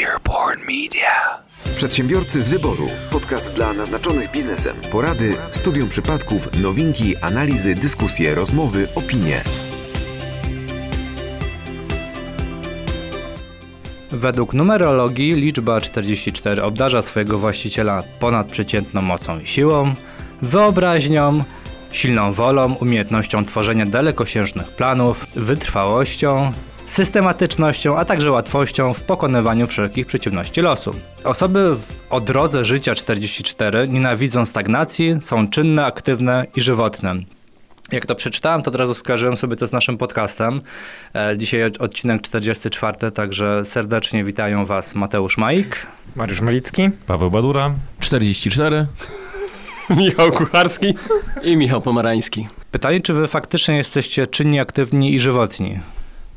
Earborn Media. Przedsiębiorcy z wyboru. Podcast dla naznaczonych biznesem. Porady, studium przypadków, nowinki, analizy, dyskusje, rozmowy, opinie. Według numerologii liczba 44 obdarza swojego właściciela ponadprzeciętną mocą i siłą, wyobraźnią, silną wolą, umiejętnością tworzenia dalekosiężnych planów, wytrwałością, systematycznością, a także łatwością w pokonywaniu wszelkich przeciwności losu. Osoby w, o drodze życia 44 nienawidzą stagnacji, są czynne, aktywne i żywotne. Jak to przeczytałem, to od razu skojarzyłem sobie to z naszym podcastem. E, dzisiaj odcinek 44, także serdecznie witają Was Mateusz Majk. Mariusz Malicki. Paweł Badura. 44. Michał Kucharski i Michał Pomarański. Pytanie, czy Wy faktycznie jesteście czynni, aktywni i żywotni?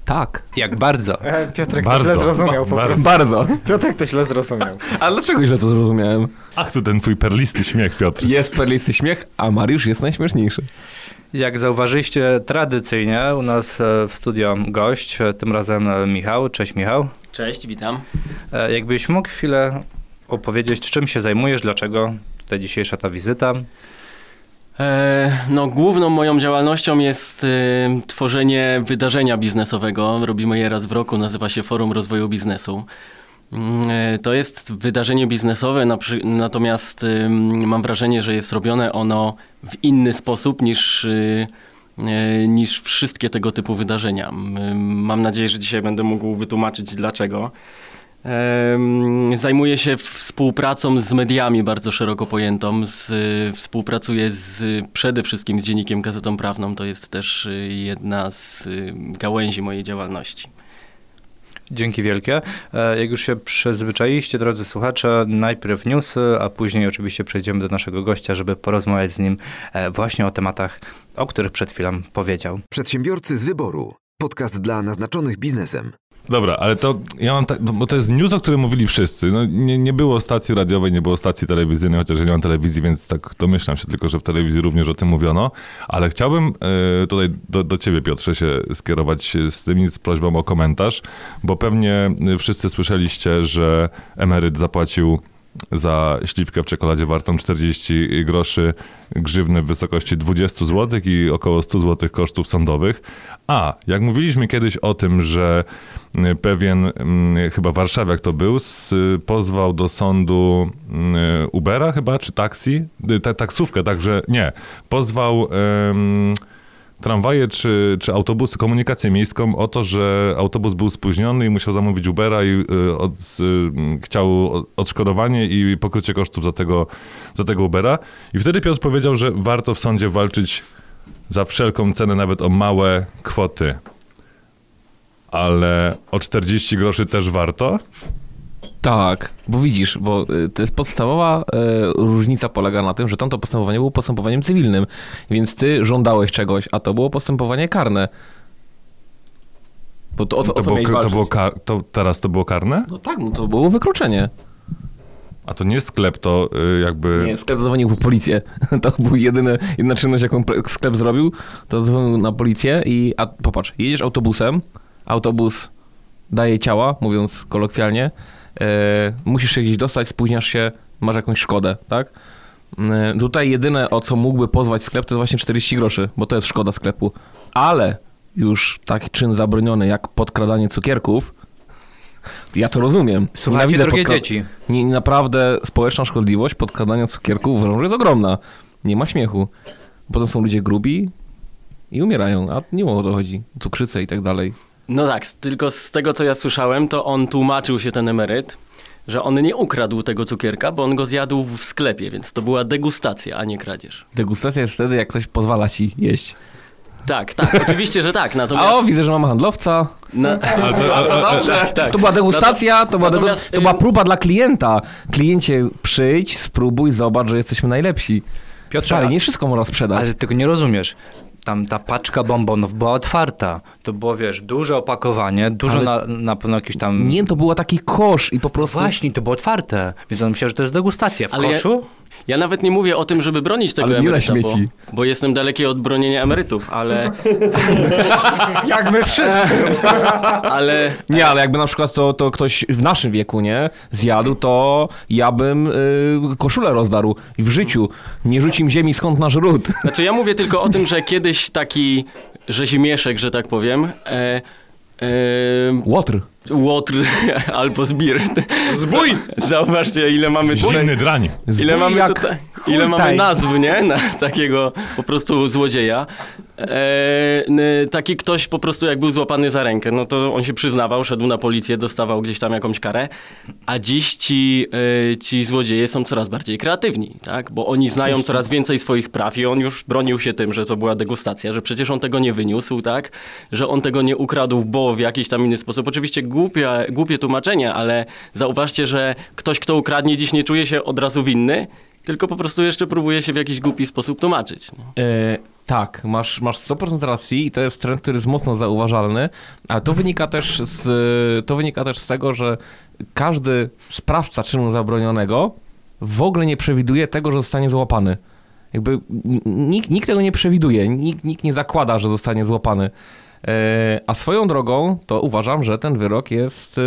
Tak. Jak bardzo? E, Piotrek Bardzo. to źle zrozumiał po Bardzo. prostu. Bardzo. Piotrek to źle zrozumiał. A dlaczego źle to zrozumiałem? Ach, tu ten twój perlisty śmiech, Piotr. Jest perlisty śmiech, a Mariusz jest najśmieszniejszy. Jak zauważyliście, tradycyjnie u nas e, w studio gość, e, tym razem Michał. Cześć Michał. Cześć, witam. Jakbyś mógł chwilę opowiedzieć, czym się zajmujesz, dlaczego tutaj dzisiejsza ta wizyta? E, no, główną moją działalnością jest e, tworzenie wydarzenia biznesowego. Robimy je raz w roku, nazywa się Forum Rozwoju Biznesu. E, To jest wydarzenie biznesowe, na natomiast e, mam wrażenie, że jest robione ono w inny sposób niż, niż wszystkie tego typu wydarzenia. Mam nadzieję, że dzisiaj będę mógł wytłumaczyć dlaczego. Em, Zajmuję się współpracą z mediami bardzo szeroko pojętą. Z, współpracuję z, przede wszystkim z Dziennikiem Gazetą Prawną. To jest też y, jedna z y, gałęzi mojej działalności. Dzięki wielkie. E, Jak już się przyzwyczailiście, drodzy słuchacze, najpierw newsy, a później oczywiście przejdziemy do naszego gościa, żeby porozmawiać z nim e, właśnie o tematach, o których przed chwilą powiedział. Przedsiębiorcy z wyboru. Podcast dla naznaczonych biznesem. Dobra, ale to ja mam tak, bo to jest news, o którym mówili wszyscy. No, nie, nie było stacji radiowej, nie było stacji telewizyjnej, chociaż ja nie mam telewizji, więc tak domyślam się tylko, że w telewizji również o tym mówiono. Ale chciałbym e, tutaj do, do ciebie, Piotrze, się skierować z tym z prośbą o komentarz, bo pewnie wszyscy słyszeliście, że emeryt zapłacił za śliwkę w czekoladzie wartą 40 groszy grzywny w wysokości 20 zł i około 100 zł kosztów sądowych. A, jak mówiliśmy kiedyś o tym, że y, pewien, mm, chyba warszawiak to był, pozwał do sądu y, Ubera chyba, czy taksi, Y, ta, taksówkę, także nie, pozwał... em, tramwaje czy, czy autobusy, komunikację miejską o to, że autobus był spóźniony i musiał zamówić Ubera i y, od, y, chciał odszkodowanie i pokrycie kosztów za tego, za tego Ubera. I wtedy Piotr powiedział, że warto w sądzie walczyć za wszelką cenę, nawet o małe kwoty. Ale o 40 groszy też warto? Tak, bo widzisz, bo y, to jest podstawowa y, różnica polega na tym, że tamto postępowanie było postępowaniem cywilnym, więc ty żądałeś czegoś, a to było postępowanie karne. Bo to o co, To o co było, to było kar- to teraz to było karne? No tak, no to było wykroczenie. A to nie sklep, to y, jakby... Nie, sklep zadzwonił po policję. To był jedyny, jedyna czynność, jaką sklep zrobił, to zadzwonił na policję i, a popatrz, jedziesz autobusem, autobus daje ciała, mówiąc kolokwialnie, e, musisz się gdzieś dostać, spóźniasz się, masz jakąś szkodę, tak? E, tutaj jedyne, o co mógłby pozwać sklep, to jest właśnie 40 groszy, bo to jest szkoda sklepu. Ale już taki czyn zabroniony jak podkradanie cukierków, ja to rozumiem. Słuchajcie, drogie podkra- dzieci. nie, naprawdę społeczna szkodliwość podkładania cukierków uważam, że jest ogromna. Nie ma śmiechu. Potem są ludzie grubi i umierają, a nie o to chodzi. Cukrzycę i tak dalej. No tak, tylko z tego co ja słyszałem, to on tłumaczył się ten emeryt, że on nie ukradł tego cukierka, bo on go zjadł w sklepie, więc to była degustacja, a nie kradzież. Degustacja jest wtedy, jak ktoś pozwala ci jeść. Tak, tak, oczywiście, że tak. A Natomiast. o, widzę, że mamy handlowca. na, Ale to, ale, ale, tak, tak. To była degustacja, to była, degu- to była próba dla klienta. Kliencie, przyjdź, spróbuj, zobacz, że jesteśmy najlepsi. Piotrze, Stary, a- nie wszystko można sprzedać. Ale tego nie rozumiesz. Tam ta paczka bombonów była otwarta. To było, wiesz, duże opakowanie, dużo Ale- na, na pewno jakiś tam... Nie, to był taki kosz i po prostu... Właśnie, to było otwarte, więc on myślał, że to jest degustacja. W Ale koszu Ja nawet nie mówię o tym, żeby bronić tego Ale nie na emeryta, bo, śmieci. bo jestem daleki od bronienia emerytów, ale, Jak my wszyscy. ale Nie, ale jakby na przykład to, to ktoś w naszym wieku, nie, zjadł, to ja bym y, koszulę rozdarł i w życiu nie rzucił ziemi skąd nasz ród. Znaczy ja mówię tylko o tym, że kiedyś taki rzezimieszek, że tak powiem, e, Łotr. łotr albo zbir. Zbój! Zauważcie, ile mamy tutaj, Zimny drań. ile mamy jak tutaj, ile mamy nazw, nie? Na takiego po prostu złodzieja. E, taki ktoś po prostu jak był złapany za rękę, no to on się przyznawał, szedł na policję, dostawał gdzieś tam jakąś karę, a dziś ci, e, ci złodzieje są coraz bardziej kreatywni, tak? Bo oni znają coraz więcej swoich praw i on już bronił się tym, że to była degustacja, że przecież on tego nie wyniósł, tak? Że on tego nie ukradł, bo w jakiś tam inny sposób. Oczywiście głupie, głupie tłumaczenie, ale zauważcie, że ktoś, kto ukradnie dziś nie czuje się od razu winny, tylko po prostu jeszcze próbuje się w jakiś głupi sposób tłumaczyć. E, tak, masz, masz 100% racji i to jest trend, który jest mocno zauważalny, ale to wynika też z, to wynika też z tego, że każdy sprawca czynu zabronionego w ogóle nie przewiduje tego, że zostanie złapany. Jakby nikt, nikt tego nie przewiduje, nikt, nikt nie zakłada, że zostanie złapany. E, a swoją drogą to uważam, że ten wyrok jest e,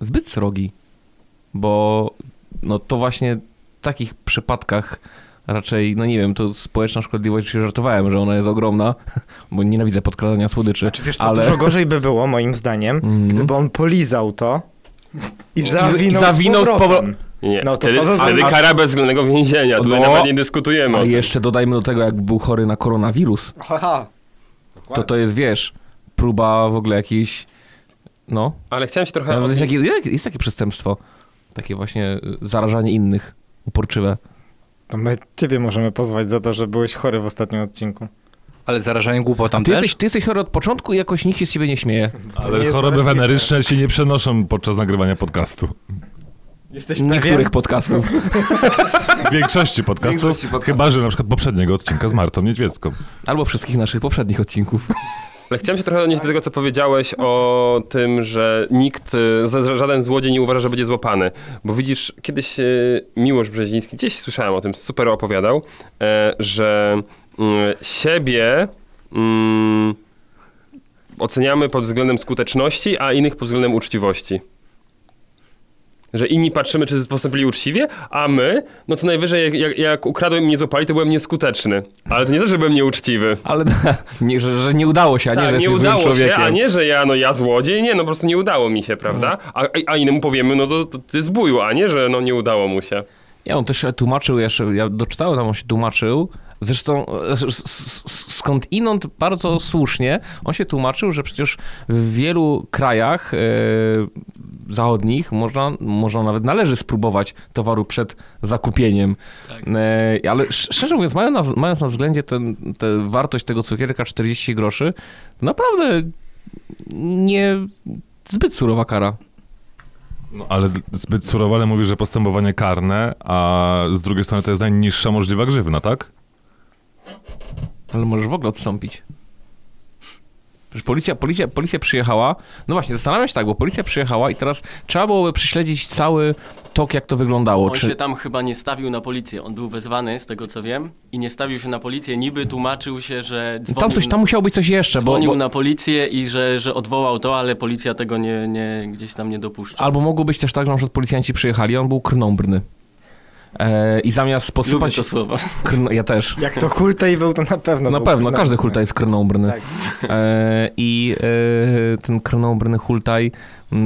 zbyt srogi, bo no to właśnie w takich przypadkach raczej, no nie wiem, to społeczna szkodliwość, się żartowałem, że ona jest ogromna, bo nienawidzę podkradania słodyczy, Czy wiesz co, ale... dużo gorzej by było, moim zdaniem, Mhm. gdyby on polizał to i zawinął, i zawinął z z powrotem. Nie, No to wtedy, to by- wtedy a- kara bezwzględnego więzienia. Tutaj No. nawet nie dyskutujemy A jeszcze dodajmy do tego, jak był chory na koronawirus, Haha. to to jest, wiesz, próba w ogóle jakiejś, no, Ale chciałem się trochę... jest, takie, jest takie przestępstwo, takie właśnie y, zarażanie innych, uporczywe. To my ciebie możemy pozwać za to, że byłeś chory w ostatnim odcinku. Ale zarażanie głupotą Ty też? jesteś, ty jesteś chory od początku i jakoś nikt się z ciebie nie śmieje. Ale choroby weneryczne się nie przenoszą podczas nagrywania podcastu. Jesteś Niektórych pewien? podcastów. W większości podcastów, większości podcastów. chyba że na przykład poprzedniego odcinka z Martą Niedźwiecką. Albo wszystkich naszych poprzednich odcinków. Ale chciałem się trochę odnieść do tego, co powiedziałeś o tym, że nikt, y, żaden złodziej nie uważa, że będzie złapany. Bo widzisz, kiedyś y, Miłosz Brzeziński, gdzieś słyszałem o tym, super opowiadał, e, że mm, siebie mm, oceniamy pod względem skuteczności, a innych pod względem uczciwości. Że inni patrzymy, czy postąpili uczciwie, a my, no co najwyżej, jak, jak, jak ukradłem i mnie złapali, to byłem nieskuteczny. Ale to nie to, że byłem nieuczciwy. Ale nie, że, że nie udało się, a nie, że Tak, nie jesteś złym udało się, człowiekiem. a nie, że ja, no ja złodziej, nie, no po prostu nie udało mi się, prawda? A, a innemu powiemy, no to, to ty zbójł, a nie, że no nie udało mu się. Ja on też tłumaczył jeszcze, ja doczytałem tam, on się tłumaczył, zresztą e, skąd inąd bardzo słusznie, on się tłumaczył, że przecież w wielu krajach e, zachodnich można, można nawet należy spróbować towaru przed zakupieniem. E, ale sz- szczerze mówiąc, mając na, mając na względzie tę wartość tego cukierka 40 groszy, naprawdę nie zbyt surowa kara. No, ale zbyt surowo, ale mówisz, że postępowanie karne, a z drugiej strony to jest najniższa możliwa grzywna, tak? Ale możesz w ogóle odstąpić. Przecież policja, policja, policja przyjechała. No właśnie, zastanawiam się tak, bo policja przyjechała i teraz trzeba byłoby prześledzić cały tok, jak to wyglądało. On Czy, się tam chyba nie stawił na policję. On był wezwany, z tego co wiem, i nie stawił się na policję. Niby tłumaczył się, że dzwonił, tam, coś, tam musiało być coś jeszcze, bo, dzwonił bo na policję i że, że odwołał to, ale policja tego nie, nie, gdzieś tam nie dopuszcza. albo mogło być też tak, że na przykład policjanci przyjechali, on był krnąbrny. E, I zamiast Lubię posypać... to słowo. Krn... Ja też. Jak to hultaj był, to na pewno Na był pewno, każdy hultaj jest krnąbrny. Tak. E, I e, ten krnąbrny hultaj e,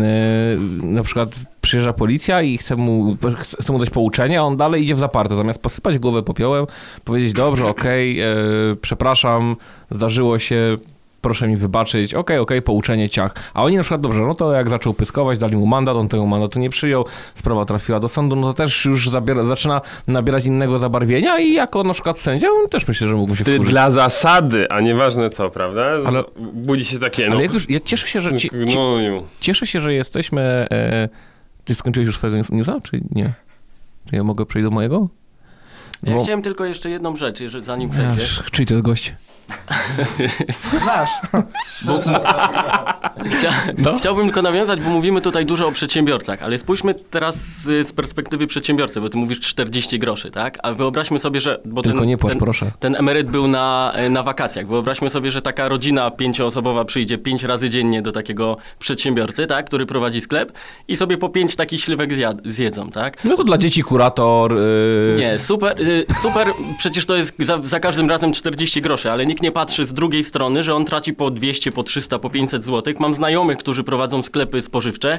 na przykład przyjeżdża policja i chce mu, chce mu dać pouczenie, a on dalej idzie w zaparte. Zamiast posypać głowę popiołem, powiedzieć dobrze, okej, e, przepraszam, zdarzyło się, proszę mi wybaczyć, okej, okej, pouczenie, ciach. A oni na przykład, dobrze, no to jak zaczął pyskować, dali mu mandat, on tego mandatu nie przyjął, sprawa trafiła do sądu, no to też już zabiera, zaczyna nabierać innego zabarwienia i jako na przykład sędzia, on też myślę, że mógł się Ty wkurzyć. dla zasady, a nieważne co, prawda? Ale- Budzi się takie, no... Ale jak już, ja cieszę się, że, ci, ci, Gnoju. cieszę się, że jesteśmy... E, ty skończyłeś już swojego news- newsa, czy nie? Czy ja mogę przejść do mojego? Ja Bo- chciałem tylko jeszcze jedną rzecz, jeżeli, zanim przejdziesz. Czyli to jest gość? Nasz. Chcia, No. Chciałbym tylko nawiązać, bo mówimy tutaj dużo o przedsiębiorcach, ale spójrzmy teraz z, z perspektywy przedsiębiorcy, bo ty mówisz 40 groszy, tak? A wyobraźmy sobie, że... Bo Tylko ten, nie płacz, ten, proszę. Ten emeryt był na, na wakacjach. Wyobraźmy sobie, że taka rodzina pięcioosobowa przyjdzie pięć razy dziennie do takiego przedsiębiorcy, tak? Który prowadzi sklep i sobie po pięć takich śliwek zjad, zjedzą, tak? No to dla dzieci kurator. Yy... Nie, super, y, super, przecież to jest za, za każdym razem 40 groszy, ale nikt nie patrzy z drugiej strony, że on traci po 200, po 300, po 500 zł. Mam znajomych, którzy prowadzą sklepy spożywcze.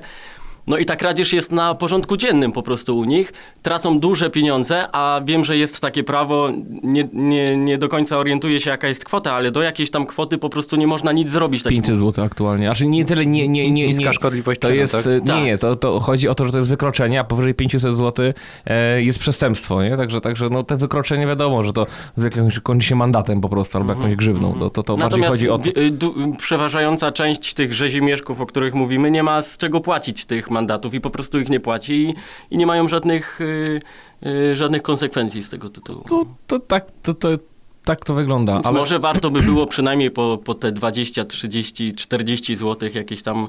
No i ta kradzież jest na porządku dziennym po prostu u nich. Tracą duże pieniądze, a wiem, że jest takie prawo, nie, nie, nie do końca orientuję się jaka jest kwota, ale do jakiejś tam kwoty po prostu nie można nic zrobić. takiemu. 500 zł aktualnie. Znaczy nie tyle, nie, nie, nie, Niska nie. szkodliwość To czynu, jest, tak? y, Tak. nie, nie, to, to chodzi o to, że to jest wykroczenie, a powyżej 500 zł e, jest przestępstwo, nie? Także, także no te wykroczenie wiadomo, że to zwykle kończy się mandatem po prostu, albo jakąś grzywną. To, to, to bardziej Natomiast chodzi o to. y, przeważająca część tych rzezimieszków, o których mówimy, nie ma z czego płacić tych mandatów i po prostu ich nie płaci i, i nie mają żadnych, y, y, żadnych konsekwencji z tego tytułu. To, to, tak, to, to, tak to wygląda. Więc Ale może warto by było przynajmniej po, po te 20, 30, 40 zł jakieś tam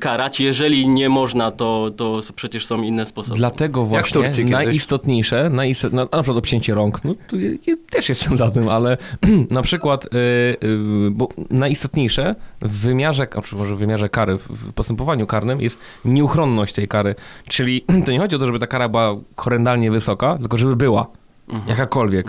karać. Jeżeli nie można, to, to przecież są inne sposoby. Dlatego w właśnie Turcji kiedyś. najistotniejsze, najistot, no, na przykład obcięcie rąk, no tu ja, też jestem za tym, ale na przykład, y, y, bo najistotniejsze w wymiarze, a czy może w wymiarze kary, w- w postępowaniu karnym jest nieuchronność tej kary. Czyli to nie chodzi o to, żeby ta kara była horrendalnie wysoka, tylko żeby była. Jakakolwiek.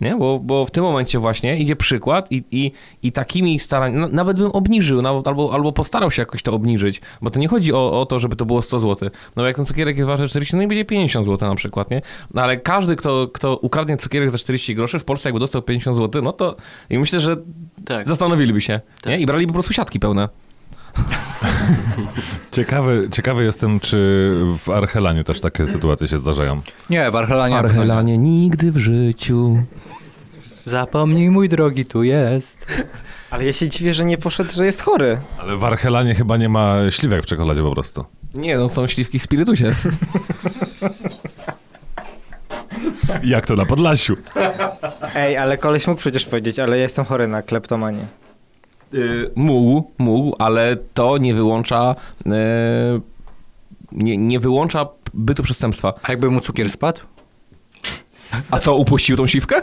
Nie? Bo, bo w tym momencie właśnie idzie przykład i, i, i takimi staraniami, na- nawet bym obniżył, albo, albo postarał się jakoś to obniżyć, bo to nie chodzi o, o to, żeby to było 100 zł. No bo jak ten cukierek jest wart 40, no i będzie 50 zł na przykład, nie? No ale każdy, kto, kto ukradnie cukierek za 40 groszy, w Polsce jakby dostał 50 zł, no to i myślę, że Tak. zastanowiliby się, nie? Tak. I braliby po prostu siatki pełne. Ciekawy, ciekawy jestem, czy w Archelanie też takie sytuacje się zdarzają. Nie, w Archelanie. nie. Archelanie nigdy w życiu. Zapomnij, mój drogi, tu jest. Ale ja się dziwię, że nie poszedł, że jest chory. Ale w Archelanie chyba nie ma śliwek w czekoladzie po prostu. Nie, no są śliwki w spirytusie. Jak to na Podlasiu? Ej, ale koleś mógł przecież powiedzieć, ale ja jestem chory na kleptomanię. Y, mógł, mógł, ale to nie wyłącza y, nie, nie wyłącza bytu przestępstwa. A jakby mu cukier spadł? A co, upuścił tą siwkę?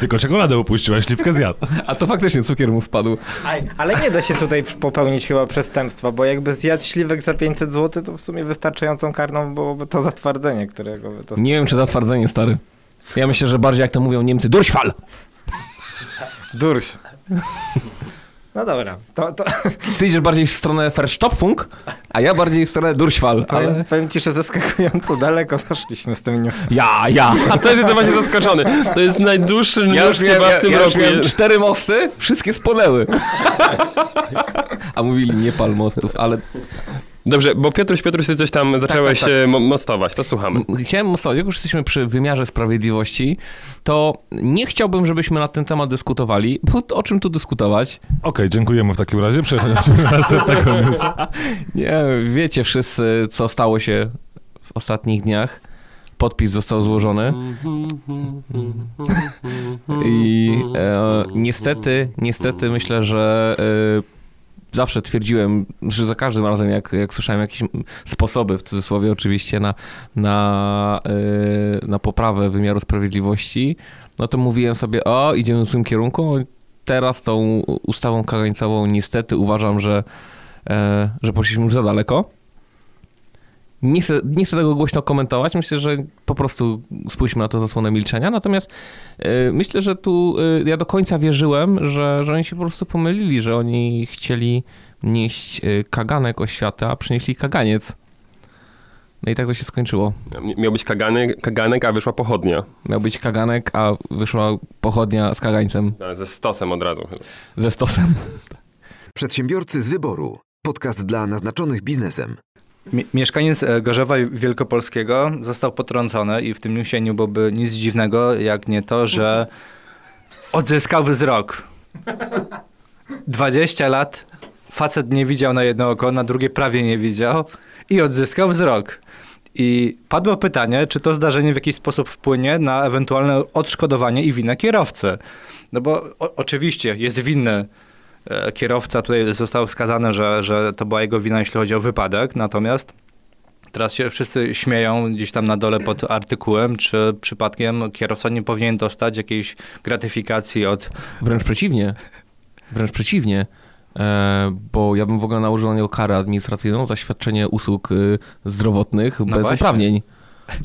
Tylko czekoladę upuściła, śliwkę zjadł. A to faktycznie cukier mu spadł. Aj, ale nie da się tutaj popełnić chyba przestępstwa, bo jakby zjadł śliwek za 500 zł, to w sumie wystarczającą karną byłoby to zatwardzenie, którego by to... Nie wiem, czy zatwardzenie, stary. Ja myślę, że bardziej jak to mówią Niemcy, durchfall! Durś. No dobra, to, to Ty idziesz bardziej w stronę Verstopfung, a ja bardziej w stronę powiem, ale... powiem ci, że zaskakująco daleko zaszliśmy z tym newsem. Ja, ja. A też jestem właśnie zaskoczony. To jest najdłuższy news chyba w tym ja roku. miałem cztery mosty, wszystkie spłonęły. A mówili nie pal mostów, ale Dobrze, bo Piotruś, Piotruś, ty coś tam zacząłeś tak. e, mo- mostować, to słuchamy. Chciałem mostować, jak już jesteśmy przy wymiarze sprawiedliwości, to nie chciałbym, żebyśmy na ten temat dyskutowali, bo o czym tu dyskutować? Okej, dziękujemy w takim razie. Przechodzimy do następnego newsa. Nie, wiecie wszyscy, co stało się w ostatnich dniach. Podpis został złożony i e, niestety, niestety myślę, że e, zawsze twierdziłem, że za każdym razem, jak, jak słyszałem jakieś sposoby, w cudzysłowie oczywiście, na, na, e, na poprawę wymiaru sprawiedliwości, no to mówiłem sobie, o, idziemy w złym kierunku. Teraz tą ustawą kagańcową niestety uważam, że, e, że poszliśmy już za daleko. Nie chcę, nie chcę tego głośno komentować. Myślę, że po prostu spójrzmy na to zasłonę milczenia. Natomiast e, myślę, że tu e, ja do końca wierzyłem, że, że oni się po prostu pomylili, że oni chcieli nieść e, kaganek oświaty, a przynieśli kaganiec. No i tak to się skończyło. Miał być kaganek, kaganek, a wyszła pochodnia. Miał być kaganek, a wyszła pochodnia z kagańcem, Ze stosem od razu. chyba. ze stosem. Przedsiębiorcy z wyboru. Podcast dla naznaczonych biznesem. Mi- Mieszkaniec e, Gorzowa Wielkopolskiego został potrącony i w tym newsie byłoby nic dziwnego, jak nie to, że odzyskał wzrok. 20 lat facet nie widział na jedno oko, na drugie prawie nie widział i odzyskał wzrok. I padło pytanie, czy to zdarzenie w jakiś sposób wpłynie na ewentualne odszkodowanie i winę kierowcy. No bo o, oczywiście jest winny kierowca tutaj został wskazany, że, że to była jego wina, jeśli chodzi o wypadek, natomiast teraz się wszyscy śmieją gdzieś tam na dole pod artykułem, czy przypadkiem kierowca nie powinien dostać jakiejś gratyfikacji od... Wręcz przeciwnie. Wręcz przeciwnie. E, bo ja bym w ogóle nałożył na niego karę administracyjną za świadczenie usług y, zdrowotnych bez właśnie. uprawnień.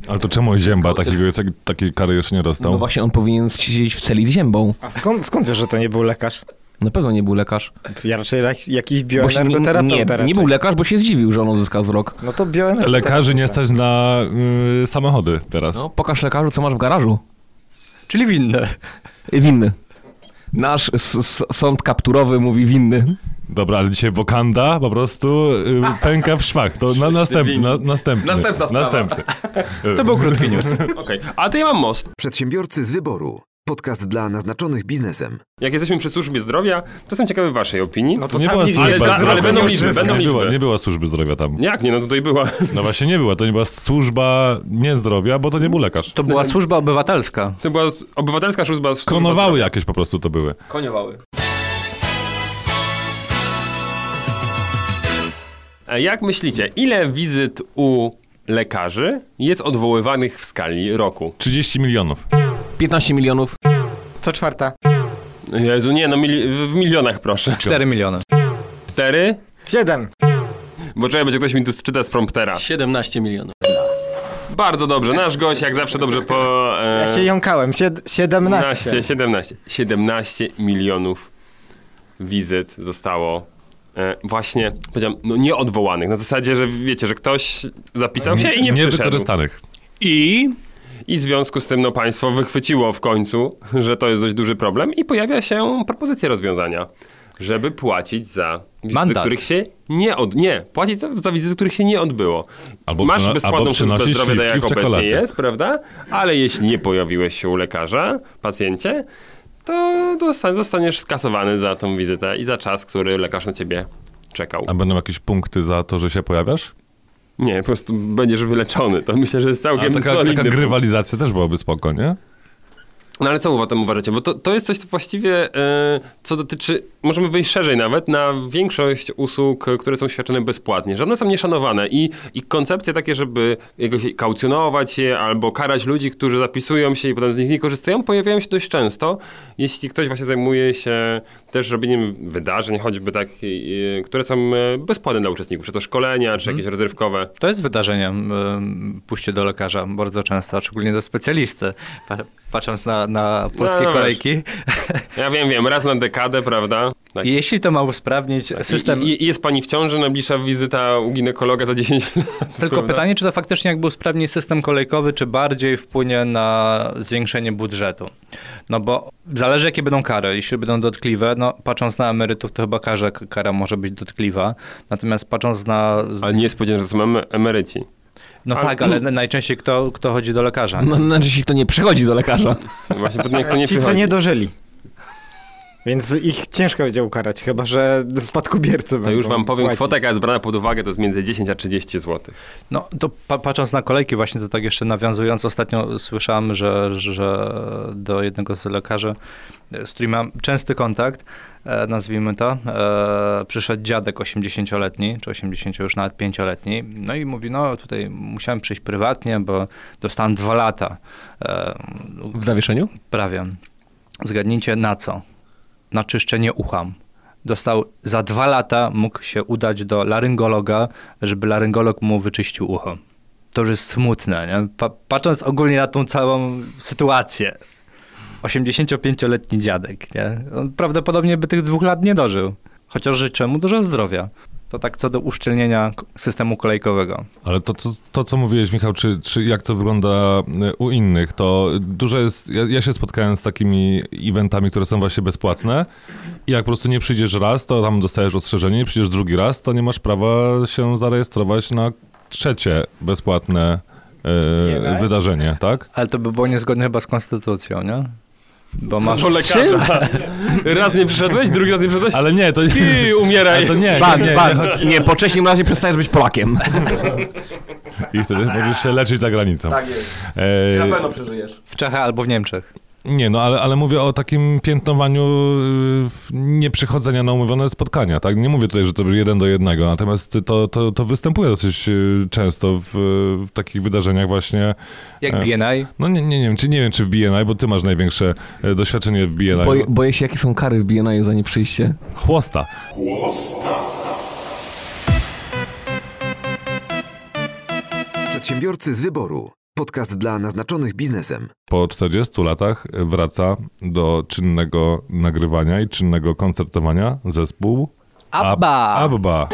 Ale to czemu Zięba takiego, tak- takiej kary jeszcze nie dostał? No właśnie, on powinien siedzieć w celi z ziębą. A skąd, skąd wiesz, że to nie był lekarz? Na pewno nie był lekarz. Ja raczej jak- jakiś się, nie, bioenergoterapeuta nie raczej. był lekarz, bo się zdziwił, że on odzyskał wzrok. No to bioenergoterapeuta. Lekarzy nie stać na y, samochody teraz. No, pokaż lekarzu, co masz w garażu. Czyli winny. Winny. Nasz sąd kapturowy mówi winny. Dobra, ale dzisiaj Wakanda po prostu y, pęka w szwach. To na, następny, na, następny. Następna sprawa. Następny. To był krótki news. Okej, a to ja mam most. Przedsiębiorcy z wyboru. Podcast dla naznaczonych biznesem. Jak jesteśmy przy służbie zdrowia, to jestem ciekawy waszej opinii. No to nie tam była służba nie ale- zdrowia. ale będą Nie liczby, była- będą nie była, liczby. nie była służby zdrowia tam. Jak nie, no tutaj była. No właśnie nie była, to nie była służba niezdrowia, bo to nie był lekarz. To była służba obywatelska. To była obywatelska służba. służba Klonowały zdrowia. jakieś po prostu to były. Koniowały. Jak myślicie, ile wizyt u lekarzy jest odwoływanych w skali roku? 30 milionów. 15 milionów. Co czwarta? Jezu, nie, no mili- w milionach proszę. 4 miliony. Cztery? Siedem. Bo czekaj, będzie ktoś mi tu czyta z promptera. 17 milionów. Bardzo dobrze, nasz gość jak zawsze dobrze po... E, Ja się jąkałem. Sied, 17. 17, 17. 17 milionów wizyt zostało e, właśnie, powiedziałem, no nieodwołanych. Na zasadzie, że wiecie, że ktoś zapisał się i nie przyszedł. Niewykorzystanych. I I w związku z tym no, państwo wychwyciło w końcu, że to jest dość duży problem i pojawia się propozycja rozwiązania, żeby płacić za wizyty, Mandat. których się nie od... Nie, płacić za, za wizyty, których się nie odbyło. Albo Masz przyno- bezpłatną służbę przynosić zdrowia, tak jak obecnie jest, prawda? Ale jeśli nie pojawiłeś się u lekarza, pacjencie, to zostaniesz skasowany za tą wizytę i za czas, który lekarz na ciebie czekał. A będą jakieś punkty za to, że się pojawiasz? Nie, po prostu będziesz wyleczony. To myślę, że jest A całkiem taka, solidny taka grywalizacja też byłaby spoko, nie? No ale co o tym uważacie? Bo to, to jest coś właściwie, e, co dotyczy, możemy wyjść szerzej nawet, na większość usług, które są świadczone bezpłatnie. Żadne są nieszanowane i, i koncepcje takie, żeby jakoś kaucjonować je albo karać ludzi, którzy zapisują się i potem z nich nie korzystają, pojawiają się dość często. Jeśli ktoś właśnie zajmuje się też robieniem wydarzeń, choćby tak, które są e, bezpłatne dla uczestników, czy to szkolenia, czy jakieś rozrywkowe. to jest wydarzeniem, pójście do lekarza bardzo często, szczególnie do specjalisty. Pa- Patrząc na, na polskie No, kolejki. Ja wiem, wiem, raz na dekadę, prawda? Tak. I jeśli to ma usprawnić system... I, jest pani w ciąży, najbliższa wizyta u ginekologa za 10 lat. Tylko prawda? pytanie, czy to faktycznie jakby usprawni system kolejkowy, czy bardziej wpłynie na zwiększenie budżetu? No bo zależy jakie będą kary. Jeśli będą dotkliwe, no patrząc na emerytów, to chyba każda kara może być dotkliwa. Natomiast patrząc na... Ale nie jest powiedziane, że to są em- emeryci. No ale- tak, ale najczęściej kto, kto chodzi do lekarza? No, znaczy, jeśli kto nie przychodzi do lekarza. Właśnie pytanie, kto nie Ci, co przychodzi. nie dożyli. Więc ich ciężko będzie ukarać, chyba że spadkobiercy To już wam powiem, płacić. kwota jaka jest brana pod uwagę to jest między 10 a 30 zł. No to pa patrząc na kolejki właśnie, to tak jeszcze nawiązując, ostatnio słyszałem, że, że do jednego z lekarzy, z którym mam częsty kontakt, e, nazwijmy to, e, przyszedł dziadek 80-letni, czy 80 już nawet 5-letni, no i mówi, no tutaj musiałem przyjść prywatnie, bo dostałem dwa lata. E, W zawieszeniu? prawie. Zgadnijcie na co? Na czyszczenie ucha. Dostał za dwa lata, mógł się udać do laryngologa, żeby laryngolog mu wyczyścił ucho. To już jest smutne, nie? Pa patrząc ogólnie na tą całą sytuację. 85-letni dziadek, nie? On prawdopodobnie by tych dwóch lat nie dożył. Chociaż życzę mu dużo zdrowia. To tak co do uszczelnienia systemu kolejkowego. Ale to, to, to co mówiłeś, Michał, czy, czy jak to wygląda e, u innych, to dużo jest, ja, ja się spotkałem z takimi eventami, które są właśnie bezpłatne i jak po prostu nie przyjdziesz raz, to tam dostajesz ostrzeżenie, nie przyjdziesz drugi raz, to nie masz prawa się zarejestrować na trzecie bezpłatne Nie, e, tak? wydarzenie, tak? Ale to by było niezgodne chyba z konstytucją, nie? Bo masz... Do lekarza. Raz nie przyszedłeś, drugi raz nie przyszedłeś. Ale nie, to, Ty, umieraj. ale to nie, Ban, nie, nie, ban. Nie, po wcześniej razie przestajesz być Polakiem. I wtedy możesz się leczyć za granicą. Tak jest. E, przeżyjesz. W Czechach albo w Niemczech. Nie, no ale, ale mówię o takim piętnowaniu y, nieprzychodzenia na umówione spotkania, tak? Nie mówię tutaj, że to jeden do jednego, natomiast to, to, to występuje dosyć y, często w, w takich wydarzeniach właśnie. Jak E, BNI? No nie, nie, nie, wiem, czy, nie wiem, czy w BNI, bo ty masz największe e, doświadczenie w BNI. Boję, boję się, jakie są kary w BNI za nieprzyjście. Chłosta. Przedsiębiorcy z wyboru. Podcast dla naznaczonych biznesem. Po 40 latach wraca do czynnego nagrywania i czynnego koncertowania zespół Abba! Ab- Abba.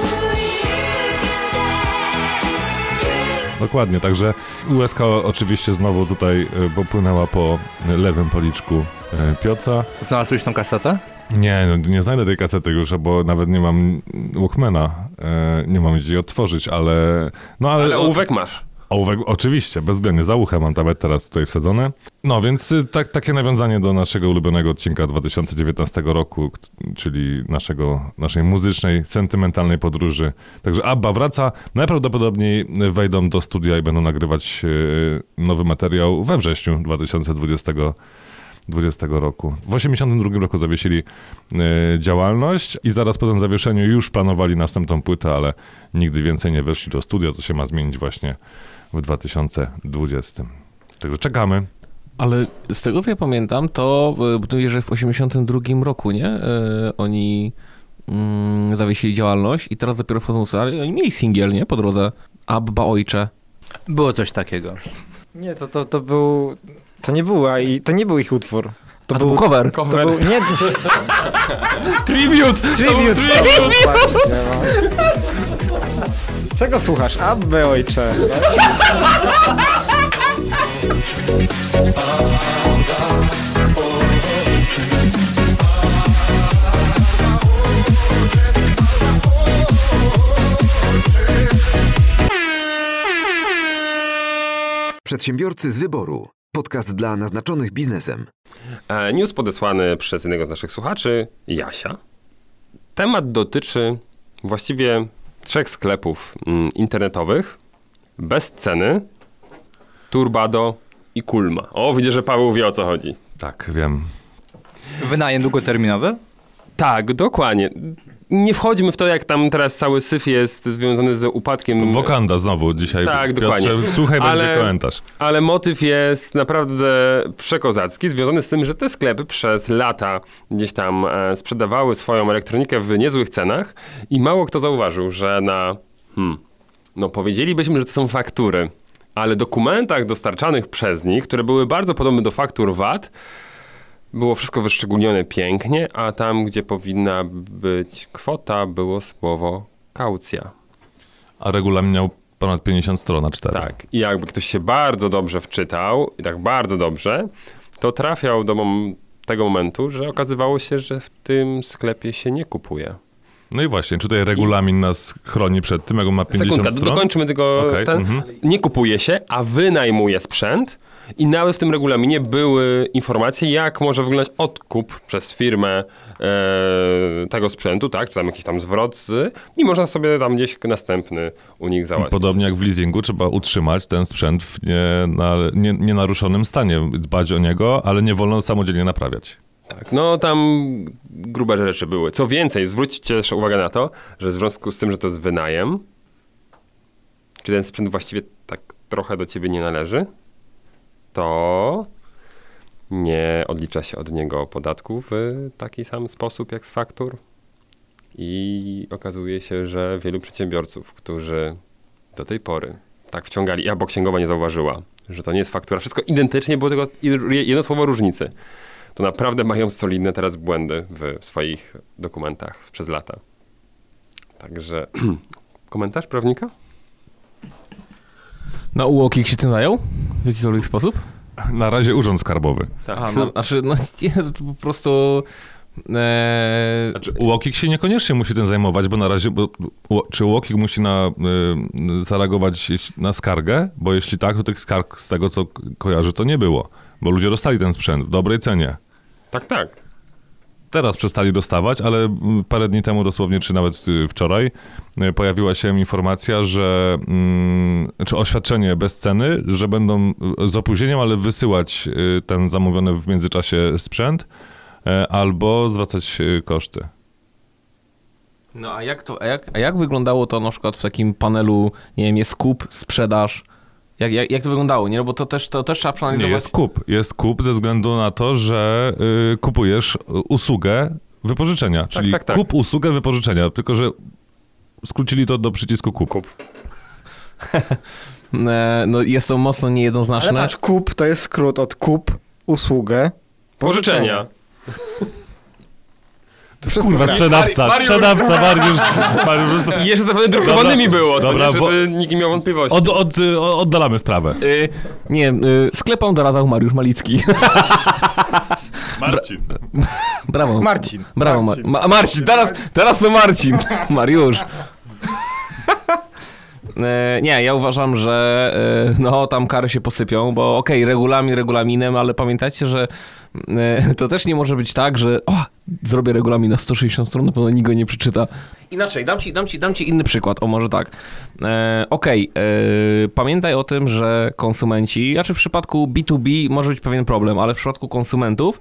Dokładnie, także USK oczywiście znowu tutaj e, popłynęła po lewym policzku e, Piotra. Znalazłeś tą kasetę? Nie, no, nie znajdę tej kasety już, bo nawet nie mam Walkmana. E, nie mam gdzie jej otworzyć, ale... No ale... Ale ołówek masz. Ołówek, oczywiście, bezwzględnie, za uchem mam nawet teraz tutaj wsadzone. No więc y, tak, takie nawiązanie do naszego ulubionego odcinka 2019 roku, czyli naszego, naszej muzycznej, sentymentalnej podróży. Także Abba wraca, najprawdopodobniej wejdą do studia i będą nagrywać y, nowy materiał we wrześniu 2020 20 roku. W 82 roku zawiesili y, działalność i zaraz po tym zawieszeniu już planowali następną płytę, ale nigdy więcej nie weszli do studia, co się ma zmienić właśnie w 2020. Także czekamy. Ale z tego co ja pamiętam, to e, to że w 82 roku, nie? E, oni mm, zawiesili działalność i teraz dopiero wchodzą w ale oni mieli singiel, nie? Po drodze. Abba Ojcze. Było coś takiego. Nie, to, to, to był... To nie była i to nie był ich utwór. To A to był cover. To był, nie, Tribute! tribute. Właśnie, no. Czego słuchasz? Abby, ojcze. Przedsiębiorcy z wyboru. Podcast dla naznaczonych biznesem. E, News podesłany przez jednego z naszych słuchaczy, Jasia. Temat dotyczy właściwie trzech sklepów mm, internetowych, bez ceny, Turbado i Kulma. O, widzę, że Paweł wie o co chodzi. Tak, wiem. Wynajem długoterminowy? Tak, dokładnie. Nie wchodźmy w to, jak tam teraz cały syf jest związany z upadkiem. Wokanda znowu dzisiaj. Tak, Piotrze, dokładnie. Słuchaj, Ale- będzie komentarz. Ale motyw jest naprawdę przekozacki, związany z tym, że te sklepy przez lata gdzieś tam e, sprzedawały swoją elektronikę w niezłych cenach i mało kto zauważył, że na, hmm, no powiedzielibyśmy, że to są faktury, ale dokumentach dostarczanych przez nich, które były bardzo podobne do faktur VAT, było wszystko wyszczególnione pięknie, a tam, gdzie powinna być kwota, było słowo kaucja. A regulamin miał ponad 50 stron na 4. Tak. I jakby ktoś się bardzo dobrze wczytał, i tak bardzo dobrze, to trafiał do mom- tego momentu, że okazywało się, że w tym sklepie się nie kupuje. No i właśnie, tutaj regulamin nas chroni przed tym, jak on ma 50 Sekundka, stron. dokończymy tylko Okej, ten. mhm. Nie kupuje się, a wynajmuje sprzęt. I nawet w tym regulaminie były informacje, jak może wyglądać odkup przez firmę e, tego sprzętu, tak? Czy tam jakiś tam zwrot i można sobie tam gdzieś następny u nich załatwić. Podobnie jak w leasingu, trzeba utrzymać ten sprzęt w nie, na, nie, nienaruszonym stanie, dbać o niego, ale nie wolno samodzielnie naprawiać. Tak, no tam grube rzeczy były. Co więcej, zwróćcie też uwagę na to, że w związku z tym, że to jest wynajem, czy ten sprzęt właściwie tak trochę do ciebie nie należy, to nie odlicza się od niego podatku w taki sam sposób jak z faktur. I okazuje się, że wielu przedsiębiorców, którzy do tej pory tak wciągali, albo księgowa nie zauważyła, że to nie jest faktura, wszystko identycznie, było tylko jedno słowo różnicy to naprawdę mają solidne teraz błędy w swoich dokumentach przez lata. Także komentarz prawnika? Na UOKiK się tym dają? W jakikolwiek sposób? Na razie urząd skarbowy. Tak. A, no, znaczy, no nie, to po prostu... E, Znaczy, UOKiK się niekoniecznie musi tym zajmować, bo na razie, bo, u- czy UOKiK musi na, y, zareagować na skargę? Bo jeśli tak, to tych skarg z tego, co kojarzę, to nie było. Bo ludzie dostali ten sprzęt w dobrej cenie. Tak, tak. Teraz przestali dostawać, ale mm, parę dni temu dosłownie, czy nawet y, wczoraj, y, pojawiła się informacja, że, mm, czy oświadczenie bez ceny, że będą y, z opóźnieniem, ale wysyłać ten zamówiony w międzyczasie sprzęt, albo zwracać koszty. No a jak to, a jak, a jak wyglądało to na przykład w takim panelu, nie wiem, jest kup, sprzedaż? Jak, jak, jak to wyglądało, nie? No bo to też, to też trzeba Nie, przeanalizować. jest kup. Jest kup ze względu na to, że y, kupujesz y, usługę wypożyczenia, czyli tak, tak. kup usługę wypożyczenia, tylko że skrócili to do przycisku kup. Kup. E, No jest to mocno niejednoznaczne. Ale patrz, kup to jest skrót od kup, usługę, Pożyczenia. To wszystko Kurwa, sprzedawca, Mariusz- sprzedawca, Mariusz, Mariusz, I jeszcze zapewne drukowanymi Dobra, było, co dobra, nie, bo- żeby nikt nie miał wątpliwości. od, od, y, oddalamy sprawę. Y, nie, y, sklepom doradzał Mariusz Malicki. Marcin. Brawo. Marcin. Brawo, Marcin. Marcin. Ma Marcin, teraz, teraz to Marcin. Mariusz. E, Nie, ja uważam, że e, no tam kary się posypią, bo okej, regulamin regulaminem, ale pamiętajcie, że to też nie może być tak, że o, zrobię regulamin na 160 stron, na pewno nikt go nie przeczyta. Inaczej, dam ci, dam ci, dam ci inny przykład, o może tak. E, okej, e, pamiętaj o tym, że konsumenci, znaczy w przypadku B2B może być pewien problem, ale w przypadku konsumentów,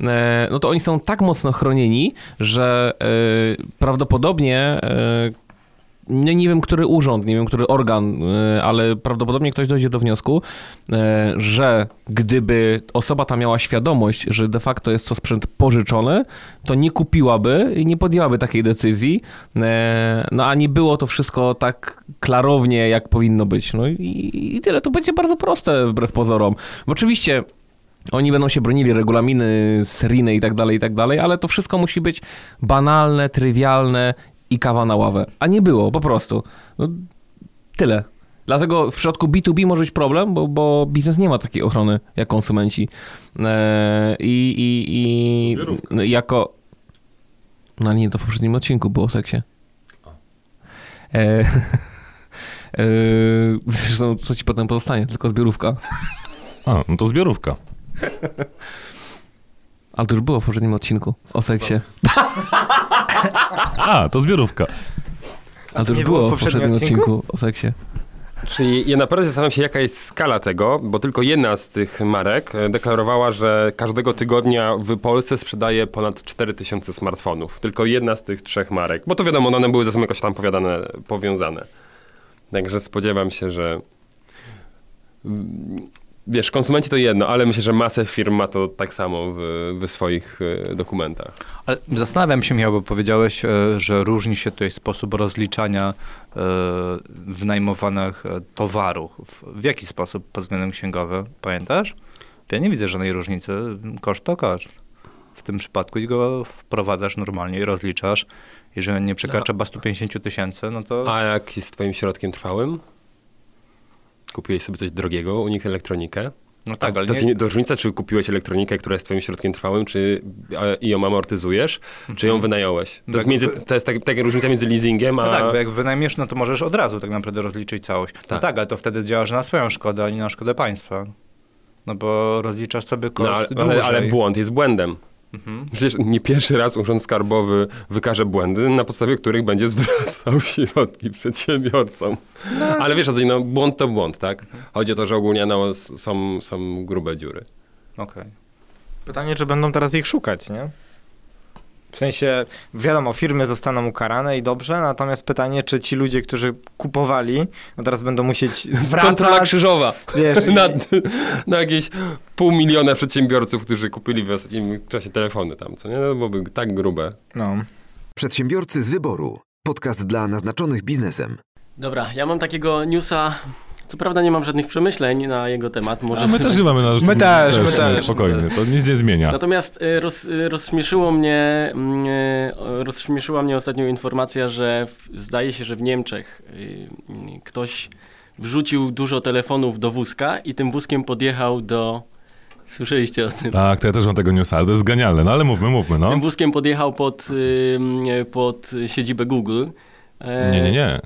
e, no to oni są tak mocno chronieni, że e, prawdopodobnie e, nie, nie wiem, który urząd, nie wiem, który organ, y, ale prawdopodobnie ktoś dojdzie do wniosku, y, że gdyby osoba ta miała świadomość, że de facto jest to sprzęt pożyczony, to nie kupiłaby i nie podjęłaby takiej decyzji. y, No a nie było to wszystko tak klarownie, jak powinno być. No i, i tyle. To będzie bardzo proste wbrew pozorom. Bo oczywiście oni będą się bronili, regulaminy seryjne i tak dalej, i tak dalej, ale to wszystko musi być banalne, trywialne i kawa na ławę. A nie było, po prostu. No, tyle. Dlatego w przypadku B2B może być problem, bo, bo biznes nie ma takiej ochrony jak konsumenci. Eee, I i, i no, jako... No nie, to w poprzednim odcinku było o seksie. Eee, eee, zresztą co ci potem pozostanie? Tylko zbiorówka. A, no to zbiorówka. Ale to już było w poprzednim odcinku o seksie. A, to zbiorówka. Ale to już było w poprzednim odcinku o seksie. Czyli ja naprawdę zastanawiam się, jaka jest skala tego, bo tylko jedna z tych marek e, deklarowała, że każdego tygodnia w Polsce sprzedaje ponad 4000 smartfonów. Tylko jedna z tych trzech marek. Bo to wiadomo, one były ze sobą jakoś tam powiadane, powiązane. Także spodziewam się, że... Wiesz, konsumenci to jedno, ale myślę, że masę firm ma to tak samo w, w swoich e, dokumentach. Ale zastanawiam się, Michał, bo powiedziałeś, e, że różni się tutaj sposób rozliczania e, wynajmowanych towarów. W- jaki sposób pod względem księgowym? Pamiętasz? Ja nie widzę żadnej różnicy. Koszt to koszt. W tym przypadku i go wprowadzasz normalnie i rozliczasz. Jeżeli nie przekracza chyba 150 tysięcy, no to... A jak jest twoim środkiem trwałym? Kupiłeś sobie coś drogiego, u nich elektronikę? No Tak, tak, ale to nie, jest różnica, czy kupiłeś elektronikę, która jest twoim środkiem trwałym, czy i ją amortyzujesz, czy ją wynająłeś. To Tak, jest, między, wy- to jest tak, taka różnica między leasingiem, a... No tak, bo jak wynajmiesz, no to możesz od razu tak naprawdę rozliczyć całość. No Tak. tak, ale to wtedy działasz na swoją szkodę, a nie na szkodę państwa. No bo rozliczasz sobie koszt no, ale, ale, ale błąd jest błędem. Mhm. Przecież nie pierwszy raz Urząd Skarbowy wykaże błędy, na podstawie których będzie zwracał środki przedsiębiorcom. Ale wiesz no, błąd to błąd, tak? Chodzi o to, że ogólnie no, są, są grube dziury. Okej. Pytanie, czy będą teraz ich szukać, nie? W sensie, wiadomo, firmy zostaną ukarane i dobrze, natomiast pytanie, czy ci ludzie, którzy kupowali, no teraz będą musieć zwracać, Kontrola krzyżowa. wiesz, na, na jakieś pół miliona przedsiębiorców, którzy kupili w ostatnim czasie telefony tam, co nie? No, byłoby tak grube. no. Przedsiębiorcy z wyboru. Podcast dla naznaczonych biznesem. Dobra, ja mam takiego newsa. Co prawda nie mam żadnych przemyśleń na jego temat. Może A my też nie mamy na My też, my też. Spokojnie, to nic nie zmienia. Natomiast y, roz, y, rozśmieszyło mnie, mm, y, rozśmieszyła mnie ostatnio informacja, że w, zdaje się, że w Niemczech ktoś wrzucił dużo telefonów do wózka i tym wózkiem podjechał do... Słyszeliście o tym? Tak, to ja też mam tego newsa, ale to jest genialne. No ale mówmy, mówmy, no. Tym wózkiem podjechał pod, pod siedzibę Google. Nie, nie, nie.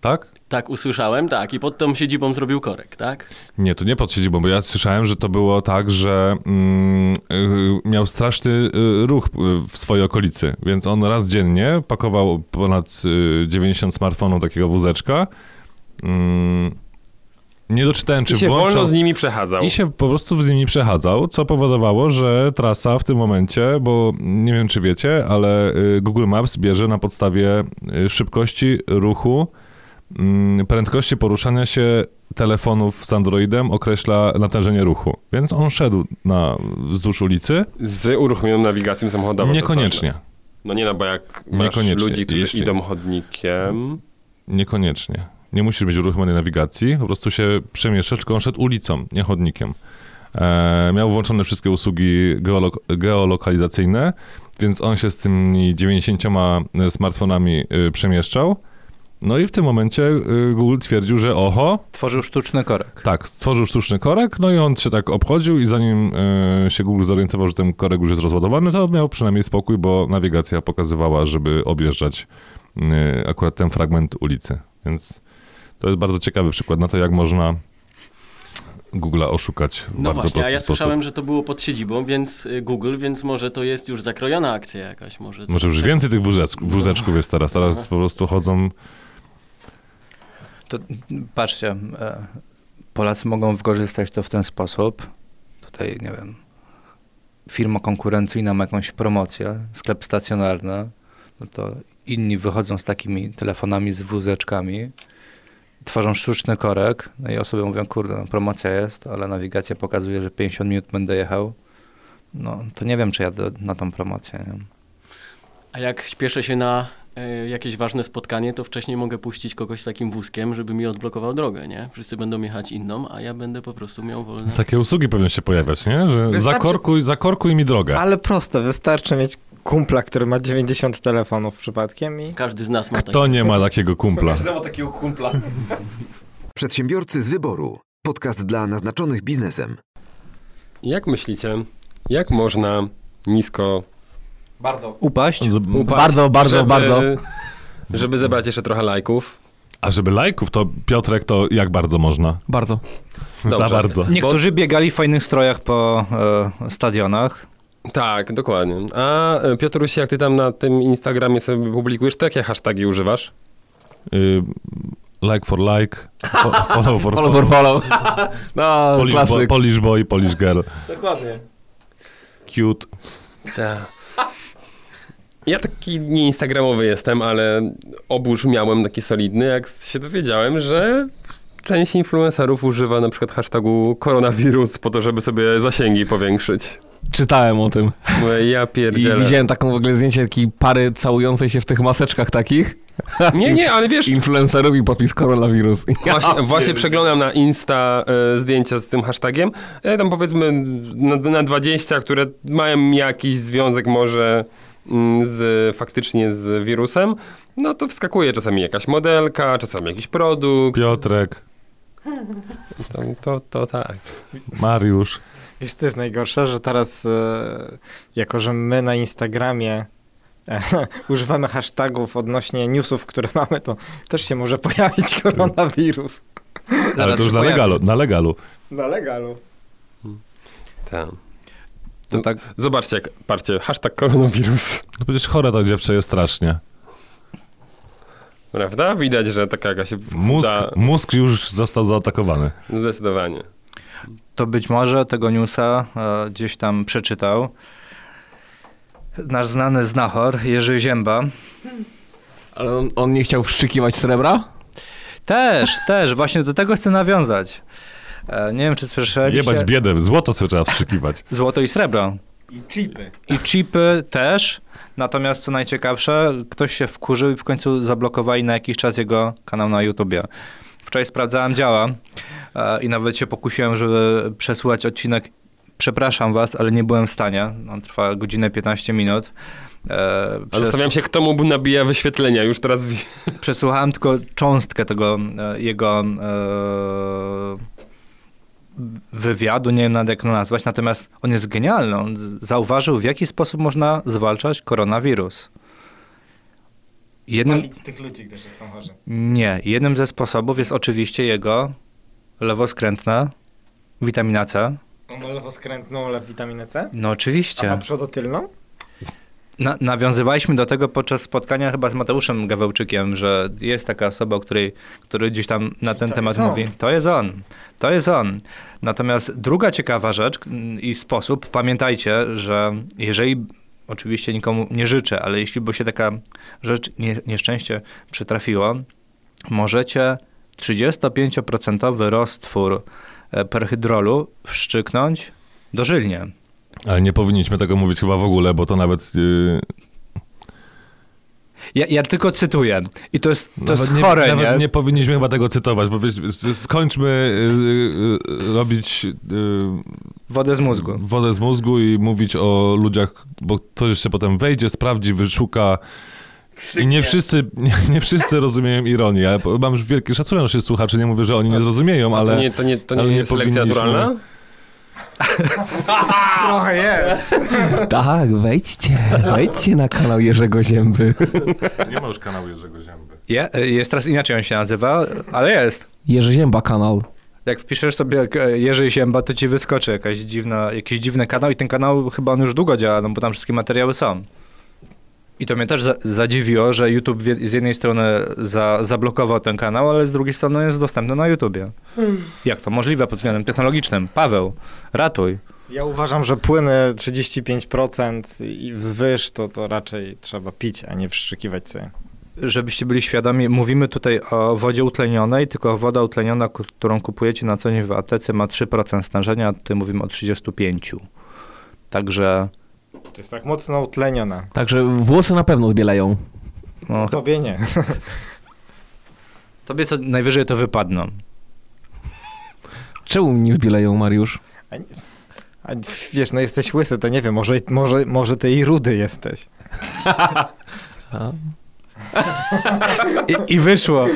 Tak? Tak, usłyszałem, tak. I pod tą siedzibą zrobił korek, tak? Nie, to nie pod siedzibą, bo ja słyszałem, że to było tak, że mm, y, miał straszny y, ruch y, w swojej okolicy, więc on raz dziennie pakował ponad y, 90 smartfonów takiego wózeczka. Mm, nie doczytałem, czy I się włączał... wolno z nimi przechadzał. I się po prostu z nimi przechadzał, co powodowało, że trasa w tym momencie, bo nie wiem czy wiecie, ale Google Maps bierze na podstawie szybkości ruchu, prędkości poruszania się telefonów z Androidem określa natężenie ruchu. Więc on szedł na, wzdłuż ulicy. Z uruchomioną nawigacją samochodową. Niekoniecznie. ważne. No nie, no bo jak masz ludzi, którzy Jeśli- idą chodnikiem... Niekoniecznie. Nie musisz być uruchomionej nawigacji, po prostu się przemieszczasz, tylko on szedł ulicą, nie chodnikiem. E, miał włączone wszystkie usługi geolo- geolokalizacyjne, więc on się z tymi 90 smartfonami y, przemieszczał. No i w tym momencie y, Google twierdził, że oho, Tworzył sztuczny korek. tak, stworzył sztuczny korek, no i on się tak obchodził i zanim y, się Google zorientował, że ten korek już jest rozładowany, to miał przynajmniej spokój, bo nawigacja pokazywała, żeby objeżdżać y, akurat ten fragment ulicy. Więc to jest bardzo ciekawy przykład na to, jak można Google'a oszukać w No bardzo właśnie, prosty a ja sposób. słyszałem, że to było pod siedzibą, więc Google, więc może to jest już zakrojona akcja jakaś. Może, Może już więcej tych wózeczków, wózeczków jest teraz. Teraz po prostu chodzą... To patrzcie, e, Polacy mogą wykorzystać to w ten sposób. Tutaj, nie wiem, firma konkurencyjna ma jakąś promocję, sklep stacjonarny, no to inni wychodzą z takimi telefonami, z wózeczkami, tworzą sztuczny korek, no i osoby mówią, kurde, no, promocja jest, ale nawigacja pokazuje, że 50 minut będę jechał. No, to nie wiem, czy jadę na tą promocję. Nie? A jak śpieszę się na jakieś ważne spotkanie, to wcześniej mogę puścić kogoś z takim wózkiem, żeby mi odblokował drogę, nie? Wszyscy będą jechać inną, a ja będę po prostu miał wolne. Takie usługi pewnie się pojawiać, nie? Że Wystarczy- zakorkuj, zakorkuj mi drogę. Ale proste, wystarczy mieć kumpla, który ma 90 telefonów przypadkiem i... Każdy z nas ma Kto nie ma takiego kumpla? ma takiego kumpla. Przedsiębiorcy z wyboru. Podcast dla naznaczonych biznesem. Jak myślicie, jak można nisko Bardzo. Upaść? Z- upaść, Bardzo, bardzo, żeby, bardzo. Żeby zebrać jeszcze trochę lajków? A żeby lajków, to Piotrek, to jak bardzo można? Bardzo. Za Dobrze. bardzo. Niektórzy biegali w fajnych strojach po e, stadionach. Tak, dokładnie. A e, Piotruś, jak ty tam na tym Instagramie sobie publikujesz, to jakie hasztagi używasz? Y, like for like, fo- follow for Follow for follow. No, Polish, boy, klasyk. Polish boy, Polish girl, Dokładnie. cute. Ja taki nie instagramowy jestem, ale obóz miałem taki solidny, jak się dowiedziałem, że część influencerów używa na przykład hashtagu koronawirus po to, żeby sobie zasięgi powiększyć. Czytałem o tym. Ja I pierdzielę. widziałem taką w ogóle zdjęcie takiej pary całującej się w tych maseczkach takich. Nie, nie, ale wiesz, Influencerów i popis koronawirus. Właśnie, właśnie przeglądam na Insta e, zdjęcia z tym hashtagiem. E, tam powiedzmy na, na 20, które mają jakiś związek może z, faktycznie z wirusem. No to wskakuje czasami jakaś modelka, czasami jakiś produkt. Piotrek, To, to, to tak. Mariusz. Wiesz, co jest najgorsze, że teraz, e, jako że my na Instagramie e, używamy hashtagów odnośnie newsów, które mamy, to też się może pojawić koronawirus. Ale to już na legalu, na legalu. Na legalu. tak. To tak, Zobaczcie, jak, patrzcie, hashtag koronawirus. No przecież chore ta dziewczę jest strasznie. Prawda? Widać, że taka jakaś Mózg, chuda, mózg już został zaatakowany. zdecydowanie. to być może tego newsa e, gdzieś tam przeczytał nasz znany znachor Jerzy Zięba. Ale on, on nie chciał wszczykiwać srebra? Też, też, właśnie do tego chcę nawiązać. E, nie wiem, czy słyszeliście. Jebać biedę, złoto sobie trzeba wstrzykiwać. Złoto i srebro. I chipy. I chipy też. Natomiast co najciekawsze, ktoś się wkurzył i w końcu zablokowali na jakiś czas jego kanał na YouTubie. Wczoraj sprawdzałem, działa e, i nawet się pokusiłem, żeby przesłuchać odcinek. Przepraszam was, ale nie byłem w stanie. On trwa godzinę 15 minut. E, zastanawiam się, kto mu nabija wyświetlenia. Już teraz Przesłuchałem tylko cząstkę tego e, jego e, wywiadu, nie wiem nawet jak to nazwać, natomiast on jest genialny. On zauważył, w jaki sposób można zwalczać koronawirus. jednym, Palić tych ludzi, którzy są chorzy. nie, jednym ze sposobów jest oczywiście jego lewoskrętna witamina C. On ma lewoskrętną lew witaminę C? No A ma oczywiście. przodotylną? Na, nawiązywaliśmy do tego podczas spotkania chyba z Mateuszem Gawełczykiem, że jest taka osoba, której, który gdzieś tam na ten to temat mówi. To jest on. To jest on. Natomiast druga ciekawa rzecz mm, i sposób, pamiętajcie, że jeżeli, oczywiście nikomu nie życzę, ale jeśli by się taka rzecz, nie, nieszczęście przytrafiło, możecie 35% roztwór e, perhydrolu wszczyknąć dożylnie. Ale nie powinniśmy tego mówić chyba w ogóle, bo to nawet... Yy, Ja, ja tylko cytuję. I to jest, to nawet jest nie, chore, nawet nie? nie powinniśmy chyba tego cytować, bo wiesz, skończmy yy, yy, robić yy, Wodę z mózgu. wodę z mózgu i mówić o ludziach, bo to jeszcze potem wejdzie, sprawdzi, wyszuka. I nie wszyscy, nie, nie wszyscy rozumieją ironię. Ja mam już wielki szacunek naszych słuchaczy, nie mówię, że oni nie zrozumieją, ale... to nie, to nie, to ale nie nie jest selekcja powinniśmy- naturalna? Trochę jest. Tak, wejdźcie, wejdźcie na kanał Jerzego Zięby. Nie ma już kanału Jerzego Zięby. Je, jest teraz inaczej on się nazywa, ale jest. Jerzy Zięba kanał. Jak wpiszesz sobie e, Jerzy Zięba, to ci wyskoczy jakaś dziwna, jakiś dziwny kanał i ten kanał chyba on już długo działa, no bo tam wszystkie materiały są. I to mnie też za, zadziwiło, że YouTube z jednej strony za, zablokował ten kanał, ale z drugiej strony jest dostępny na YouTubie. Jak to możliwe pod względem technologicznym? Paweł, ratuj. Ja uważam, że płyny 35% i wzwyż to, to raczej trzeba pić, a nie wszczykiwać sobie. Żebyście byli świadomi, mówimy tutaj o wodzie utlenionej, tylko woda utleniona, którą kupujecie na co dzień w aptece ma 3% stężenia, a tutaj mówimy o 35%. Także To jest tak mocno utleniona. Także włosy na pewno zbielają. no, Tobie nie. tobie co najwyżej to wypadną. Czemu nie zbielają, Mariusz? A wiesz, no jesteś łysy, to nie wiem, może, może, może ty i rudy jesteś. A? I, I wyszło.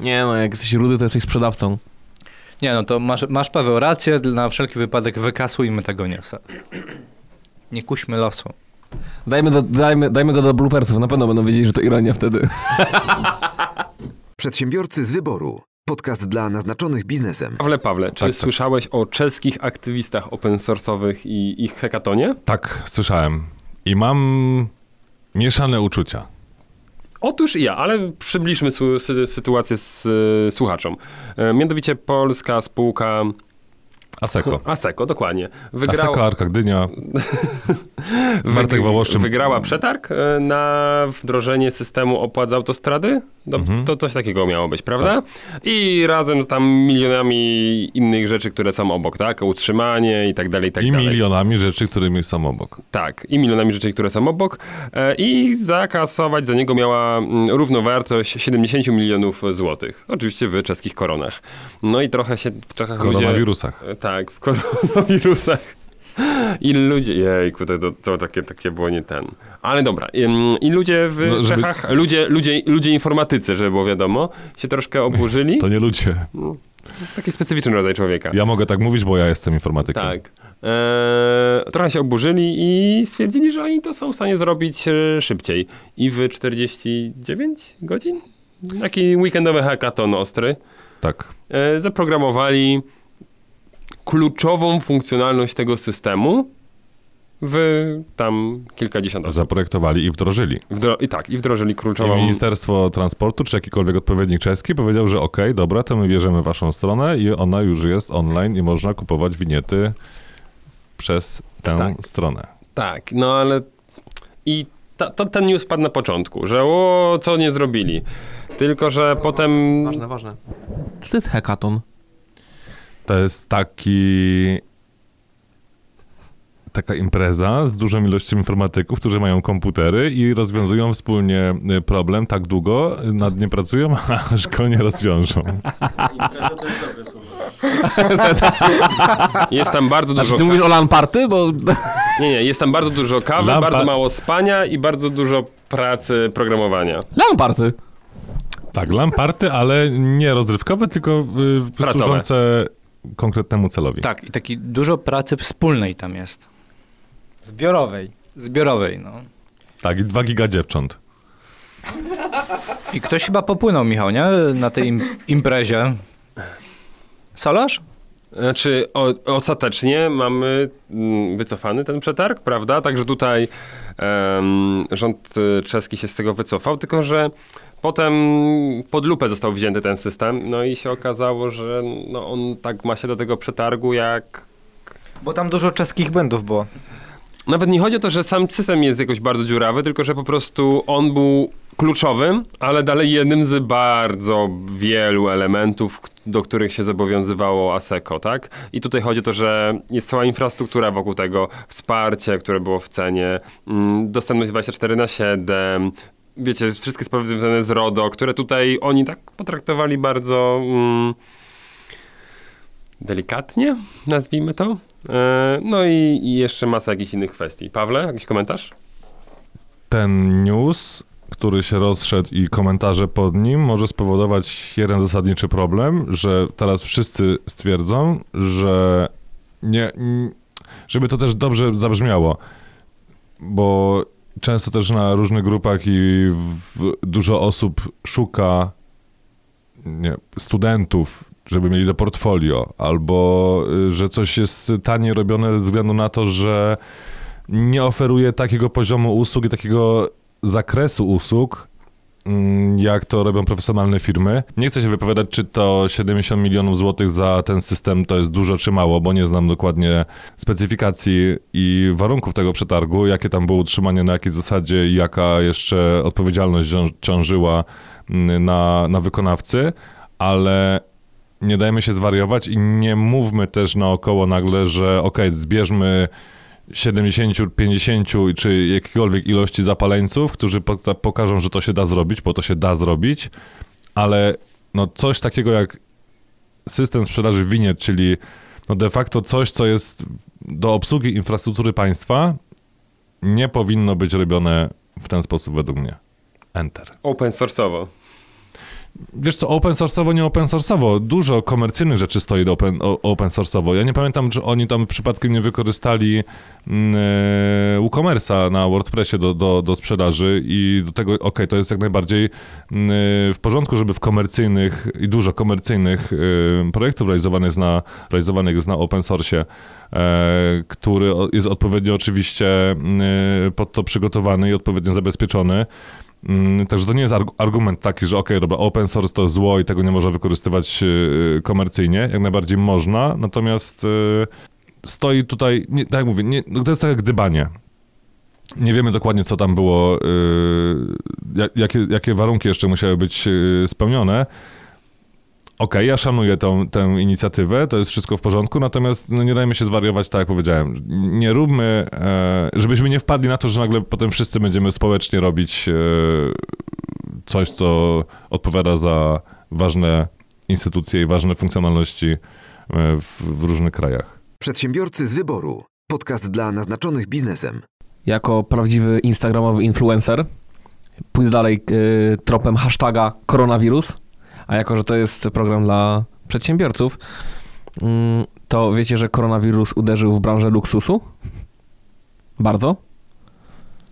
Nie no, jak jesteś rudy, to jesteś sprzedawcą. Nie no, to masz, masz Paweł rację, na wszelki wypadek wykasujmy tego newsa. Nie kuśmy losu. Dajmy, do, dajmy, dajmy go do bloopersów, na pewno będą wiedzieli, że to ironia wtedy. Przedsiębiorcy z wyboru. Podcast dla naznaczonych biznesem. Pawle, Pawle, czy Tak, tak. słyszałeś o czeskich aktywistach open source'owych i ich hekatonie? Tak, słyszałem. I mam mieszane uczucia. Otóż ja, ale przybliżmy sytuację z y, słuchaczom. E, mianowicie polska spółka Aseko. Aseko, dokładnie. Aseko, Arka Gdynia. Bartek Wołoszczyn. Wygrała przetarg e, na wdrożenie systemu opłat za autostrady. To, Mhm. to coś takiego miało być, prawda? I razem z tam milionami innych rzeczy, które są obok, tak? Utrzymanie i tak dalej, i tak I dalej. milionami rzeczy, którymi są obok. Tak, i milionami rzeczy, które są obok. E, I zakasować za niego miała mm, równowartość 70 milionów złotych. Oczywiście w czeskich koronach. No i trochę się w Czechach W ludzie... koronawirusach. Tak, w koronawirusach. I ludzie, jejku, to, to, to takie, takie było nie ten. Ale dobra, ym, i ludzie w No, żeby- Czechach, ludzie, ludzie, ludzie informatycy, żeby było wiadomo, się troszkę oburzyli. To nie ludzie. Taki specyficzny rodzaj człowieka. Ja mogę tak mówić, bo ja jestem informatykiem. Tak. Eee, trochę się oburzyli i stwierdzili, że oni to są w stanie zrobić e, szybciej. I w 49 godzin? Taki weekendowy hackathon ostry. Tak. E, zaprogramowali kluczową funkcjonalność tego systemu w tam kilkadziesiąt osób. Zaprojektowali i wdrożyli. Wdro- I tak, i wdrożyli I kluczową... Ministerstwo Transportu, czy jakikolwiek odpowiednik czeski powiedział, że okej, dobra, to my bierzemy waszą stronę i ona już jest online i można kupować winiety przez tę Tak. stronę. Tak, no ale i ta, to, ten news padł na początku, że o, co nie zrobili. Tylko, że potem... Ważne, ważne. Co to jest hackathon? To jest taki... Taka impreza z dużą ilością informatyków, którzy mają komputery i rozwiązują wspólnie y, problem tak długo, nad nim pracują, aż go nie rozwiążą. Jest tam bardzo dużo... Znaczy, ty mówisz o LAN party? Bo Nie, nie, jest tam bardzo dużo kawy, Lampa- bardzo mało spania i bardzo dużo pracy programowania. LAN party. Tak, lamparty, ale nie rozrywkowe, tylko y, służące konkretnemu celowi. Tak, i taki dużo pracy wspólnej tam jest. Zbiorowej. Zbiorowej, no. Tak, i dwa giga dziewcząt. I ktoś chyba popłynął, Michał, nie? Na tej im imprezie. Solarz? Znaczy, o, ostatecznie mamy mm, wycofany ten przetarg, prawda? Także tutaj em, rząd czeski się z tego wycofał, tylko że potem pod lupę został wzięty ten system, no i się okazało, że no, on tak ma się do tego przetargu jak Bo tam dużo czeskich błędów było. Nawet nie chodzi o to, że sam system jest jakoś bardzo dziurawy, tylko że po prostu on był kluczowym, ale dalej jednym z bardzo wielu elementów, do których się zobowiązywało ASECO, tak? I tutaj chodzi o to, że jest cała infrastruktura wokół tego, wsparcie, które było w cenie, mm, dostępność 24 na 7, wiecie, wszystkie sprawy związane z RODO, które tutaj oni tak potraktowali bardzo... Mm, delikatnie, nazwijmy to. E, No i, i jeszcze masa jakichś innych kwestii. Pawle, jakiś komentarz? Ten news, który się rozszedł i komentarze pod nim może spowodować jeden zasadniczy problem, że teraz wszyscy stwierdzą, że nie, żeby to też dobrze zabrzmiało, bo często też na różnych grupach i w, dużo osób szuka nie, studentów, żeby mieli do portfolio, albo y, że coś jest taniej robione ze względu na to, że nie oferuje takiego poziomu usług i takiego zakresu usług, jak to robią profesjonalne firmy. Nie chcę się wypowiadać, czy to 70 milionów złotych za ten system to jest dużo czy mało, bo nie znam dokładnie specyfikacji i warunków tego przetargu, jakie tam było utrzymanie, na jakiej zasadzie i jaka jeszcze odpowiedzialność cią- ciążyła mm, na, na wykonawcy, ale nie dajmy się zwariować i nie mówmy też naokoło nagle, że okej, zbierzmy 70, 50 czy jakiejkolwiek ilości zapaleńców, którzy poka- pokażą, że to się da zrobić, bo to się da zrobić, ale no coś takiego jak system sprzedaży winiet, czyli no de facto coś, co jest do obsługi infrastruktury państwa, nie powinno być robione w ten sposób według mnie. Enter. Open source'owo. Wiesz co, open source'owo, nie open source'owo. Dużo komercyjnych rzeczy stoi open, open source'owo. Ja nie pamiętam, czy oni tam przypadkiem nie wykorzystali mm, e, WooCommerce'a na WordPressie do, do, do sprzedaży i do tego, okej, to jest jak najbardziej mm, w porządku, żeby w komercyjnych i dużo komercyjnych e, projektów realizowanych na, realizowanych na open source'ie, e, który jest odpowiednio oczywiście mm, e, pod to przygotowany i odpowiednio zabezpieczony. Mm, Także to nie jest arg- argument taki, że okej, dobra, open source to zło i tego nie można wykorzystywać e, komercyjnie. Jak najbardziej można, natomiast e, stoi tutaj, nie, tak jak mówię, nie, no to jest tak jak gdybanie. Nie wiemy dokładnie, co tam było, jak, jakie, jakie warunki jeszcze musiały być spełnione. Okej, ja szanuję tą, tę inicjatywę, to jest wszystko w porządku, natomiast no, nie dajmy się zwariować, tak jak powiedziałem. Nie róbmy, e, żebyśmy nie wpadli na to, że nagle potem wszyscy będziemy społecznie robić e, coś, co odpowiada za ważne instytucje i ważne funkcjonalności e, w, w różnych krajach. Przedsiębiorcy z wyboru. Podcast dla naznaczonych biznesem. Jako prawdziwy instagramowy influencer pójdę dalej y, tropem hashtaga koronawirus, a jako, że to jest program dla przedsiębiorców, mm, to wiecie, że koronawirus uderzył w branżę luksusu? Bardzo?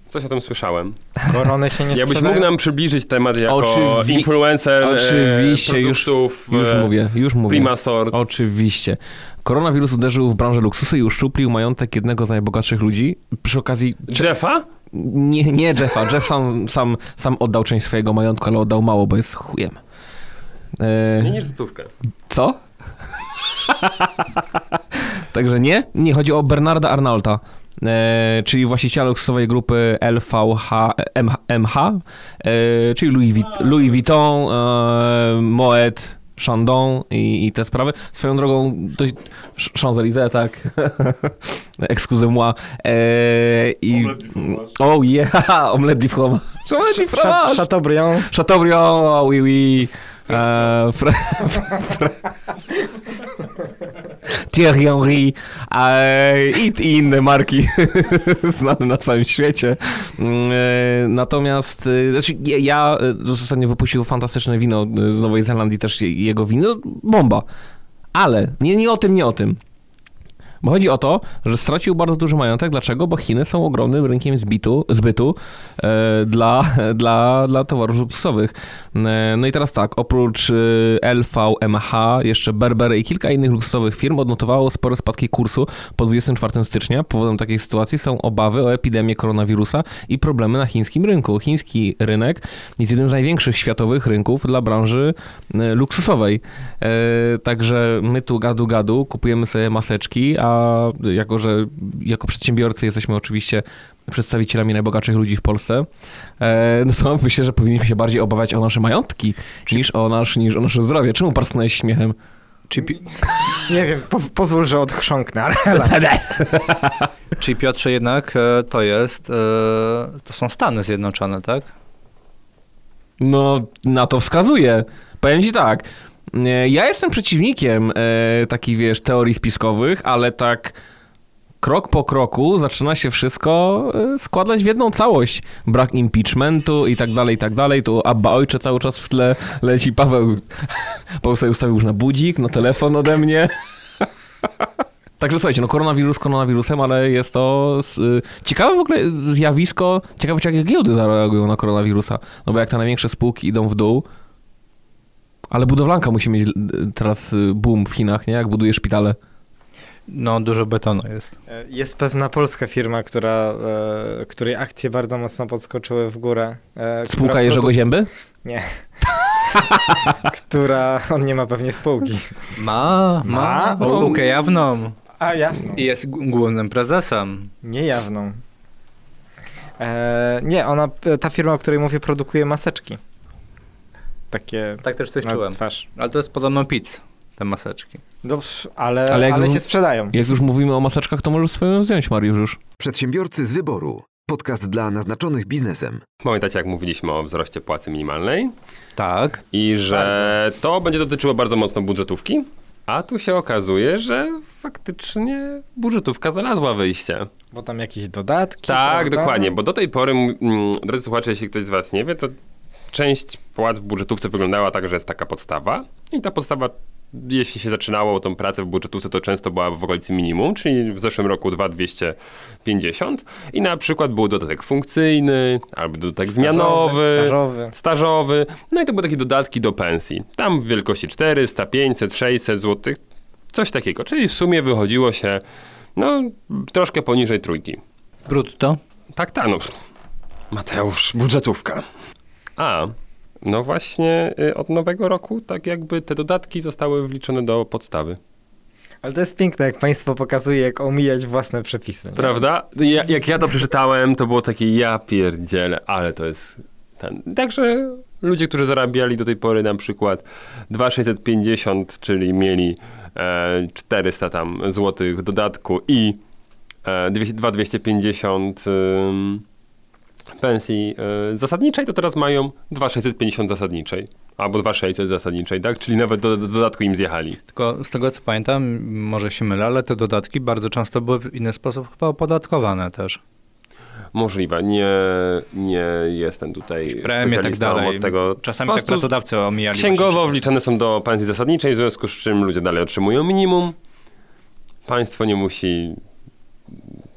Coś o tym słyszałem. Korony się nie Jakbyś sprzedają? mógł nam przybliżyć temat jako Oczywi- influencer Oczywiście, e, już- Już e, mówię, już mówię. Prima Sort. Oczywiście. Koronawirus uderzył w branżę luksusu i uszczuplił majątek jednego z najbogatszych ludzi. Przy okazji... Jeffa? Nie, nie Jeffa. Jeff sam, sam, sam oddał część swojego majątku, ale oddał mało, bo jest chujem. E, Nie niż złotówkę. co? Także nie? Nie, chodzi o Bernarda Arnaulta, e, czyli właściciela luksusowej grupy LVH, MH, MH e, czyli Louis, Louis Vuitton, e, Moet, Chandon i, i te sprawy. Swoją drogą, dość, Champs-Élysées, tak. Excusez-moi. E, i, oh yeah, omelette du fromage. Omelette du Cha- fromage. Chateaubriand. Chateaubriand, ah oui, oui. Euh, Fra- Fra- Thierry Henry e, i, i inne marki znane na całym świecie. Mm, e, Natomiast e, znaczy, ja, e, ostatnio wypuścił fantastyczne wino e, z Nowej Zelandii, też je- jego wino, bomba. Ale nie, nie o tym, nie o tym. Bo chodzi o to, że stracił bardzo duży majątek. Dlaczego? Bo Chiny są ogromnym rynkiem zbitu, zbytu e, dla, dla, dla towarów luksusowych. E, no i teraz tak, oprócz e, LVMH, jeszcze Berber i kilka innych luksusowych firm odnotowało spore spadki kursu po 24 stycznia. Powodem takiej sytuacji są obawy o epidemię koronawirusa i problemy na chińskim rynku. Chiński rynek jest jednym z największych światowych rynków dla branży e, luksusowej. E, Także my tu gadu gadu kupujemy sobie maseczki, a jako, że jako przedsiębiorcy jesteśmy oczywiście przedstawicielami najbogatszych ludzi w Polsce, e, no to myślę, że powinniśmy się bardziej obawiać o nasze majątki niż o, nasz, niż o nasze zdrowie. Czemu parsknąłeś śmiechem? Czy, Nie wiem, po, pozwól, że odchrząknę. ale- czy Piotrze jednak e, to jest, e, to są Stany Zjednoczone, tak? No, na to wskazuje. Powiem ci tak, ja jestem przeciwnikiem e, takich, wiesz, teorii spiskowych, ale tak krok po kroku zaczyna się wszystko e, składać w jedną całość. Brak impeachmentu i tak dalej, i tak dalej. Tu Abba Ojcze cały czas w tle leci. Paweł, Paweł sobie ustawił już na budzik, na telefon ode mnie. Także słuchajcie, no koronawirus koronawirusem, ale jest to y, ciekawe w ogóle zjawisko, ciekawe jak giełdy zareagują na koronawirusa, no bo jak te największe spółki idą w dół, ale budowlanka musi mieć y, teraz y, boom w Chinach, nie? Jak buduje szpitale. No, dużo betonu jest. E, Jest pewna polska firma, która, e, której akcje bardzo mocno podskoczyły w górę. e, Spółka Jerzego Zięby? która, on nie ma pewnie spółki. Ma, Ma? ma spółkę jawną A jawną. i jest głównym prezesem. Niejawną. E, nie, ona, ta firma, o której mówię, produkuje maseczki. Takie Tak też coś na czułem. twarz. Ale to jest podobno pizz, te maseczki. Dobrze, ale, Ale ale, jak już- się sprzedają. Jak już mówimy o maseczkach, to możesz swoją wziąć, Mariusz już. Przedsiębiorcy z wyboru. Podcast dla naznaczonych biznesem. Pamiętacie, jak mówiliśmy o wzroście płacy minimalnej Tak. i że to będzie dotyczyło bardzo mocno budżetówki, a tu się okazuje, że faktycznie budżetówka znalazła wyjście. Bo tam jakieś dodatki. Tak, prawda? dokładnie, bo do tej pory, mm, drodzy słuchacze, jeśli ktoś z was nie wie, to część płac w budżetówce wyglądała tak, że jest taka podstawa i ta podstawa, jeśli się zaczynało tą pracę w budżetówce, to często była w okolicy minimum, czyli w zeszłym roku 2250 i na przykład był dodatek funkcyjny albo dodatek zmianowy. Stażowy. Stażowy, no i to były takie dodatki do pensji. Tam w wielkości 400, 500, 600 zł, coś takiego. Czyli w sumie wychodziło się, no, troszkę poniżej trójki. Brutto. Tak, tak, no. Mateusz, budżetówka. A, no właśnie y, od nowego roku tak jakby te dodatki zostały wliczone do podstawy. Ale to jest piękne, jak państwo pokazuje, jak omijać własne przepisy. nie? Prawda? Ja, jak ja to przeczytałem, to było takie ja pierdzielę, ale to jest ten. Także ludzie, którzy zarabiali do tej pory na przykład 2,650, czyli mieli e, 400 tam złotych dodatku i e, 200 2,250 ym, pensji e, zasadniczej, to teraz mają 2,650 zasadniczej. Albo 2,600 zasadniczej, tak? Czyli nawet do, do dodatku im zjechali. Tylko z tego co pamiętam, może się mylę, ale te dodatki bardzo często były w inny sposób chyba opodatkowane też. Możliwe. Nie, nie jestem tutaj Premie tak dalej. od tego. Czasami tak pracodawcy omijali. Księgowo wliczane są do pensji zasadniczej, w związku z czym ludzie dalej otrzymują minimum. Państwo nie musi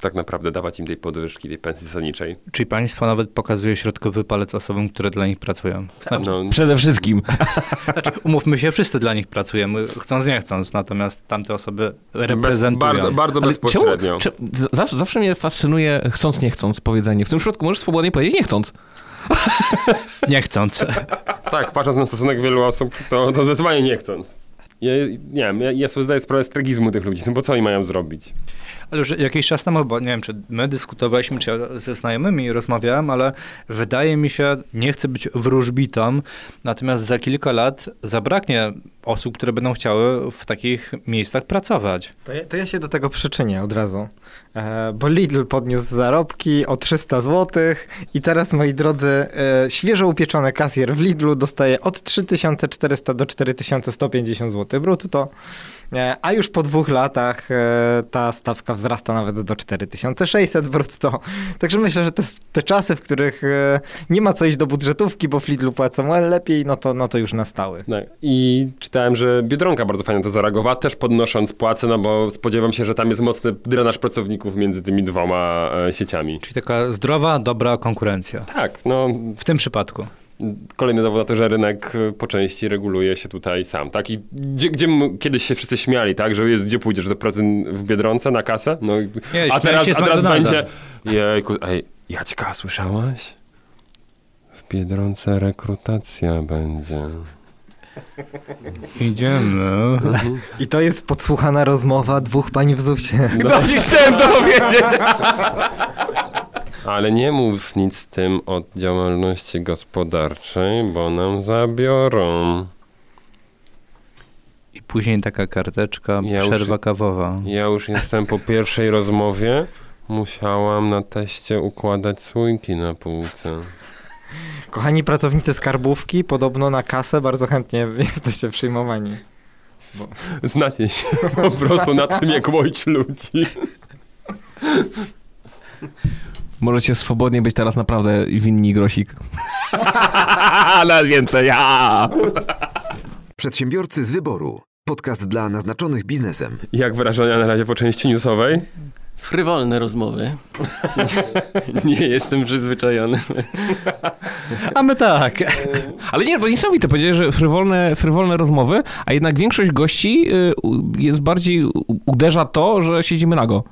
tak naprawdę dawać im tej podwyżki, tej pensji zasadniczej. Czyli państwo nawet pokazuje środkowy palec osobom, które dla nich pracują. Znaczy, No, Przede wszystkim. znaczy, umówmy się, wszyscy dla nich pracujemy, chcąc nie chcąc, natomiast tamte osoby bez, reprezentują. bardzo, bardzo Ale bezpośrednio. Czemu, czemu, zawsze, zawsze mnie fascynuje chcąc, nie chcąc powiedzenie. W tym przypadku możesz swobodnie powiedzieć nie chcąc. Nie chcąc. Tak, patrząc na stosunek wielu osób, to, to zdecydowanie nie chcąc. Ja, nie wiem, ja, ja sobie zdaję sprawę z tragizmu tych ludzi, no bo co oni mają zrobić? Ale już jakiś czas temu, bo nie wiem, czy my dyskutowaliśmy, czy ja ze znajomymi rozmawiałem, ale wydaje mi się, nie chcę być wróżbitą, natomiast za kilka lat zabraknie osób, które będą chciały w takich miejscach pracować. To ja, to ja się do tego przyczynię od razu. E, bo Lidl podniósł zarobki o 300 zł i teraz, moi drodzy, e, świeżo upieczony kasjer w Lidlu dostaje od 3400 do 4150 zł brutto. E, a już po dwóch latach e, ta stawka wzrasta nawet do 4600 brutto. Także myślę, że te, te czasy, w których e, nie ma co iść do budżetówki, bo w Lidlu płacą lepiej, no to, no to już nastały. Tak. I czytałem, że Biedronka bardzo fajnie na to zareagowała, też podnosząc płace, no bo spodziewam się, że tam jest mocny drenaż pracowników między tymi dwoma sieciami. Czyli taka zdrowa, dobra konkurencja. Tak, no W tym przypadku. Kolejny dowód na to, że rynek e, po części reguluje się tutaj sam, tak? I gdzie, gdzie kiedyś się wszyscy śmiali, tak? Że jest, gdzie pójdziesz do pracy w Biedronce na kasę? No, i- Nie, a teraz, a teraz będzie... Jejku, ej, Jaćka, słyszałaś? W Biedronce rekrutacja będzie. Idziemy. I to jest podsłuchana rozmowa dwóch pań w ZUS-ie. Właśnie chciałem to powiedzieć. Ale nie mów nic tym o działalności gospodarczej, bo nam zabiorą. I później taka karteczka, Ja już- przerwa kawowa. Ja już jestem po pierwszej rozmowie. Musiałam na teście układać słoiki na półce. Kochani pracownicy skarbówki, podobno na kasę bardzo chętnie jesteście przyjmowani. Znacie się po prostu na tym, jak łoić ludzi. Możecie swobodnie być teraz naprawdę winni grosik. Ale więcej ja. Przedsiębiorcy z wyboru. Podcast dla naznaczonych biznesem. Jak wrażenia na razie po części newsowej? Frywolne rozmowy. nie jestem przyzwyczajony. A my tak. Ale nie, bo niesamowite. Powiedziałeś, że frywolne, frywolne rozmowy, a jednak większość gości y, jest bardziej, uderza to, że siedzimy nago.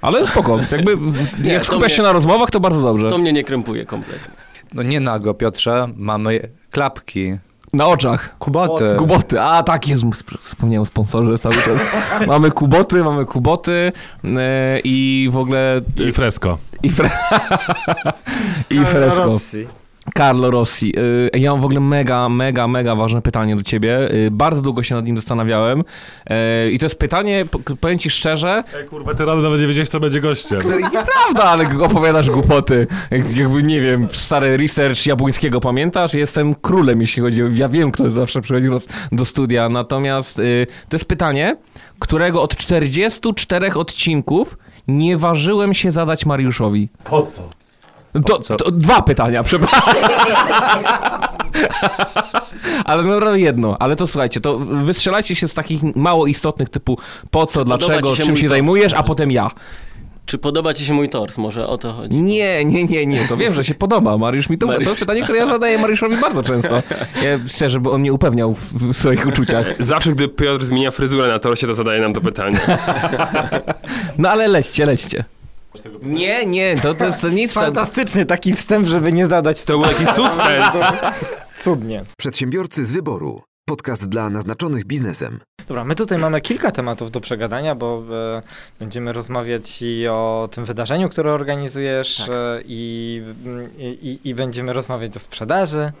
Ale spoko. Jakby Nie, jak skupiasz mnie- się na rozmowach, to bardzo dobrze. To mnie nie krępuje kompletnie. No nie nago, Piotrze. Mamy klapki, Na oczach. kuboty. Kuboty, a tak, Jezu, sp- wspomniałem o sponsorze cały czas. mamy kuboty, mamy kuboty e, i w ogóle... I fresko. I, fre... I fresco. Carlo Rossi. Y, Ja mam w ogóle mega, mega, mega ważne pytanie do ciebie. Y, Bardzo długo się nad nim zastanawiałem. Y, I to jest pytanie, po- powiem ci szczerze, Ej, kurwa, ty rady nawet nie wiedziałeś, kto będzie gościem. nieprawda, ale opowiadasz głupoty. Jak- Jakby, nie wiem, stary research Jabłońskiego pamiętasz? Jestem królem, jeśli chodzi o... Ja wiem, kto zawsze przychodzi do, studia. Natomiast to jest pytanie, którego od 44 odcinków nie ważyłem się zadać Mariuszowi. Po co? To, co? to dwa pytania, przepraszam. ale naprawdę jedno. Ale to słuchajcie, to wystrzelajcie się z takich mało istotnych typu po co, podoba dlaczego, czym się zajmujesz, a potem ja. Czy podoba ci się mój tors? Może o to chodzi. Nie, nie, nie, nie, to wiem, że się podoba. Mariusz mi to, to jest pytanie, które ja zadaję Mariuszowi bardzo często. Ja, szczerze, bo on mnie upewniał w, w swoich uczuciach. Zawsze, gdy Piotr zmienia fryzurę na torsie, to zadaje nam to pytanie. No ale lećcie, lećcie. Nie, nie, to, to jest to nic. Fantastyczny taki wstęp, żeby nie zadać To był taki suspens. cudnie. Przedsiębiorcy z wyboru. Podcast dla naznaczonych biznesem. Dobra, my tutaj mamy kilka tematów do przegadania, bo e, będziemy rozmawiać i o tym wydarzeniu, które organizujesz Tak. e, i, i, i będziemy rozmawiać o sprzedaży,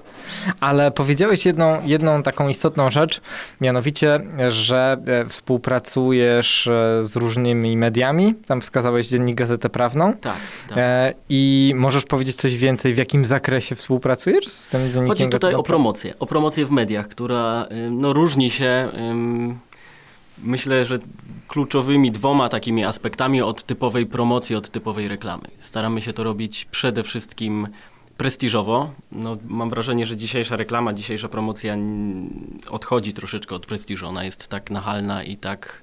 ale powiedziałeś jedną, jedną taką istotną rzecz, mianowicie, że e, współpracujesz z różnymi mediami, tam wskazałeś Dziennik Gazetę Prawną Tak, tak. e, i możesz powiedzieć coś więcej, w jakim zakresie współpracujesz z tym Dziennikiem Chodzi tutaj Gazetą o promocję. O promocję w mediach, która ym, no, różni się ym, myślę, że kluczowymi dwoma takimi aspektami od typowej promocji, od typowej reklamy. Staramy się to robić przede wszystkim prestiżowo. No, mam wrażenie, że dzisiejsza reklama, dzisiejsza promocja odchodzi troszeczkę od prestiżu. Ona jest tak nachalna i tak,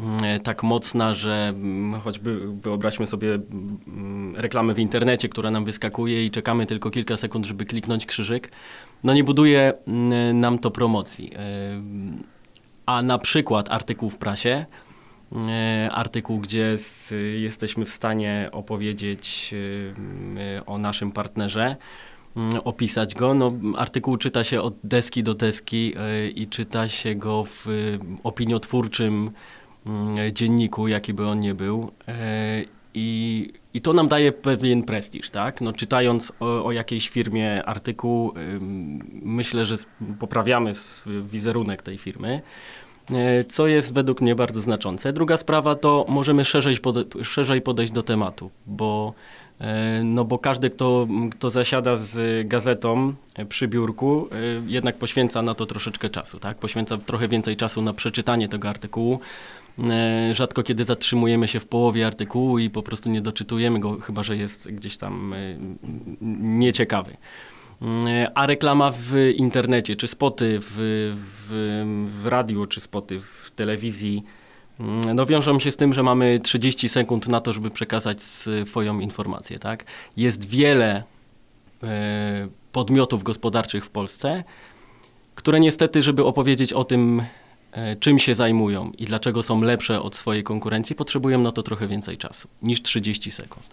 mm, tak mocna, że mm, choćby wyobraźmy sobie mm, reklamę w internecie, która nam wyskakuje i czekamy tylko kilka sekund, żeby kliknąć krzyżyk. No nie buduje mm, nam to promocji. Ym, A na przykład artykuł w prasie, e, artykuł, gdzie jesteśmy w stanie opowiedzieć e, o naszym partnerze, mm, opisać go. No, artykuł czyta się od deski do deski e, i czyta się go w e, opiniotwórczym mm, dzienniku, jaki by on nie był. I, I to nam daje pewien prestiż, tak? No, czytając o, o jakiejś firmie artykuł, myślę, że poprawiamy wizerunek tej firmy, e, co jest według mnie bardzo znaczące. Druga sprawa to możemy szerzej, pode- szerzej podejść do tematu, bo, e, no bo każdy, kto, kto zasiada z gazetą przy biurku, e, jednak poświęca na to troszeczkę czasu, tak? Poświęca trochę więcej czasu na przeczytanie tego artykułu, Rzadko kiedy zatrzymujemy się w połowie artykułu i po prostu nie doczytujemy go, chyba że jest gdzieś tam e, nieciekawy. Mm, A reklama w internecie, czy spoty w, w, w radiu, czy spoty w telewizji, mm, no wiążą się z tym, że mamy 30 sekund na to, żeby przekazać swoją informację. Tak? Jest wiele e, podmiotów gospodarczych w Polsce, które niestety, żeby opowiedzieć o tym, e, czym się zajmują i dlaczego są lepsze od swojej konkurencji, potrzebują na to trochę więcej czasu niż 30 sekund.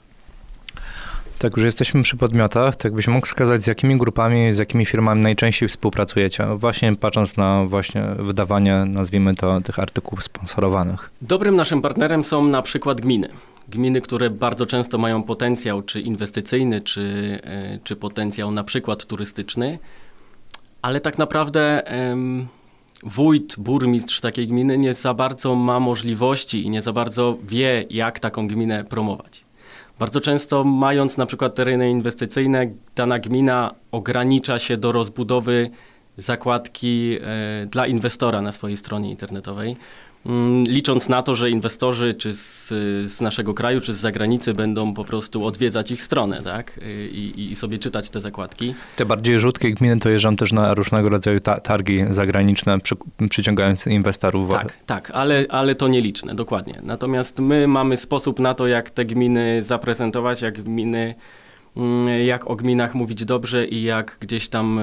Tak, już jesteśmy przy podmiotach, tak byś mógł wskazać, z jakimi grupami, z jakimi firmami najczęściej współpracujecie, właśnie patrząc na właśnie wydawanie, nazwijmy to, tych artykułów sponsorowanych. Dobrym naszym partnerem są na przykład gminy. Gminy, które bardzo często mają potencjał czy inwestycyjny, czy, e, czy potencjał na przykład turystyczny, ale tak naprawdę em, wójt, burmistrz takiej gminy nie za bardzo ma możliwości i nie za bardzo wie, jak taką gminę promować. Bardzo często mając na przykład tereny inwestycyjne, dana gmina ogranicza się do rozbudowy zakładki e, dla inwestora na swojej stronie internetowej, licząc na to, że inwestorzy czy z, z naszego kraju, czy z zagranicy będą po prostu odwiedzać ich stronę tak? I, i sobie czytać te zakładki. Te bardziej rzutkie gminy to jeżdżą też na różnego rodzaju ta targi zagraniczne, przy, przyciągając inwestorów. Tak, tak, ale, ale to nieliczne, dokładnie. Natomiast my mamy sposób na to, jak te gminy zaprezentować, jak gminy, mm, jak o gminach mówić dobrze i jak gdzieś tam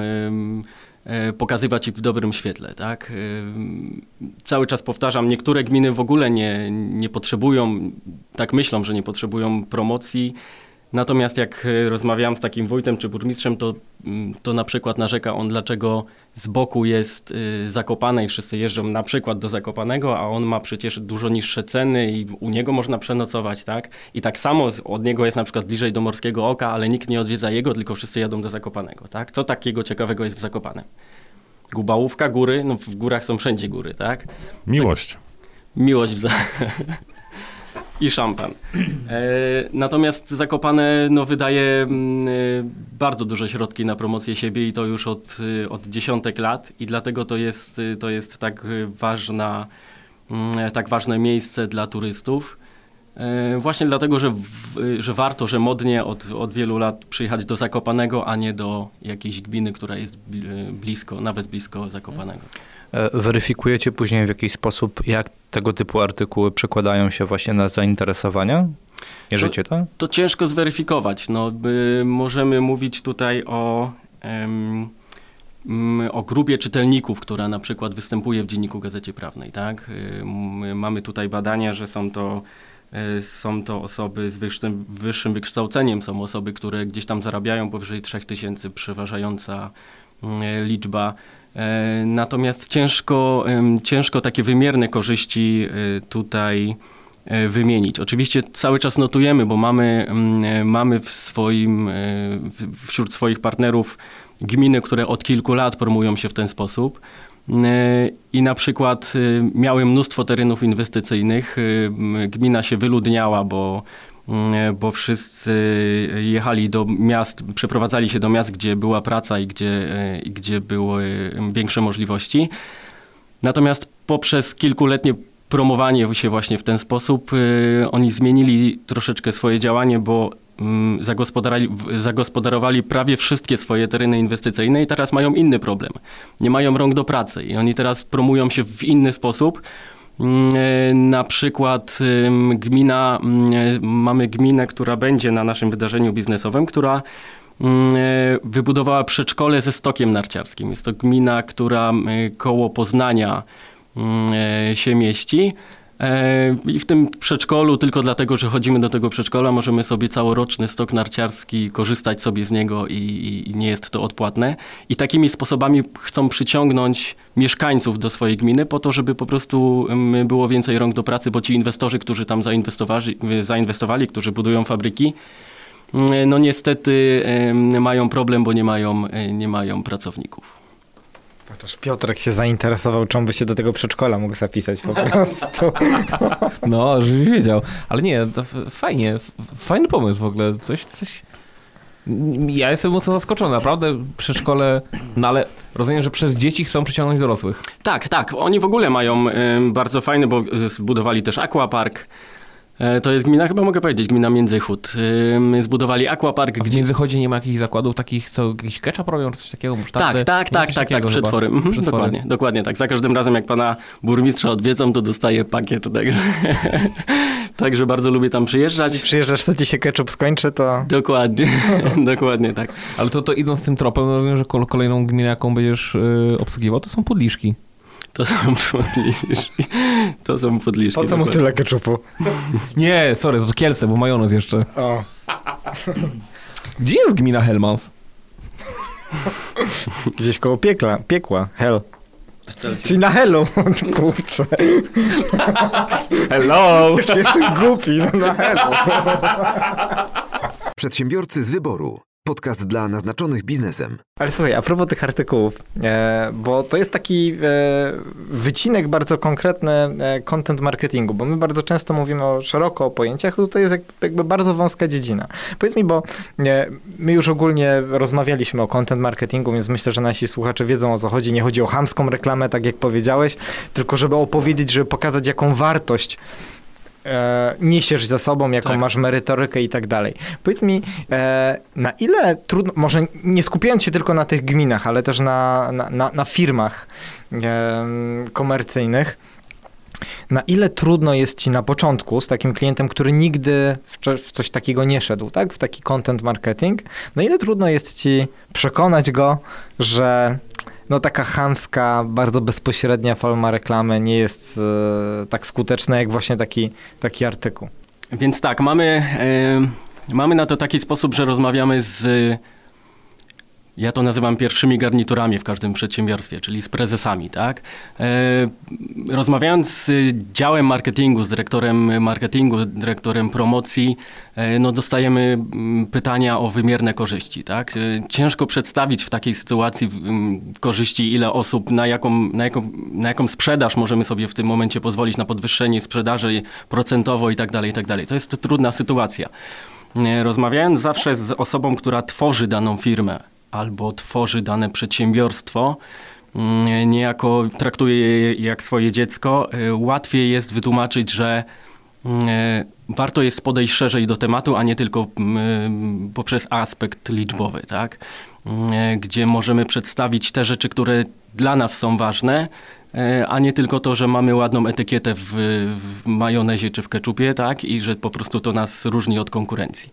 pokazywać ich w dobrym świetle, tak? Ym, Cały czas powtarzam, niektóre gminy w ogóle nie, nie potrzebują, tak myślą, że nie potrzebują promocji, Natomiast jak e, rozmawiałam z takim wójtem czy burmistrzem, to, mm, to na przykład narzeka on, dlaczego z boku jest y, Zakopane i wszyscy jeżdżą na przykład do Zakopanego, a on ma przecież dużo niższe ceny i u niego można przenocować, tak? I tak samo od niego jest na przykład bliżej do Morskiego Oka, ale nikt nie odwiedza jego, tylko wszyscy jadą do Zakopanego, tak? Co takiego ciekawego jest w Zakopanem? Gubałówka, góry, no w górach są wszędzie góry, tak? Miłość. Miłość w za... i szampan. E, natomiast Zakopane no, wydaje mm, e, bardzo duże środki na promocję siebie i to już od, e, od dziesiątek lat i dlatego to jest, to jest tak ważna, mm, tak ważne miejsce dla turystów. Właśnie dlatego, że, że warto, że modnie od, od wielu lat przyjechać do Zakopanego, a nie do jakiejś gminy, która jest bli- blisko, nawet blisko Zakopanego. Weryfikujecie później w jakiś sposób, jak tego typu artykuły przekładają się właśnie na zainteresowania? Mierzycie to? To ciężko zweryfikować. No, y, możemy mówić tutaj o, mm, o grupie czytelników, która na przykład występuje w Dzienniku Gazecie Prawnej. Tak? Mamy tutaj badania, że są to, y, są to osoby z wyższym, wyższym wykształceniem, są osoby, które gdzieś tam zarabiają powyżej 3000, przeważająca mm, liczba. E, Natomiast ciężko, ciężko takie wymierne korzyści y, tutaj e, wymienić. Oczywiście cały czas notujemy, bo mamy, mm, e, mamy w swoim, e, wśród swoich partnerów gminy, które od kilku lat promują się w ten sposób. E, I na przykład e, miały mnóstwo terenów inwestycyjnych. E, Gmina się wyludniała, bo, mm, bo wszyscy jechali do miast, przeprowadzali się do miast, gdzie była praca i gdzie, e, i gdzie były większe możliwości. Natomiast poprzez kilkuletnie promowanie się właśnie w ten sposób, y, oni zmienili troszeczkę swoje działanie, bo zagospodarowali prawie wszystkie swoje tereny inwestycyjne i teraz mają inny problem. Nie mają rąk do pracy i oni teraz promują się w inny sposób. Mm, e, Na przykład gmina, mm, e, mamy gminę, która będzie na naszym wydarzeniu biznesowym, która mm, e, wybudowała przedszkole ze stokiem narciarskim. Jest to gmina, która m, koło Poznania się mieści. E, I w tym przedszkolu, tylko dlatego, że chodzimy do tego przedszkola, możemy sobie całoroczny stok narciarski korzystać sobie z niego i, i, nie jest to odpłatne. I takimi sposobami chcą przyciągnąć mieszkańców do swojej gminy po to, żeby po prostu było więcej rąk do pracy, bo ci inwestorzy, którzy tam zainwestowali, zainwestowali którzy budują fabryki, no niestety mają problem, bo nie mają, e, nie mają pracowników. Chociaż Piotrek się zainteresował, czy on by się do tego przedszkola mógł zapisać po prostu. No, żebyś wiedział. Ale nie, fajnie, fajny pomysł w ogóle. Coś, coś... Ja jestem mocno zaskoczony, naprawdę przedszkole, no ale rozumiem, że przez dzieci chcą przyciągnąć dorosłych. Tak, tak. Oni w ogóle mają em, bardzo fajny, bo y, zbudowali też aquapark. E, To jest gmina, chyba mogę powiedzieć, gmina Międzychód. Zbudowali aquapark, A w gdzie... międzychodzie nie ma jakichś zakładów takich, co jakiś ketchup robią, coś takiego, musztardę? Tak, tak, tak, tak, tak, chyba. przetwory. Mhm, Przetwory. Dokładnie, dokładnie tak. Za każdym razem, jak pana burmistrza odwiedzą, to dostaje pakiet, także, także bardzo lubię tam przyjeżdżać. Przyjeżdżasz, co ci się ketchup skończy, to... Dokładnie, dokładnie tak. Ale to, to idąc tym tropem, rozumiem, że kol- kolejną gminę, jaką będziesz y, obsługiwał, to są Podliszki. To są podliszki. To są podliszki. Po co mu tyle ketchupu? Nie, sorry, to Kielce, bo majonez jeszcze. O. Gdzie jest gmina Helmans? Gdzieś koło piekla, piekła, hell. Czyli na hellu, kurczę. Hello! Jestem głupi, no na hellu. Przedsiębiorcy z wyboru. Podcast dla naznaczonych biznesem. Ale słuchaj, a propos tych artykułów, e, bo to jest taki e, wycinek bardzo konkretny e, content marketingu, bo my bardzo często mówimy o szeroko o pojęciach, to to jest jak, jakby bardzo wąska dziedzina. Powiedz mi, bo my już ogólnie rozmawialiśmy o content marketingu, więc myślę, że nasi słuchacze wiedzą o co chodzi. Nie chodzi o chamską reklamę, tak jak powiedziałeś, tylko żeby opowiedzieć, żeby pokazać jaką wartość e, niesiesz za sobą, jaką Tak. masz merytorykę i tak dalej. Powiedz mi, e, na ile trudno, może nie skupiając się tylko na tych gminach, ale też na, na, na, na firmach e, komercyjnych, na ile trudno jest ci na początku z takim klientem, który nigdy w, coś takiego nie szedł, tak? W taki content marketing, na ile trudno jest ci przekonać go, że no taka chamska, bardzo bezpośrednia forma reklamy nie jest e, tak skuteczna jak właśnie taki, taki artykuł. Więc tak, mamy, e, mamy na to taki sposób, że rozmawiamy z, ja to nazywam pierwszymi garniturami w każdym przedsiębiorstwie, czyli z prezesami, tak? E, rozmawiając z działem marketingu, z dyrektorem marketingu, dyrektorem promocji, e, no dostajemy mm, pytania o wymierne korzyści, tak? E, ciężko przedstawić w takiej sytuacji mm, korzyści, ile osób, na jaką, na, jaką, na jaką sprzedaż możemy sobie w tym momencie pozwolić, na podwyższenie sprzedaży procentowo i tak dalej, i tak dalej. To jest trudna sytuacja. Rozmawiając zawsze z osobą, która tworzy daną firmę albo tworzy dane przedsiębiorstwo, mm, niejako traktuje je jak swoje dziecko, e, łatwiej jest wytłumaczyć, że mm, e, warto jest podejść szerzej do tematu, a nie tylko mm, poprzez aspekt liczbowy, tak? E, Gdzie możemy przedstawić te rzeczy, które dla nas są ważne, e, a nie tylko to, że mamy ładną etykietę w, w majonezie czy w keczupie, tak? I że po prostu to nas różni od konkurencji.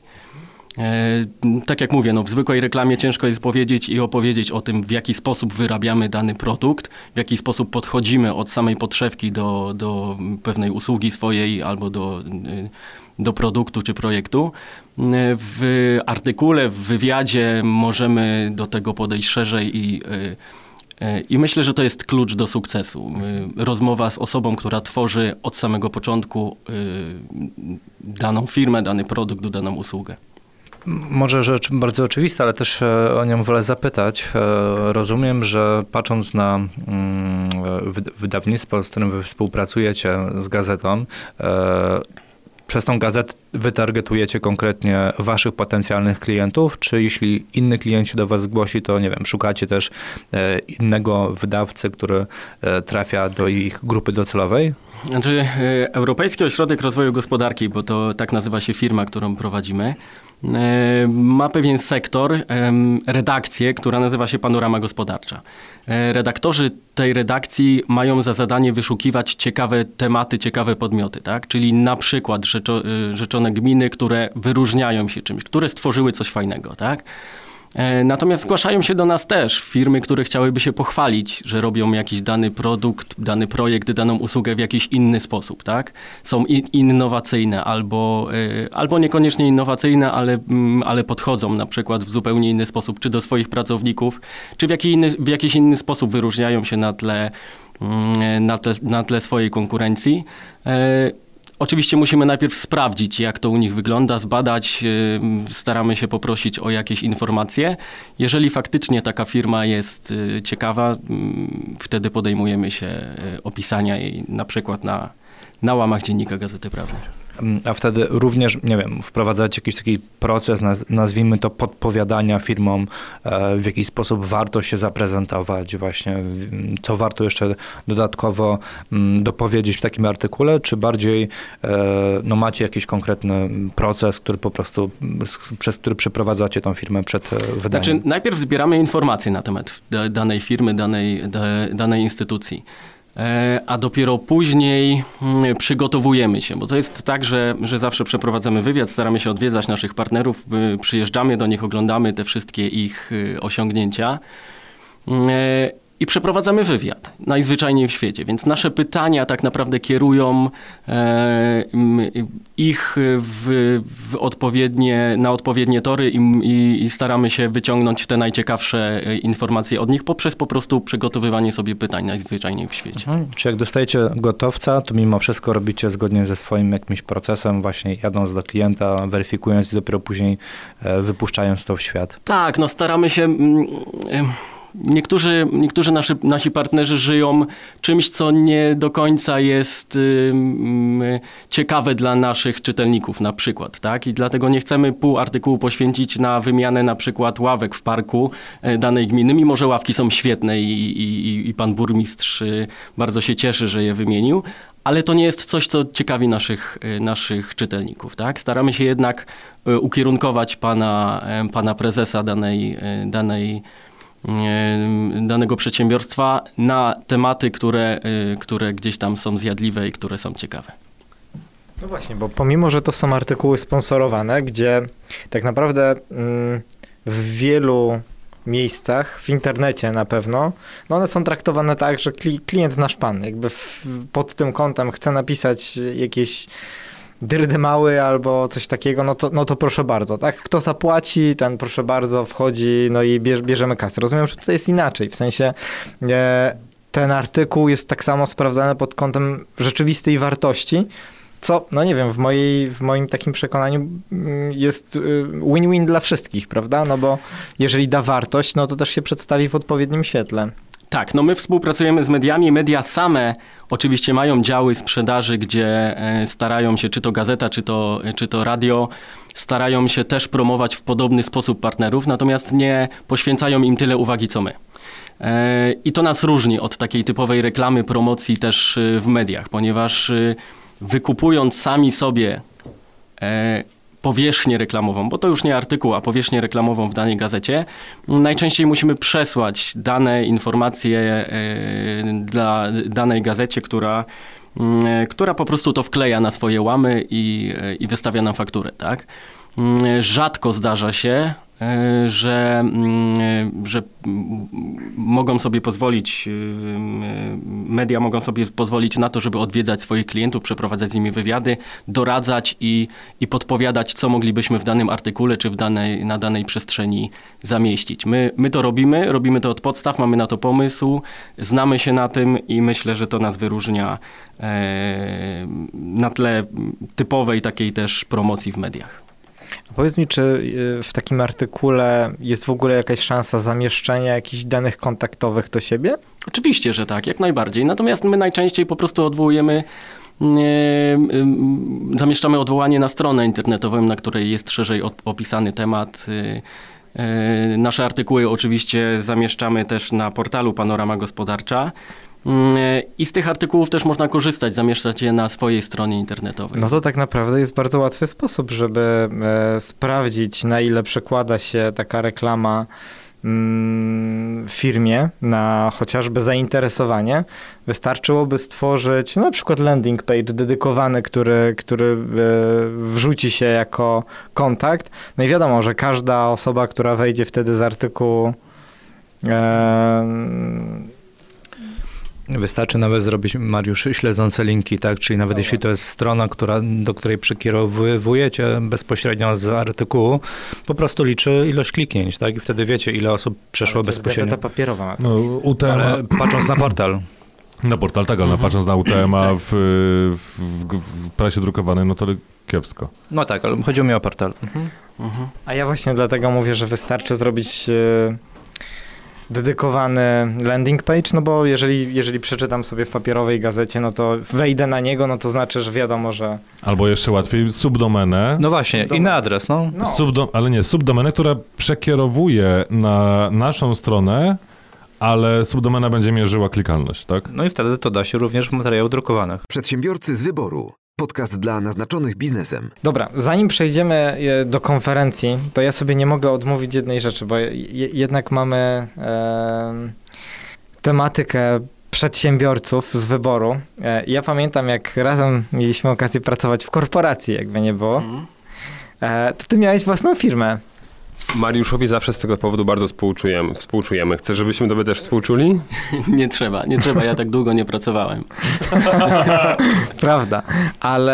E, Tak jak mówię, no w zwykłej reklamie ciężko jest powiedzieć i opowiedzieć o tym, w jaki sposób wyrabiamy dany produkt, w jaki sposób podchodzimy od samej podszewki do, do pewnej usługi swojej albo do, y, do produktu czy projektu. E, W artykule, w wywiadzie możemy do tego podejść szerzej i E, I myślę, że to jest klucz do sukcesu. Rozmowa z osobą, która tworzy od samego początku daną firmę, dany produkt, daną usługę. Może rzecz bardzo oczywista, ale też e, o nią wolę zapytać. E, Rozumiem, że patrząc na mm, wyd- wydawnictwo, z którym wy współpracujecie z gazetą, e, przez tą gazetę wytargetujecie konkretnie waszych potencjalnych klientów, czy jeśli inny klient do was zgłosi, to nie wiem, szukacie też e, innego wydawcy, który e, trafia do ich grupy docelowej? Znaczy, Europejski Ośrodek Rozwoju Gospodarki, bo to tak nazywa się firma, którą prowadzimy, ma pewien sektor, redakcję, która nazywa się Panorama Gospodarcza. E, Redaktorzy tej redakcji mają za zadanie wyszukiwać ciekawe tematy, ciekawe podmioty, tak? Czyli na przykład y, rzeczone gminy, które wyróżniają się czymś, które stworzyły coś fajnego, tak? E, Natomiast zgłaszają się do nas też firmy, które chciałyby się pochwalić, że robią jakiś dany produkt, dany projekt, daną usługę w jakiś inny sposób, tak? Są innowacyjne albo, e, albo niekoniecznie innowacyjne, ale, mm, ale podchodzą na przykład w zupełnie inny sposób, czy do swoich pracowników, czy w, jaki inny, w jakiś inny sposób wyróżniają się na tle, mm, na tle, na tle swojej konkurencji. Oczywiście musimy najpierw sprawdzić, jak to u nich wygląda, zbadać, yy, staramy się poprosić o jakieś informacje. Jeżeli faktycznie taka firma jest yy, ciekawa, yy, wtedy podejmujemy się yy, opisania jej na przykład na, na łamach Dziennika Gazety Prawnej. Mm, A wtedy również, nie wiem, wprowadzać jakiś taki proces, naz- nazwijmy to podpowiadania firmom, e, w jaki sposób warto się zaprezentować, właśnie co warto jeszcze dodatkowo mm, dopowiedzieć w takim artykule, czy bardziej e, no, macie jakiś konkretny proces, który po prostu, przez który przeprowadzacie tą firmę przed e, wydaniem? Znaczy, najpierw zbieramy informacje na temat da- danej firmy, danej, da, danej instytucji. E, A dopiero później mm, przygotowujemy się, bo to jest tak, że, że zawsze przeprowadzamy wywiad, staramy się odwiedzać naszych partnerów, y, przyjeżdżamy do nich, oglądamy te wszystkie ich y, osiągnięcia. I przeprowadzamy wywiad, najzwyczajniej w świecie. Więc nasze pytania tak naprawdę kierują e, ich w, w odpowiednie, na odpowiednie tory i, i, i staramy się wyciągnąć te najciekawsze e, informacje od nich poprzez po prostu przygotowywanie sobie pytań najzwyczajniej w świecie. Mhm. Czy jak dostajecie gotowca, to mimo wszystko robicie zgodnie ze swoim jakimś procesem, właśnie jadąc do klienta, weryfikując i dopiero później e, wypuszczając to w świat? Tak, no staramy się. mm, Niektórzy, niektórzy nasi, nasi partnerzy żyją czymś, co nie do końca jest ym, y, ciekawe dla naszych czytelników, na przykład. Tak? I dlatego nie chcemy pół artykułu poświęcić na wymianę na przykład ławek w parku e, danej gminy, mimo że ławki są świetne i, i, i pan burmistrz y, bardzo się cieszy, że je wymienił. Ale to nie jest coś, co ciekawi naszych, y, naszych czytelników. Tak? Staramy się jednak y, ukierunkować pana, pana prezesa danej, danej danego przedsiębiorstwa na tematy, które, y, które gdzieś tam są zjadliwe i które są ciekawe. No właśnie, bo pomimo, że to są artykuły sponsorowane, gdzie tak naprawdę mm, w wielu miejscach, w internecie na pewno, no one są traktowane tak, że kli, klient nasz pan, jakby w, pod tym kątem chce napisać jakieś dyrdy mały albo coś takiego, no to, no to proszę bardzo, tak? Kto zapłaci, ten proszę bardzo wchodzi, no i bierz, bierzemy kasę. Rozumiem, że tutaj jest inaczej, w sensie e, ten artykuł jest tak samo sprawdzany pod kątem rzeczywistej wartości, co, no nie wiem, w, mojej, w moim takim przekonaniu mm, jest y, win-win dla wszystkich, prawda? No bo jeżeli da wartość, no to też się przedstawi w odpowiednim świetle. Tak, no my współpracujemy z mediami. Media same oczywiście mają działy sprzedaży, gdzie e, starają się, czy to gazeta, czy to, czy to radio, starają się też promować w podobny sposób partnerów, natomiast nie poświęcają im tyle uwagi, co my. E, I to nas różni od takiej typowej reklamy, promocji też e, w mediach, ponieważ wykupując sami sobie powierzchnię reklamową, bo to już nie artykuł, a powierzchnię reklamową w danej gazecie, najczęściej musimy przesłać dane informacje e, dla danej gazecie, która, mm, która po prostu to wkleja na swoje łamy i, e, i wystawia nam fakturę, tak? Mm, Rzadko zdarza się, że, mm, że mm, mogą sobie pozwolić, y, media mogą sobie pozwolić na to, żeby odwiedzać swoich klientów, przeprowadzać z nimi wywiady, doradzać i, i podpowiadać, co moglibyśmy w danym artykule czy w danej, na danej przestrzeni zamieścić. My, my to robimy, robimy to od podstaw, mamy na to pomysł, znamy się na tym i myślę, że to nas wyróżnia e, na tle typowej takiej też promocji w mediach. Powiedz mi, czy y, w takim artykule jest w ogóle jakaś szansa zamieszczenia jakichś danych kontaktowych do siebie? Oczywiście, że tak, jak najbardziej. Natomiast my najczęściej po prostu odwołujemy, e, em, zamieszczamy odwołanie na stronę internetową, na której jest szerzej op- opisany temat. Nasze artykuły oczywiście zamieszczamy też na portalu Panorama Gospodarcza. Mm, e, I z tych artykułów też można korzystać, zamieszczać je na swojej stronie internetowej. No to tak naprawdę jest bardzo łatwy sposób, żeby e, sprawdzić, na ile przekłada się taka reklama mm, firmie na chociażby zainteresowanie. Wystarczyłoby stworzyć na przykład landing page dedykowany, który, który e, wrzuci się jako kontakt. No i wiadomo, że każda osoba, która wejdzie wtedy z artykułu Wystarczy nawet zrobić, Mariusz, śledzące linki, tak? Czyli nawet jeśli to jest strona, która, do której przekierowujecie bezpośrednio z artykułu, po prostu liczy ilość kliknięć, tak? I wtedy wiecie, ile osób przeszło ale to jest bezpośrednio. Gazeta papierowa. ma to. No, UTM, Ale patrząc na portal, na portal tak, ale Mhm. patrząc na UTM w, w, w, w prasie drukowanej, no to kiepsko. no tak, ale chodziło mi o portal. Mhm. A ja właśnie dlatego mówię, że wystarczy zrobić e, dedykowany landing page, no bo jeżeli, jeżeli przeczytam sobie w papierowej gazecie, no to wejdę na niego, no to znaczy, że wiadomo, że... Albo jeszcze łatwiej, subdomenę. No właśnie, inny adres, no. No, Subdom, ale nie, subdomenę, która przekierowuje na naszą stronę, ale subdomena będzie mierzyła klikalność, tak? No i wtedy to da się również w materiałach drukowanych. Przedsiębiorcy z wyboru. Podcast dla naznaczonych biznesem. Dobra, zanim przejdziemy e, do konferencji, to ja sobie nie mogę odmówić jednej rzeczy, bo je, jednak mamy em, tematykę przedsiębiorców z wyboru. E, ja pamiętam, jak razem mieliśmy okazję pracować w korporacji, jakby nie było. E, to ty miałeś własną firmę. Mariuszowi zawsze z tego powodu bardzo współczujemy. współczujemy. Chcesz, żebyśmy tobie też współczuli? Nie trzeba, nie trzeba, ja tak długo nie pracowałem. Prawda, ale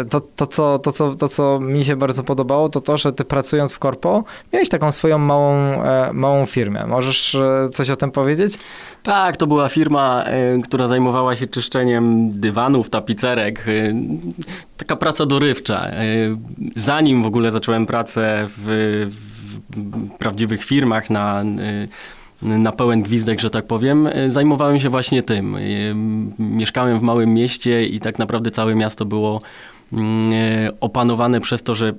e, to, to, co, to, co, to, co mi się bardzo podobało, to to, że ty pracując w korpo, miałeś taką swoją małą, e, małą firmę. Możesz e, coś o tym powiedzieć? Tak, to była firma, e, która zajmowała się czyszczeniem dywanów, tapicerek. Taka praca dorywcza. E, Zanim w ogóle zacząłem pracę w, w prawdziwych firmach na, e, na pełen gwizdek, że tak powiem, e, zajmowałem się właśnie tym. Mieszkałem w małym mieście i tak naprawdę całe miasto było mm, opanowane przez to, że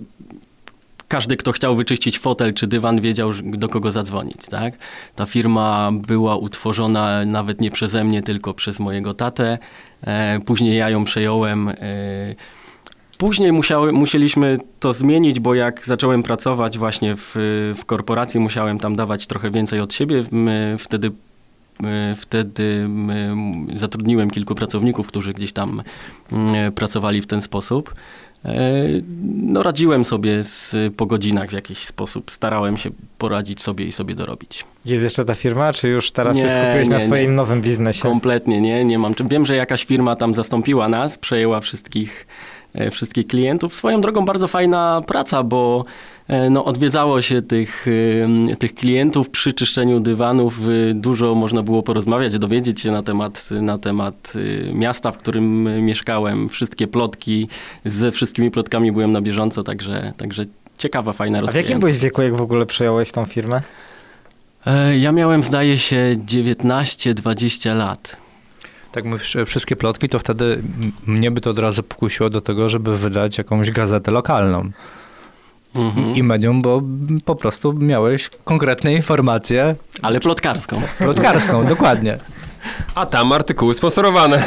każdy, kto chciał wyczyścić fotel czy dywan, wiedział, do kogo zadzwonić. Tak? Ta firma była utworzona nawet nie przeze mnie, tylko przez mojego tatę. Później ja ją przejąłem. Później musiały, musieliśmy to zmienić, bo jak zacząłem pracować właśnie w, w korporacji, musiałem tam dawać trochę więcej od siebie. My wtedy Wtedy zatrudniłem kilku pracowników, którzy gdzieś tam m, pracowali w ten sposób. E, No, radziłem sobie z, po godzinach w jakiś sposób. Starałem się poradzić sobie i sobie dorobić. Jest jeszcze ta firma, czy już teraz się Nie, skupiłeś na nie, swoim nie. nowym biznesie? Kompletnie nie, nie mam. Wiem, że jakaś firma tam zastąpiła nas, przejęła wszystkich, wszystkich klientów. Swoją drogą bardzo fajna praca, bo e, no, odwiedzało się tych, e, tych klientów przy czyszczeniu dywanów. e, Dużo można było porozmawiać, dowiedzieć się na temat, na temat e, miasta, w którym e, mieszkałem. Wszystkie plotki, ze wszystkimi plotkami byłem na bieżąco, także, także ciekawa, fajna A w jakim byłeś wieku, jak w ogóle przejąłeś tą firmę? E, Ja miałem, zdaje się, 19-20 lat. Tak mówisz, e, wszystkie plotki, to wtedy mnie by to od razu pokusiło do tego, żeby wydać jakąś gazetę lokalną. Mhm. I medium, bo po prostu miałeś konkretne informacje Ale plotkarską. plotkarską, dokładnie. A tam artykuły sponsorowane.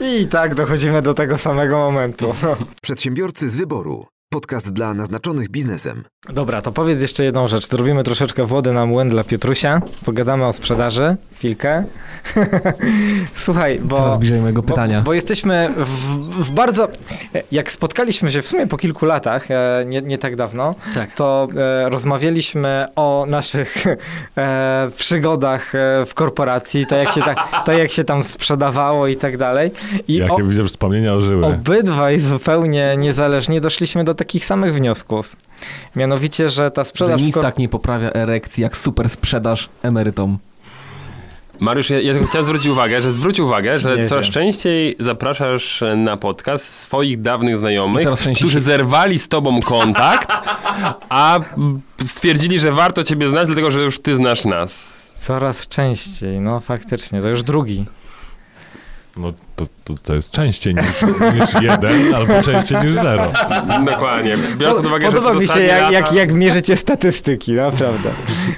I tak dochodzimy do tego samego momentu. Przedsiębiorcy z wyboru. Podcast dla naznaczonych biznesem. Dobra, to powiedz jeszcze jedną rzecz. Zrobimy troszeczkę wody na młyn dla Piotrusia. Pogadamy o sprzedaży. Chwilkę. Słuchaj, bo... Teraz bliżej mojego pytania. Bo, bo jesteśmy w, w bardzo... Jak spotkaliśmy się w sumie po kilku latach, e, nie, nie tak dawno, Tak. to e, rozmawialiśmy o naszych e, przygodach e, w korporacji, to jak, się tak, to jak się tam sprzedawało i tak dalej. I o, Jakie widzę, że wspomnienia ożyły. obydwaj zupełnie niezależnie doszliśmy do takich samych wniosków. Mianowicie, że ta Że sprzedaż... w nic tak nie poprawia erekcji, jak super sprzedaż emerytom. Mariusz, ja, ja tylko chciałem zwrócić uwagę, że zwróć uwagę, że Nie coraz wiem. częściej zapraszasz na podcast swoich dawnych znajomych, którzy się- zerwali z tobą kontakt, a stwierdzili, że warto ciebie znać, dlatego że już ty znasz nas. Coraz częściej, no faktycznie, to już drugi. No to, to, to jest częściej niż, niż jeden, albo częściej niż zero. Dokładnie. Biorąc pod uwagę, Podoba że mi się, jak, lata... jak, jak mierzycie statystyki, naprawdę.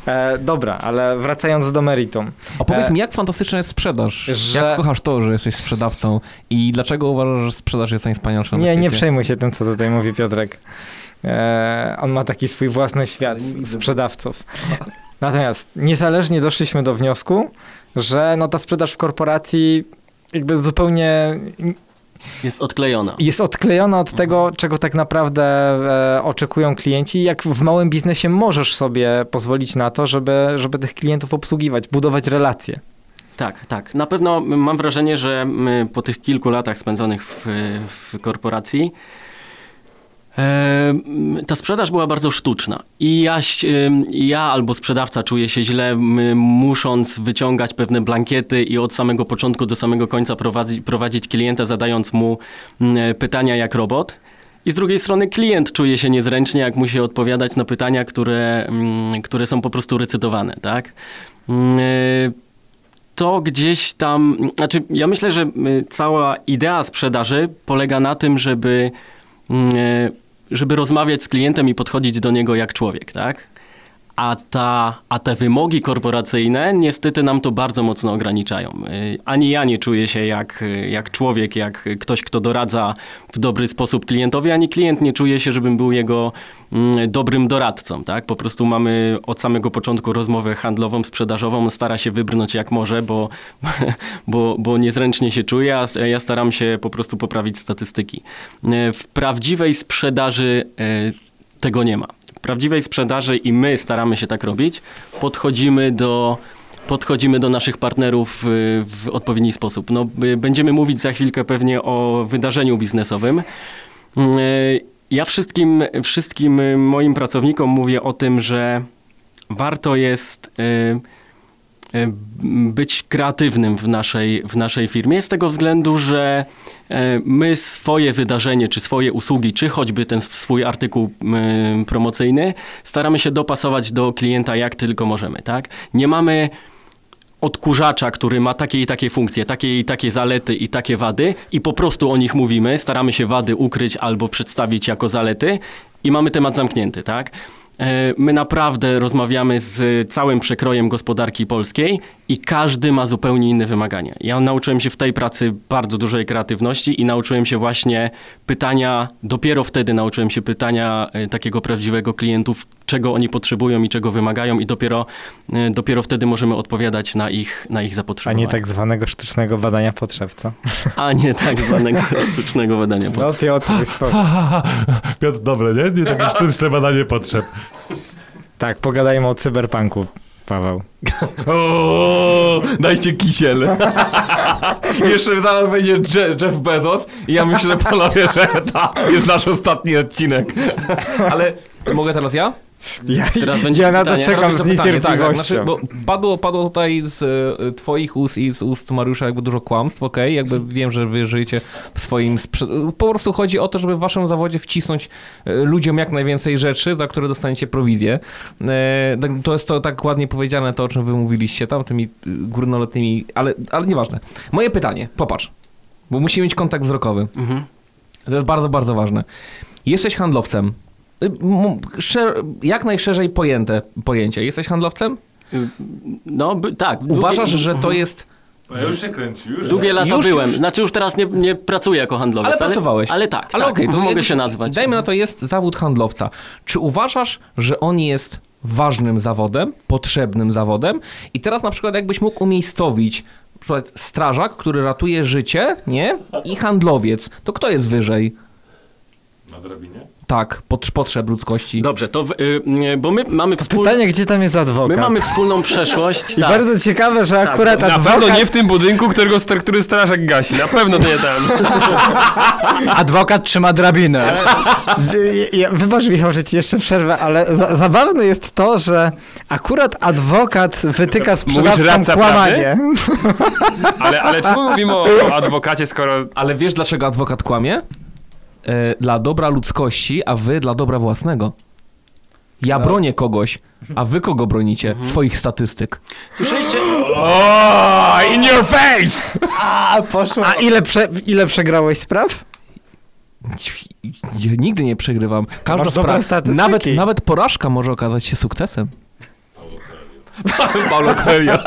E, dobra, ale wracając do meritum. A powiedz E, mi, jak fantastyczna jest sprzedaż? że- Jak kochasz to, że jesteś sprzedawcą i dlaczego uważasz, że sprzedaż jest najwspanialsza na Nie, nie przejmuj się tym, co tutaj mówi Piotrek. E, on ma taki swój własny świat sprzedawców. Natomiast niezależnie doszliśmy do wniosku, że no ta sprzedaż w korporacji jakby zupełnie Jest odklejona. jest odklejona od tego, czego tak naprawdę e, oczekują klienci. Jak w małym biznesie możesz sobie pozwolić na to, żeby, żeby tych klientów obsługiwać, budować relacje. Tak, tak. Na pewno mam wrażenie, że po tych kilku latach spędzonych w, w korporacji ta sprzedaż była bardzo sztuczna. I ja, ja albo sprzedawca czuje się źle, musząc wyciągać pewne blankiety i od samego początku do samego końca prowadzi, prowadzić klienta, zadając mu pytania jak robot. I z drugiej strony klient czuje się niezręcznie, jak musi odpowiadać na pytania, które, które są po prostu recytowane, tak? Y, To gdzieś tam, znaczy ja myślę, że cała idea sprzedaży polega na tym, żeby, y, żeby rozmawiać z klientem i podchodzić do niego jak człowiek, tak? A, ta, a te wymogi korporacyjne niestety nam to bardzo mocno ograniczają. Y, Ani ja nie czuję się jak, jak człowiek, jak ktoś, kto doradza w dobry sposób klientowi, ani klient nie czuje się, żebym był jego mm, dobrym doradcą. Tak? Po prostu mamy od samego początku rozmowę handlową, sprzedażową. Stara się wybrnąć jak może, bo, bo, bo niezręcznie się czuje, a ja staram się po prostu poprawić statystyki. Y, W prawdziwej sprzedaży y, tego nie ma. Prawdziwej sprzedaży i my staramy się tak robić, podchodzimy do, podchodzimy do naszych partnerów y, w odpowiedni sposób. No, y, będziemy mówić za chwilkę pewnie o wydarzeniu biznesowym. Y, Ja wszystkim, wszystkim moim pracownikom mówię o tym, że warto jest być kreatywnym w naszej, w naszej firmie z tego względu, że e, my swoje wydarzenie, czy swoje usługi, czy choćby ten swój artykuł promocyjny staramy się dopasować do klienta jak tylko możemy, tak? Nie mamy odkurzacza, który ma takie i takie funkcje, takie i takie zalety i takie wady i po prostu o nich mówimy, staramy się wady ukryć albo przedstawić jako zalety i mamy temat zamknięty, tak? E, My naprawdę rozmawiamy z całym przekrojem gospodarki polskiej i każdy ma zupełnie inne wymagania. Ja nauczyłem się w tej pracy bardzo dużej kreatywności i nauczyłem się właśnie pytania, dopiero wtedy nauczyłem się pytania e, takiego prawdziwego klientów, czego oni potrzebują i czego wymagają i dopiero, e, dopiero wtedy możemy odpowiadać na ich, na ich A zapotrzebowania. nie tak zwanego sztucznego badania potrzeb, co? A nie tak zwanego sztucznego badania potrzeb. No Piotr. Piotr, dobre, nie? Nie takie sztuczne badanie potrzeb. Tak, pogadajmy o cyberpunku, Paweł. O, dajcie kisiel. Jeszcze zaraz będzie Je- Jeff Bezos i ja myślę, panowie, że to jest nasz ostatni odcinek. Ale mogę teraz ja? Ja, Teraz będzie ja na to czekam z pytanie, niecierpliwością. znaczy, bo padło, padło tutaj z e, twoich ust i z ust Mariusza jakby dużo kłamstw, okej? Jakby wiem, że wy żyjecie w swoim... Sprze- po prostu chodzi o to, żeby w waszym zawodzie wcisnąć e, ludziom jak najwięcej rzeczy, za które dostaniecie prowizję. Tak- to jest to tak ładnie powiedziane, to o czym wy mówiliście tam, tymi górnolotnymi, ale, ale nieważne. Moje pytanie, popatrz, bo musimy mieć kontakt wzrokowy. Mhm. To jest bardzo, bardzo ważne. Jesteś handlowcem. Jak najszerzej pojęte pojęcie. Jesteś handlowcem? No by, tak. długie- Uważasz, że to jest. Już się kręci, już. Długie lata Już, byłem. już. Znaczy już teraz nie, nie pracuję jako handlowiec. Ale pracowałeś. Ale tak, Ale tak. okej, to mogę jakby- się nazwać. Dajmy na to, jest zawód handlowca. Czy uważasz, że on jest ważnym zawodem, potrzebnym zawodem? I teraz na przykład jakbyś mógł umiejscowić na przykład strażak, który ratuje życie, nie? I handlowiec. To kto jest wyżej? Na drabinie? Tak, pot- potrzeb ludzkości. Dobrze, to w, y, bo my mamy, wspól... Pytanie, gdzie tam jest adwokat? my mamy wspólną przeszłość. I tak. bardzo ciekawe, że akurat Na adwokat... pewno nie w tym budynku, którego, który strażak gasi. Na pewno nie tam. Adwokat trzyma drabinę. Wybacz Michał, że ci jeszcze przerwę, ale za, zabawne jest to, że akurat adwokat wytyka sprzedawcom kłamanie. Ale, ale czemu mówimy o, o adwokacie, skoro... Ale wiesz, dlaczego adwokat kłamie? E, dla dobra ludzkości, a wy dla dobra własnego. Ja bronię kogoś, a wy kogo bronicie? Swoich statystyk. Słyszeliście? O, in your face! A, poszło. A ile, prze, ile przegrałeś spraw? Ja nigdy nie przegrywam. Każda Masz dobre sprawa, statystyki. nawet, nawet porażka może okazać się sukcesem. Paulo Coelho.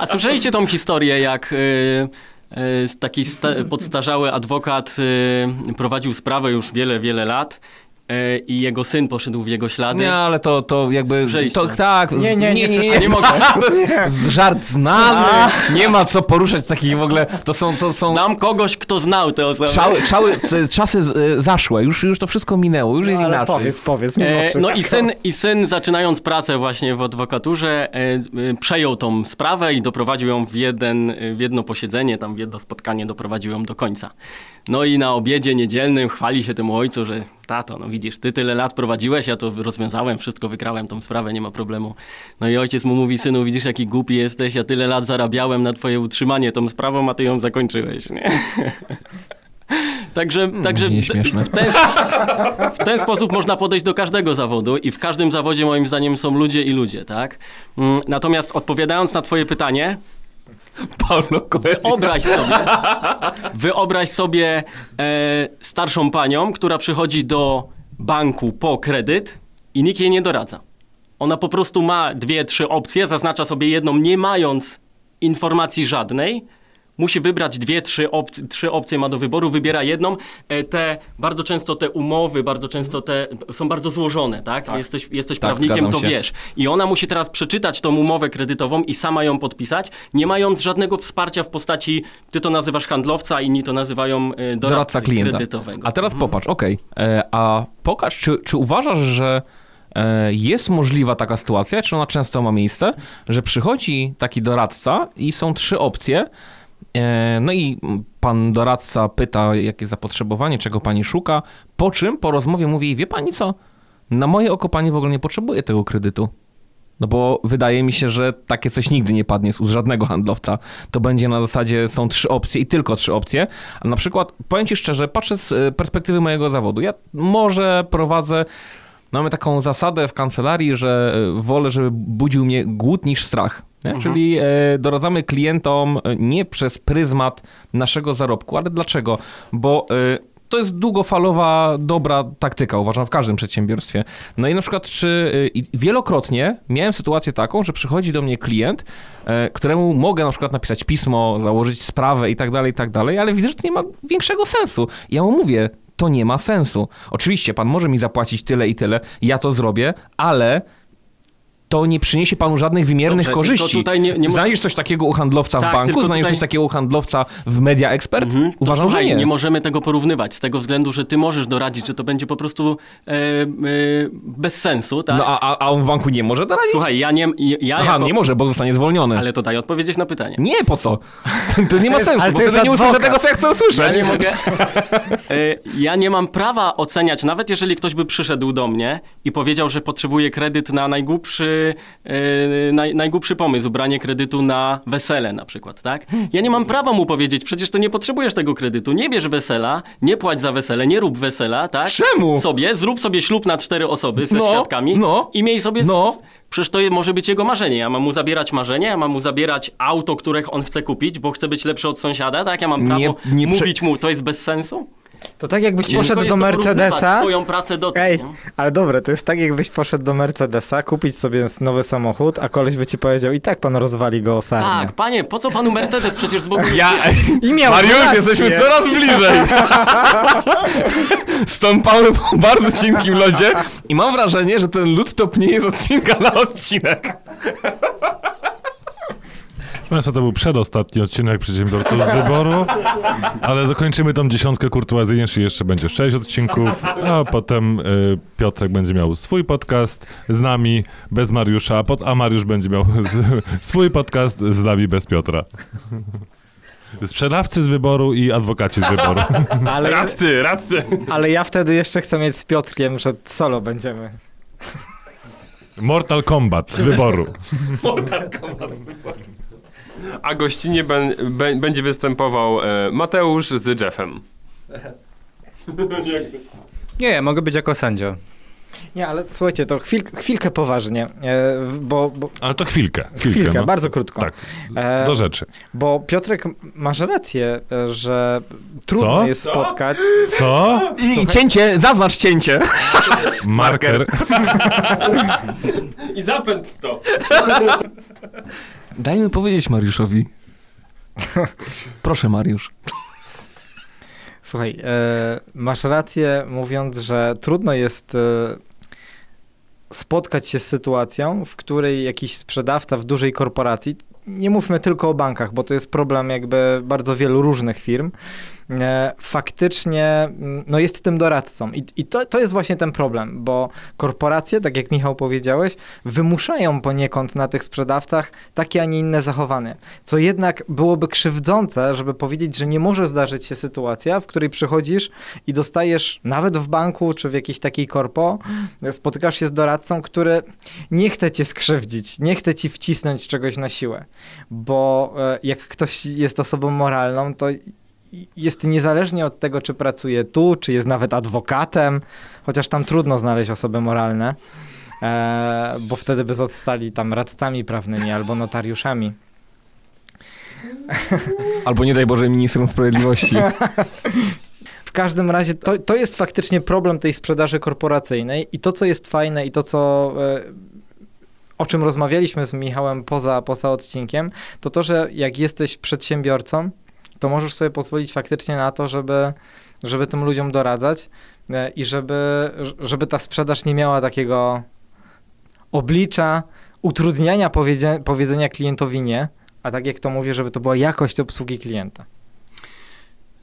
A słyszeliście tą historię, jak y, y, taki sta- podstarzały adwokat y, prowadził sprawę już wiele, wiele lat i jego syn poszedł w jego ślady? Nie, ale to, to jakby... To, tak. Nie, nie, nie nie mogę. To jest żart znany. Nie ma co poruszać takich w ogóle. To są... To są Znam kogoś, kto znał tę osobę. Czały, czały, czasy y, zaszłe, już, już to wszystko minęło, już jest Ale inaczej. powiedz, powiedz, mimo E. No i syn, i syn, zaczynając pracę właśnie w adwokaturze, e, e, przejął tą sprawę i doprowadził ją w, jeden, w jedno posiedzenie, tam w jedno spotkanie doprowadził ją do końca. No i na obiedzie niedzielnym chwali się temu ojcu, że tato, no widzisz, ty tyle lat prowadziłeś, ja to rozwiązałem, wszystko wygrałem tą sprawę, nie ma problemu. No i ojciec mu mówi, synu, widzisz jaki głupi jesteś, ja tyle lat zarabiałem na twoje utrzymanie tą sprawą, a ty ją zakończyłeś, nie? Także, także nieśmieszne. w, ten, w ten sposób można podejść do każdego zawodu i w każdym zawodzie moim zdaniem są ludzie i ludzie, tak? Mm, Natomiast odpowiadając na twoje pytanie, Paulo Coelho. wyobraź sobie, wyobraź sobie e, starszą panią, która przychodzi do banku po kredyt i nikt jej nie doradza. Ona po prostu ma dwie, trzy opcje, zaznacza sobie jedną, nie mając informacji żadnej. Musi wybrać dwie, trzy, op trzy opcje ma do wyboru, wybiera jedną. E, Te, bardzo często te umowy, bardzo często te są bardzo złożone, tak? Jesteś, jesteś Tak, prawnikiem, to wiesz. I ona musi teraz przeczytać tą umowę kredytową i sama ją podpisać, nie mając żadnego wsparcia w postaci, ty to nazywasz handlowca, inni to nazywają e, doradcy doradca klienta. kredytowego. A teraz popatrz, okej. E, A pokaż, czy, czy uważasz, że jest możliwa taka sytuacja, czy ona często ma miejsce, że przychodzi taki doradca i są trzy opcje, no i pan doradca pyta, jakie zapotrzebowanie, czego pani szuka, po czym po rozmowie mówi, wie pani co, na moje oko pani w ogóle nie potrzebuje tego kredytu. No bo wydaje mi się, że takie coś nigdy nie padnie z żadnego handlowca. To będzie na zasadzie są trzy opcje i tylko trzy opcje. A na przykład, powiem ci szczerze, patrzę z e, perspektywy mojego zawodu. Ja może prowadzę, mamy taką zasadę w kancelarii, że e, wolę, żeby budził mnie głód niż strach. Nie? Czyli e, doradzamy klientom e, nie przez pryzmat naszego zarobku, ale dlaczego? Bo to jest długofalowa, dobra taktyka, uważam, w każdym przedsiębiorstwie. No i na przykład, czy wielokrotnie miałem sytuację taką, że przychodzi do mnie klient, któremu mogę na przykład napisać pismo, założyć sprawę i tak dalej, i tak dalej, ale widzę, że to nie ma większego sensu. Ja mu mówię, to nie ma sensu. Oczywiście, pan może mi zapłacić tyle i tyle, ja to zrobię, ale to nie przyniesie panu żadnych wymiernych Dobrze, korzyści. tylko tutaj nie- nie Znajdziesz coś takiego u handlowca Tak, w banku, znajdziesz tutaj- coś takiego u handlowca w Media Expert? Mhm. Uważam, słuchaj, że nie. nie możemy tego porównywać z tego względu, że ty możesz doradzić, że to będzie po prostu e, e, bez sensu, tak? No a, a, on w banku nie może doradzić? Słuchaj, ja nie, ja Aha, jako, nie może, bo zostanie zwolniony. ale to daj odpowiedzieć na pytanie. Nie, po co? To, to nie ma sensu, ale bo to jest wtedy nie usłyszę tego, co ja chcę Ja usłyszeć. nie mogę. E, Ja nie mam prawa oceniać, nawet jeżeli ktoś by przyszedł do mnie i powiedział, że potrzebuje kredyt na najgłupszy, e, naj, najgłupszy pomysł, branie kredytu na wesele na przykład, tak? Ja nie mam prawa mu powiedzieć, przecież to nie potrzebujesz tego kredytu, nie bierz wesela, nie płać za wesele, nie rób wesela, tak? Czemu? Sobie, zrób sobie ślub na cztery osoby ze No, świadkami no, i miej sobie... no. Przecież to może być jego marzenie. Ja mam mu zabierać marzenie, ja mam mu zabierać auto, które on chce kupić, bo chce być lepszy od sąsiada, tak? Ja mam prawo Nie- nie prze- mówić mu, to jest bez sensu? To tak jakbyś Ciężko poszedł do Mercedesa. Twoją pracę do Ej, ale dobre, to jest tak jakbyś poszedł do Mercedesa, kupić sobie nowy samochód, a koleś by ci powiedział, i tak pan rozwali go o sarnię. Tak, panie, po co panu Mercedes? Przecież z Ja, I miał Mariusz, rację. jesteśmy coraz bliżej. Stąpamy po bardzo cienkim lodzie i mam wrażenie, że ten lód topnieje z odcinka na odcinek. Proszę Państwa, to był przedostatni odcinek Przedsiębiorców z Wyboru, ale dokończymy tą dziesiątkę kurtuazyjnie, czyli jeszcze będzie sześć odcinków, a potem y, Piotrek będzie miał swój podcast z nami, bez Mariusza, a, pot, a Mariusz będzie miał z, swój podcast z nami, bez Piotra. Sprzedawcy z wyboru i adwokaci z wyboru. Ale, Radcy, radcy. ale ja wtedy jeszcze chcę mieć z Piotrkiem, że solo będziemy. Mortal Kombat z wyboru. A gościnie ben, ben, będzie występował e, Mateusz z Jeffem. Nie, ja mogę być jako sędzia. Nie, ale słuchajcie, to chwil, chwilkę poważnie, e, bo, bo Ale to chwilkę. Chwilkę, chwilkę, no. bardzo krótko. Tak, E, do rzeczy. Bo Piotrek, masz rację, że trudno Co? jest spotkać. Co? I cięcie, zaznacz cięcie. Marker. I zapęd to. Dajmy powiedzieć Mariuszowi. Proszę, Mariusz. Słuchaj, e, masz rację mówiąc, że trudno jest e, spotkać się z sytuacją, w której jakiś sprzedawca w dużej korporacji, nie mówmy tylko o bankach, bo to jest problem jakby bardzo wielu różnych firm, faktycznie mm, no jest tym doradcą. I, i to, to jest właśnie ten problem, bo korporacje, tak jak Michał powiedziałeś, wymuszają poniekąd na tych sprzedawcach takie, a nie inne zachowanie. Co jednak byłoby krzywdzące, żeby powiedzieć, że nie może zdarzyć się sytuacja, w której przychodzisz i dostajesz nawet w banku czy w jakiejś takiej korpo, spotykasz się z doradcą, który nie chce cię skrzywdzić, nie chce ci wcisnąć czegoś na siłę, bo e, jak ktoś jest osobą moralną, to jest niezależnie od tego, czy pracuje tu, czy jest nawet adwokatem, chociaż tam trudno znaleźć osoby moralne, e, bo wtedy by zostali tam radcami prawnymi albo notariuszami. Albo nie daj Boże ministrem sprawiedliwości. W każdym razie to, to jest faktycznie problem tej sprzedaży korporacyjnej i to, co jest fajne i to, co e, o czym rozmawialiśmy z Michałem poza, poza odcinkiem, to to, że jak jesteś przedsiębiorcą, to możesz sobie pozwolić faktycznie na to, żeby, żeby tym ludziom doradzać e, i żeby, żeby ta sprzedaż nie miała takiego oblicza utrudniania powiedzenia, powiedzenia klientowi nie, a tak jak to mówię, żeby to była jakość obsługi klienta.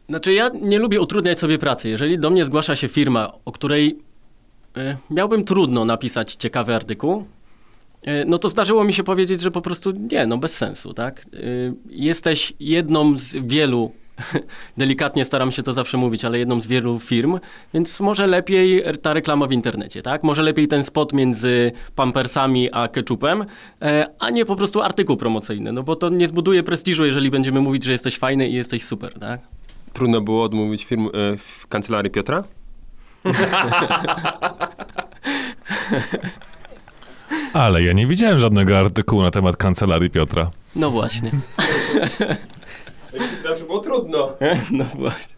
Znaczy, ja nie lubię utrudniać sobie pracy. Jeżeli do mnie zgłasza się firma, o której y, miałbym trudno napisać ciekawy artykuł, no to zdarzyło mi się powiedzieć, że po prostu nie, no bez sensu, tak? Y, jesteś jedną z wielu, delikatnie staram się to zawsze mówić, ale jedną z wielu firm, więc może lepiej ta reklama w internecie, tak? Może lepiej ten spot między pampersami a ketchupem, a nie po prostu artykuł promocyjny, no bo to nie zbuduje prestiżu, jeżeli będziemy mówić, że jesteś fajny i jesteś super, tak? Trudno było odmówić firm e, w kancelarii Piotra? Ale ja nie widziałem żadnego artykułu na temat kancelarii Piotra. No właśnie. Znaczy było trudno. No właśnie.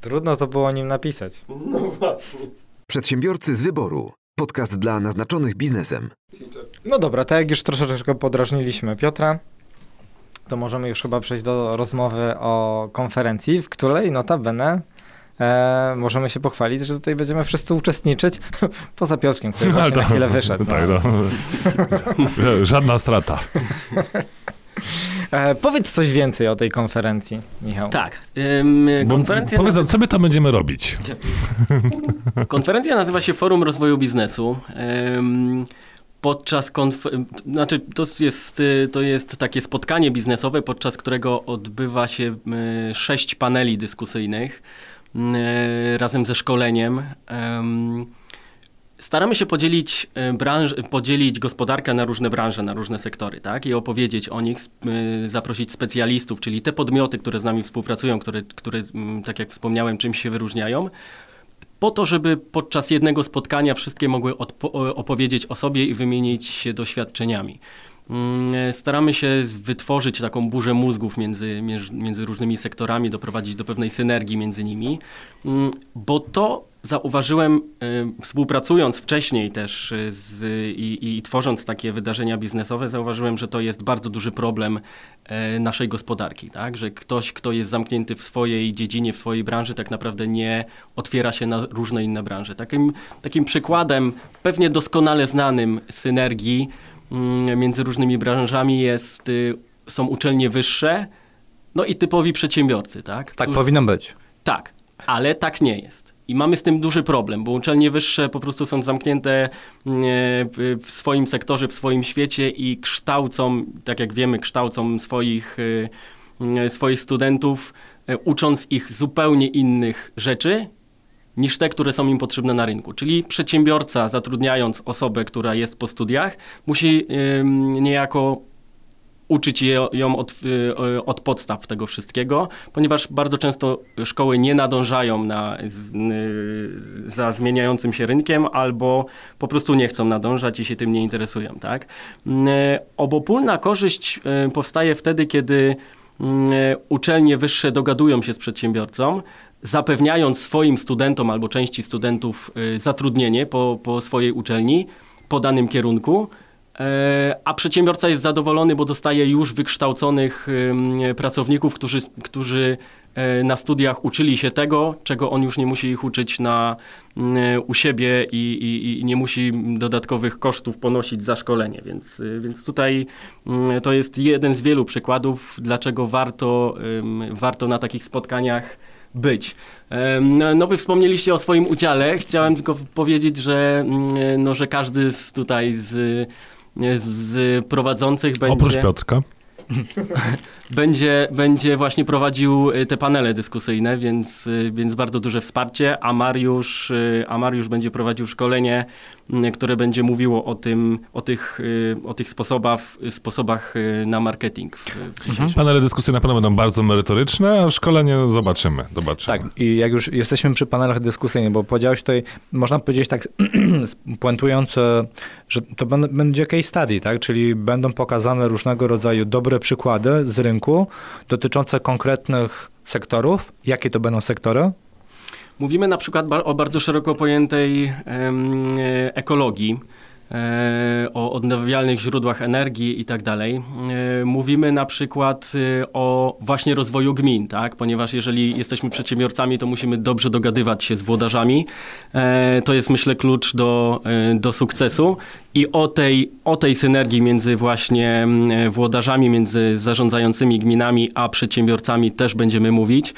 Trudno to było o nim napisać. No właśnie. Przedsiębiorcy z wyboru. Podcast dla naznaczonych biznesem. No dobra, tak jak już troszeczkę podrażniliśmy Piotra, to możemy już chyba przejść do rozmowy o konferencji, w której notabene e, możemy się pochwalić, że tutaj będziemy wszyscy uczestniczyć, poza Piotrkiem, który właśnie na chwilę wyszedł. Tak, no. no. Żadna strata. E, powiedz coś więcej o tej konferencji, Michał. Tak. Ym, Bo, konferencja, powiedz, nam, co my tam będziemy robić? konferencja nazywa się Forum Rozwoju Biznesu. Ym, podczas konf- znaczy to jest, y, to jest takie spotkanie biznesowe, podczas którego odbywa się y, sześć paneli dyskusyjnych y, razem ze szkoleniem. Staramy się podzielić, branż, podzielić gospodarkę na różne branże, na różne sektory, tak? I opowiedzieć o nich, zaprosić specjalistów, czyli te podmioty, które z nami współpracują, które, które tak jak wspomniałem, czymś się wyróżniają, po to, żeby podczas jednego spotkania wszystkie mogły opowiedzieć o sobie i wymienić się doświadczeniami. Staramy się wytworzyć taką burzę mózgów między, między różnymi sektorami, doprowadzić do pewnej synergii między nimi, bo to zauważyłem, y, współpracując wcześniej też y, z, i, i, tworząc takie wydarzenia biznesowe, zauważyłem, że to jest bardzo duży problem naszej gospodarki, tak? że ktoś, kto jest zamknięty w swojej dziedzinie, w swojej branży, tak naprawdę nie otwiera się na różne inne branże. Takim, takim przykładem, pewnie doskonale znanym synergii mm, między różnymi branżami jest, są uczelnie wyższe, no i typowi przedsiębiorcy. Tak, tak powinno być. Tak, ale tak nie jest. I mamy z tym duży problem, bo uczelnie wyższe po prostu są zamknięte mm, w swoim sektorze, w swoim świecie i kształcą, tak jak wiemy, kształcą swoich, e, mm, swoich studentów, ucząc ich zupełnie innych rzeczy niż te, które są im potrzebne na rynku. Czyli przedsiębiorca, zatrudniając osobę, która jest po studiach, musi niejako uczyć je, ją od, y, od, podstaw tego wszystkiego, ponieważ bardzo często szkoły nie nadążają na, y, za zmieniającym się rynkiem albo po prostu nie chcą nadążać i się tym nie interesują. Tak? Y, obopólna korzyść powstaje wtedy, kiedy uczelnie wyższe dogadują się z przedsiębiorcą, zapewniając swoim studentom albo części studentów zatrudnienie po, po swojej uczelni po danym kierunku, E, a przedsiębiorca jest zadowolony, bo dostaje już wykształconych pracowników, którzy, którzy e, na studiach uczyli się tego, czego on już nie musi ich uczyć na, u siebie i, i, i nie musi dodatkowych kosztów ponosić za szkolenie. Więc, więc tutaj to jest jeden z wielu przykładów, dlaczego warto, warto na takich spotkaniach być. No wy wspomnieliście o swoim udziale. Chciałem tylko powiedzieć, że, no, że każdy z tutaj z z prowadzących będzie... Oprócz Piotrka. będzie, będzie właśnie prowadził y, te panele dyskusyjne, więc, y, więc bardzo duże wsparcie, a Mariusz, y, a Mariusz będzie prowadził szkolenie m, które będzie mówiło o tym, o tych, o tych sposobach, sposobach na marketing. w- w dzisiejszym Panele dyskusyjne na pewno będą bardzo merytoryczne, a szkolenie zobaczymy. zobaczymy. Tak, i jak już jesteśmy przy panelach dyskusyjnych, bo powiedziałeś tutaj, można powiedzieć tak puentując, e, że to będą- będzie case study, tak? czyli będą pokazane różnego rodzaju dobre przykłady z rynku dotyczące konkretnych sektorów. Jakie to będą sektory? Mówimy na przykład o bardzo szeroko pojętej e, ekologii, o odnawialnych źródłach energii i tak dalej. E, Mówimy na przykład e, o właśnie rozwoju gmin, tak? ponieważ jeżeli jesteśmy przedsiębiorcami, to musimy dobrze dogadywać się z włodarzami. E, To jest myślę klucz do, e, do sukcesu i o tej, o tej synergii między właśnie włodarzami, między zarządzającymi gminami, a przedsiębiorcami też będziemy mówić.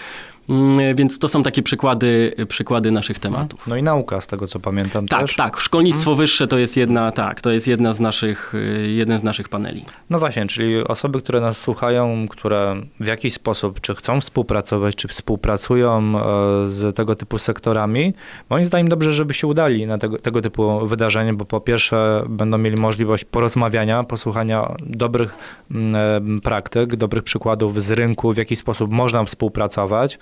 Mm, Więc to są takie przykłady, przykłady naszych tematów. No i nauka, z tego co pamiętam Tak, też. tak. Szkolnictwo wyższe to jest jedna, tak, to jest jedna z naszych, y, jeden z naszych paneli. No właśnie, czyli osoby, które nas słuchają, które w jakiś sposób, czy chcą współpracować, czy współpracują e, z tego typu sektorami, moim zdaniem dobrze, żeby się udali na tego, tego typu wydarzenie, bo po pierwsze będą mieli możliwość porozmawiania, posłuchania dobrych mm, e, praktyk, dobrych przykładów z rynku, w jaki sposób można współpracować.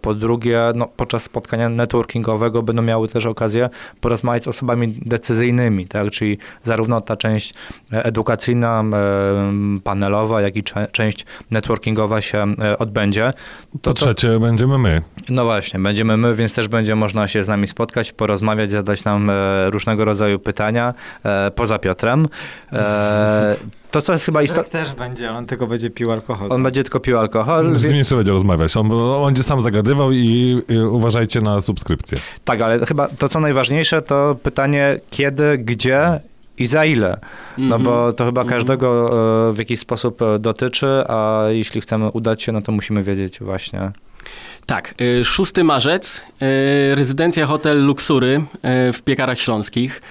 Po drugie, no, podczas spotkania networkingowego będą miały też okazję porozmawiać z osobami decyzyjnymi, tak? czyli zarówno ta część edukacyjna, e, panelowa, jak i część networkingowa się e, odbędzie. To trzecie będziemy my. No właśnie, będziemy my, więc też będzie można się z nami spotkać, porozmawiać, zadać nam e, różnego rodzaju pytania e, poza Piotrem. E, To, co jest chyba istotne, też będzie, on tylko będzie pił alkohol. on będzie tylko pił alkohol. Z nim nie będzie rozmawiać. On, on będzie sam zagadywał i, i uważajcie na subskrypcję. Tak, ale chyba to, co najważniejsze, to pytanie kiedy, gdzie i za ile. No Mhm. bo to chyba Mhm. każdego e, w jakiś sposób e, dotyczy, a jeśli chcemy udać się, no to musimy wiedzieć właśnie. Tak, y, 6 marzec, y, rezydencja hotel Luxury y, w Piekarach Śląskich.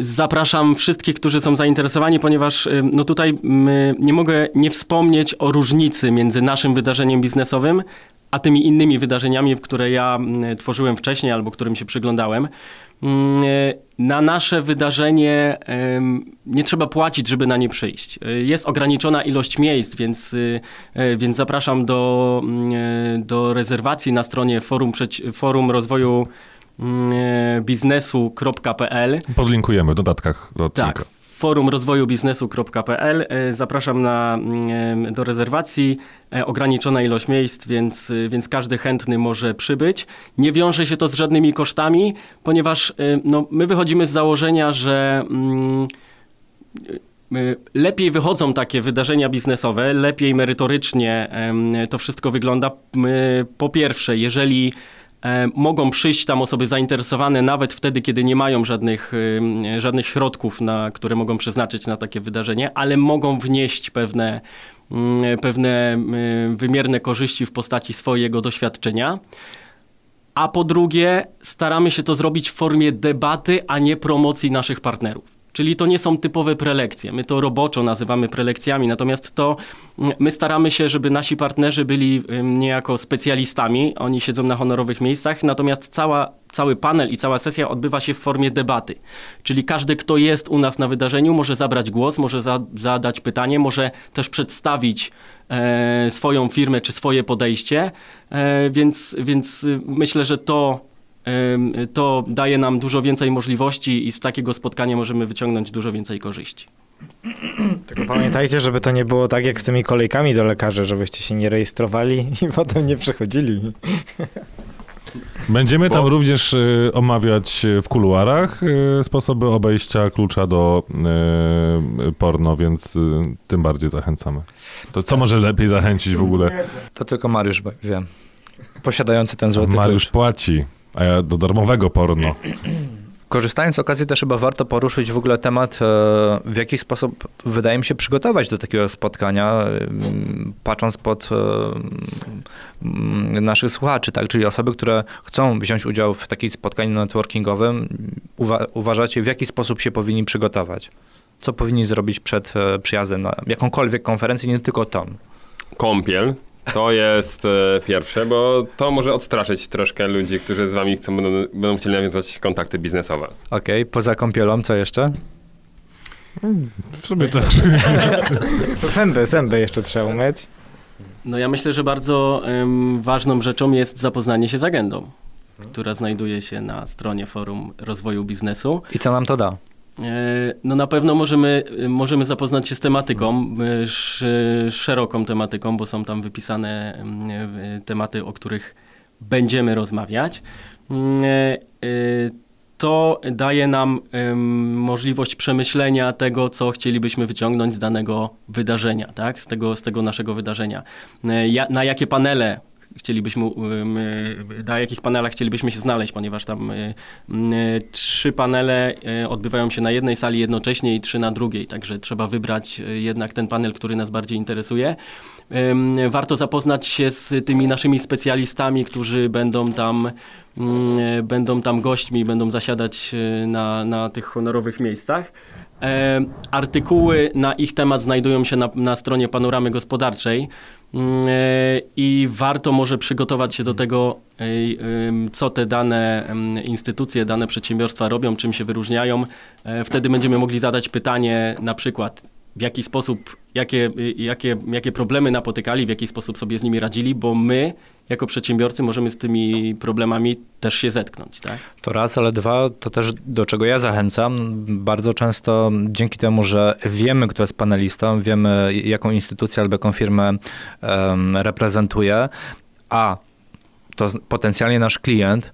Zapraszam wszystkich, którzy są zainteresowani, ponieważ no tutaj nie mogę nie wspomnieć o różnicy między naszym wydarzeniem biznesowym, a tymi innymi wydarzeniami, w które ja tworzyłem wcześniej albo którym się przyglądałem. Na nasze wydarzenie nie trzeba płacić, żeby na nie przyjść. Y, Jest ograniczona ilość miejsc, więc, y, y, więc zapraszam do, do rezerwacji na stronie forum, forum rozwoju biznesu.pl. Podlinkujemy w dodatkach do odcinka. Tak, forum rozwoju biznesu.pl. E, Zapraszam na, mm, do rezerwacji. E, Ograniczona ilość miejsc, więc, więc każdy chętny może przybyć. Nie wiąże się to z żadnymi kosztami, ponieważ no, my wychodzimy z założenia, że. mm, Lepiej wychodzą takie wydarzenia biznesowe, lepiej merytorycznie to wszystko wygląda. Po pierwsze, jeżeli e, mogą przyjść tam osoby zainteresowane nawet wtedy, kiedy nie mają żadnych, em, żadnych środków, na, które mogą przeznaczyć na takie wydarzenie, ale mogą wnieść pewne, mm, pewne em, wymierne korzyści w postaci swojego doświadczenia. A po drugie, staramy się to zrobić w formie debaty, a nie promocji naszych partnerów. Czyli to nie są typowe prelekcje. My to roboczo nazywamy prelekcjami, natomiast to mm, my staramy się, żeby nasi partnerzy byli niejako specjalistami. Oni siedzą na honorowych miejscach, natomiast cała, cały panel i cała sesja odbywa się w formie debaty. Czyli każdy, kto jest u nas na wydarzeniu, może zabrać głos, może za, zadać pytanie, może też przedstawić e, swoją firmę czy swoje podejście. E, więc, więc y, myślę, że to to daje nam dużo więcej możliwości i z takiego spotkania możemy wyciągnąć dużo więcej korzyści. Tylko pamiętajcie, żeby to nie było tak jak z tymi kolejkami do lekarzy, żebyście się nie rejestrowali i potem nie przechodzili. Będziemy tam również y, omawiać y, w kuluarach y, sposoby obejścia klucza do y, porno, więc y, tym bardziej zachęcamy. To co może lepiej zachęcić w ogóle? To tylko Mariusz wie. Posiadający ten złoty Mariusz klucz. płaci, do darmowego porno. Korzystając z okazji też chyba warto poruszyć w ogóle temat, e, w jaki sposób wydaje mi się przygotować do takiego spotkania, e, patrząc pod e, naszych słuchaczy, tak? czyli osoby, które chcą wziąć udział w takim spotkaniu networkingowym, uwa- uważacie, w jaki sposób się powinni przygotować? Co powinni zrobić przed e, przyjazdem na jakąkolwiek konferencję, nie tylko tą? Kąpiel, To jest e, pierwsze, bo to może odstraszyć troszkę ludzi, którzy z wami chcą, będą, będą chcieli nawiązywać kontakty biznesowe. Okej, poza kąpielą co jeszcze? W sumie to... Zęby, zęby jeszcze trzeba umyć. No ja myślę, że bardzo ważną rzeczą jest zapoznanie się z agendą, która znajduje się na stronie Forum Rozwoju Biznesu. I co nam to da? E, No na pewno możemy, możemy zapoznać się z tematyką, e, sz- szeroką tematyką, bo są tam wypisane mm, e, tematy, o których będziemy rozmawiać. Mm, To daje nam możliwość przemyślenia tego, co chcielibyśmy wyciągnąć z danego wydarzenia, tak? z, tego, z tego naszego wydarzenia. Ja- Na jakie panele chcielibyśmy, em, e, na jakich panelach chcielibyśmy się znaleźć, ponieważ tam e, e, trzy panele odbywają się na jednej sali jednocześnie i trzy na drugiej, także trzeba wybrać jednak ten panel, który nas bardziej interesuje. Warto zapoznać się z tymi naszymi specjalistami, którzy będą tam, będą tam gośćmi, będą zasiadać na, na tych honorowych miejscach. Artykuły na ich temat znajdują się na, na stronie Panoramy Gospodarczej i warto może przygotować się do tego, e, co te dane instytucje, dane przedsiębiorstwa robią, czym się wyróżniają. E, Wtedy będziemy mogli zadać pytanie na przykład, w jaki sposób, jakie, y, jakie, jakie problemy napotykali, w jaki sposób sobie z nimi radzili, bo my jako przedsiębiorcy możemy z tymi problemami też się zetknąć. Tak? To raz, ale dwa, to też do czego ja zachęcam. Bardzo często dzięki temu, że wiemy, kto jest panelistą, wiemy, jaką instytucję albo jaką firmę em, reprezentuje, a to potencjalnie nasz klient,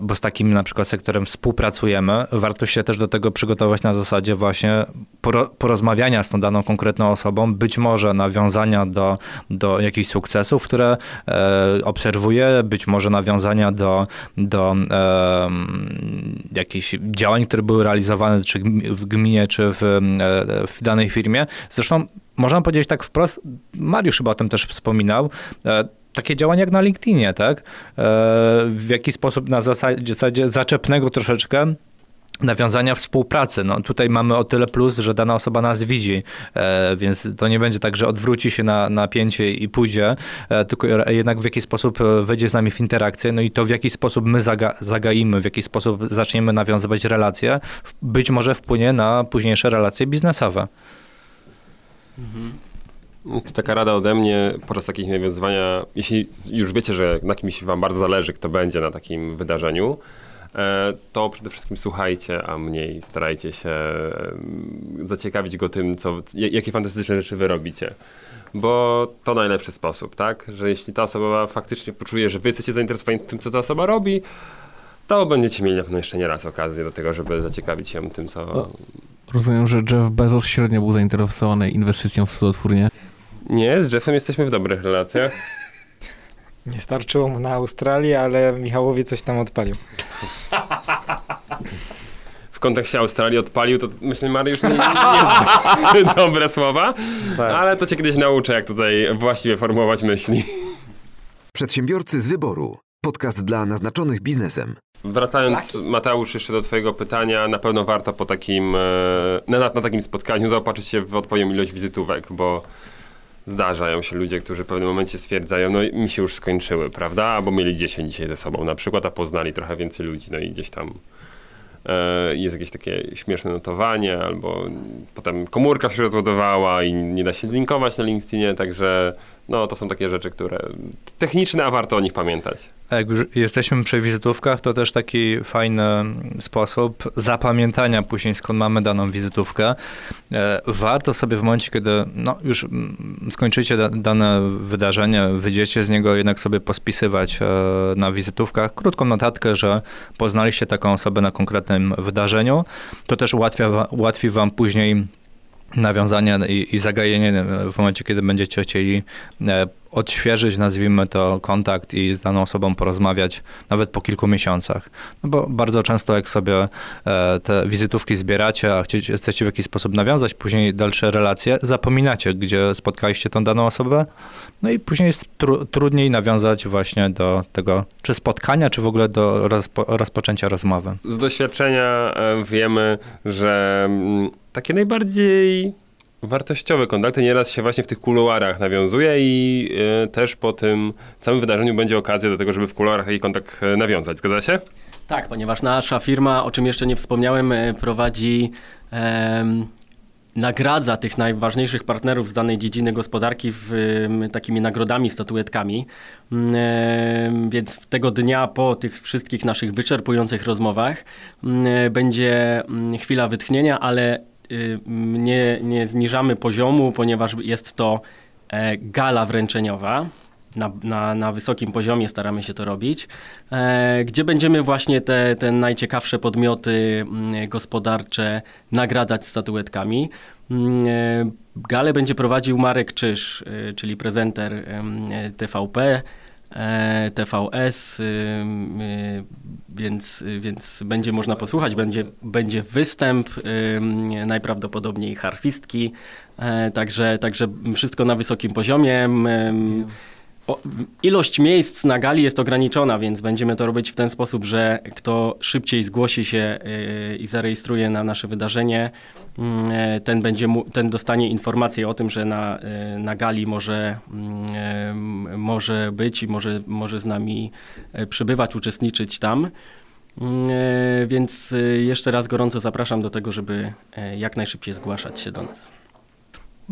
bo z takim na przykład sektorem współpracujemy, warto się też do tego przygotować na zasadzie właśnie poro, porozmawiania z tą daną konkretną osobą, być może nawiązania do, do jakichś sukcesów, które e, obserwuje, być może nawiązania do, do jakichś działań, które były realizowane czy w gminie, czy w, e, w danej firmie. Zresztą można powiedzieć tak wprost, Mariusz chyba o tym też wspominał, e, takie działania jak na LinkedInie, tak? E, W jaki sposób na zasadzie, zasadzie zaczepnego troszeczkę nawiązania współpracy. No, tutaj mamy o tyle plus, że dana osoba nas widzi, e, więc to nie będzie tak, że odwróci się na napięcie i pójdzie, e, tylko jednak w jaki sposób wejdzie z nami w interakcję, no i to w jaki sposób my zaga zagaimy, w jaki sposób zaczniemy nawiązywać relacje, być może wpłynie na późniejsze relacje biznesowe. To taka rada ode mnie podczas takich nawiązywania, jeśli już wiecie, że na kimś wam bardzo zależy, kto będzie na takim wydarzeniu, e, to przede wszystkim słuchajcie, a mniej starajcie się zaciekawić go tym, co, jakie fantastyczne rzeczy wy robicie. Bo to najlepszy sposób, tak? Że jeśli ta osoba faktycznie poczuje, że wy jesteście zainteresowani tym, co ta osoba robi, to będziecie mieli na pewno jeszcze nie raz okazję do tego, żeby zaciekawić się tym, co... Rozumiem, że Jeff Bezos średnio był zainteresowany inwestycją w cudotwórnię. Nie, z Jeffem jesteśmy w dobrych relacjach. Nie starczyło mu na Australię, ale Michałowi coś tam odpalił. w kontekście Australii odpalił, to myślę, Mariusz, nie, nie jest dobre słowa, Tak. ale to cię kiedyś nauczę, jak tutaj właściwie formułować myśli. Przedsiębiorcy z wyboru. Podcast dla naznaczonych biznesem. Wracając, Mateusz, jeszcze do twojego pytania, na pewno warto po takim, e, na, na takim spotkaniu zaopatrzyć się w odpowiednią ilość wizytówek, bo zdarzają się ludzie, którzy w pewnym momencie stwierdzają, no mi się już skończyły, prawda? Albo mieli 10 dzisiaj ze sobą na przykład, a poznali trochę więcej ludzi, no i gdzieś tam e, jest jakieś takie śmieszne notowanie, albo potem komórka się rozładowała i nie da się linkować na LinkedInie, także no to są takie rzeczy, które techniczne, a warto o nich pamiętać. Jak już jesteśmy przy wizytówkach, to też taki fajny sposób zapamiętania później, skąd mamy daną wizytówkę. E, Warto sobie w momencie, kiedy no, już skończycie da- dane wydarzenie, wyjdziecie z niego, jednak sobie pospisywać e, na wizytówkach krótką notatkę, że poznaliście taką osobę na konkretnym wydarzeniu. To też ułatwia, ułatwi wam później nawiązanie i, i zagajenie w momencie, kiedy będziecie chcieli e, odświeżyć, nazwijmy to, kontakt i z daną osobą porozmawiać nawet po kilku miesiącach. No bo bardzo często jak sobie e, te wizytówki zbieracie, a chcecie, chcecie w jakiś sposób nawiązać później dalsze relacje, zapominacie, gdzie spotkaliście tą daną osobę, no i później jest tru, trudniej nawiązać właśnie do tego, czy spotkania, czy w ogóle do rozpo, rozpoczęcia rozmowy. Z doświadczenia e, wiemy, że mm, takie najbardziej wartościowe kontakty. Nieraz się właśnie w tych kuluarach nawiązuje i e, też po tym całym wydarzeniu będzie okazja do tego, żeby w kuluarach taki kontakt e, nawiązać. Zgadza się? Tak, ponieważ nasza firma, o czym jeszcze nie wspomniałem, e, prowadzi, nagradza tych najważniejszych partnerów z danej dziedziny gospodarki w, takimi nagrodami, statuetkami. Mm, Więc tego dnia po tych wszystkich naszych wyczerpujących rozmowach mm, będzie mm, chwila wytchnienia, ale y, nie, nie zniżamy poziomu, ponieważ jest to e, gala wręczeniowa. Na, na, na wysokim poziomie staramy się to robić, e, gdzie będziemy właśnie te, te najciekawsze podmioty mm, gospodarcze nagradzać statuetkami. Mm, e, Galę będzie prowadził Marek Czyż, e, czyli prezenter e, TVP, TVS, ym, y, więc, więc będzie można posłuchać, będzie, będzie występ, ym, najprawdopodobniej harfistki, e, także, także wszystko na wysokim poziomie. O, ilość miejsc na gali jest ograniczona, więc będziemy to robić w ten sposób, że kto szybciej zgłosi się y, i zarejestruje na nasze wydarzenie, e, ten, będzie mu, ten dostanie informację o tym, że na, y, na gali może, mm, em, może być i może, może z nami e, przybywać, uczestniczyć tam. Mm, e, Więc jeszcze raz gorąco zapraszam do tego, żeby e, jak najszybciej zgłaszać się do nas.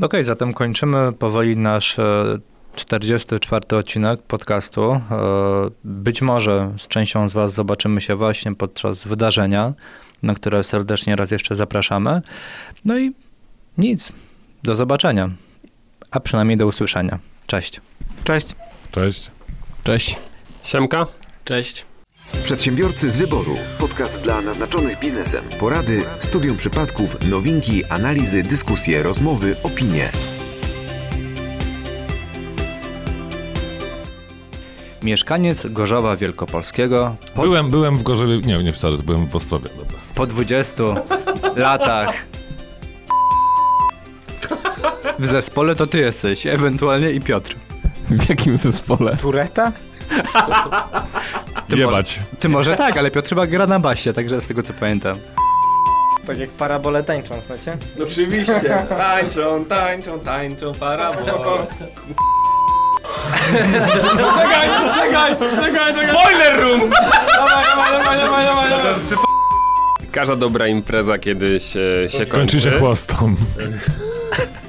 Okej, zatem kończymy powoli nasz e, 44 odcinek podcastu. E, Być może z częścią z Was zobaczymy się właśnie podczas wydarzenia, na które serdecznie raz jeszcze zapraszamy. No i nic. Do zobaczenia. A przynajmniej do usłyszenia. Cześć. Cześć. Cześć. Cześć. Siemka. Cześć. Przedsiębiorcy z wyboru. Podcast dla naznaczonych biznesem. Porady, studium przypadków, nowinki, analizy, dyskusje, rozmowy, opinie. Mieszkaniec Gorzowa Wielkopolskiego po, Byłem, byłem w Gorzowie, nie, nie wcale, byłem w Ostrowie. Po 20 latach. W zespole to ty jesteś, ewentualnie i Piotr. W jakim zespole? Tureta? Ty Jebać. Ty może tak, ale Piotr chyba gra na basie, także z tego co pamiętam. Tak jak parabole tańczą, znacie? No oczywiście. Tańczą, tańczą, tańczą, parabol. czekaj, czekaj, czekaj, czekaj. Boiler room! Dawaj, dawaj, dawaj, dawaj, dawaj. Każda dobra impreza kiedyś e, się kończy. Kończy się chłostą.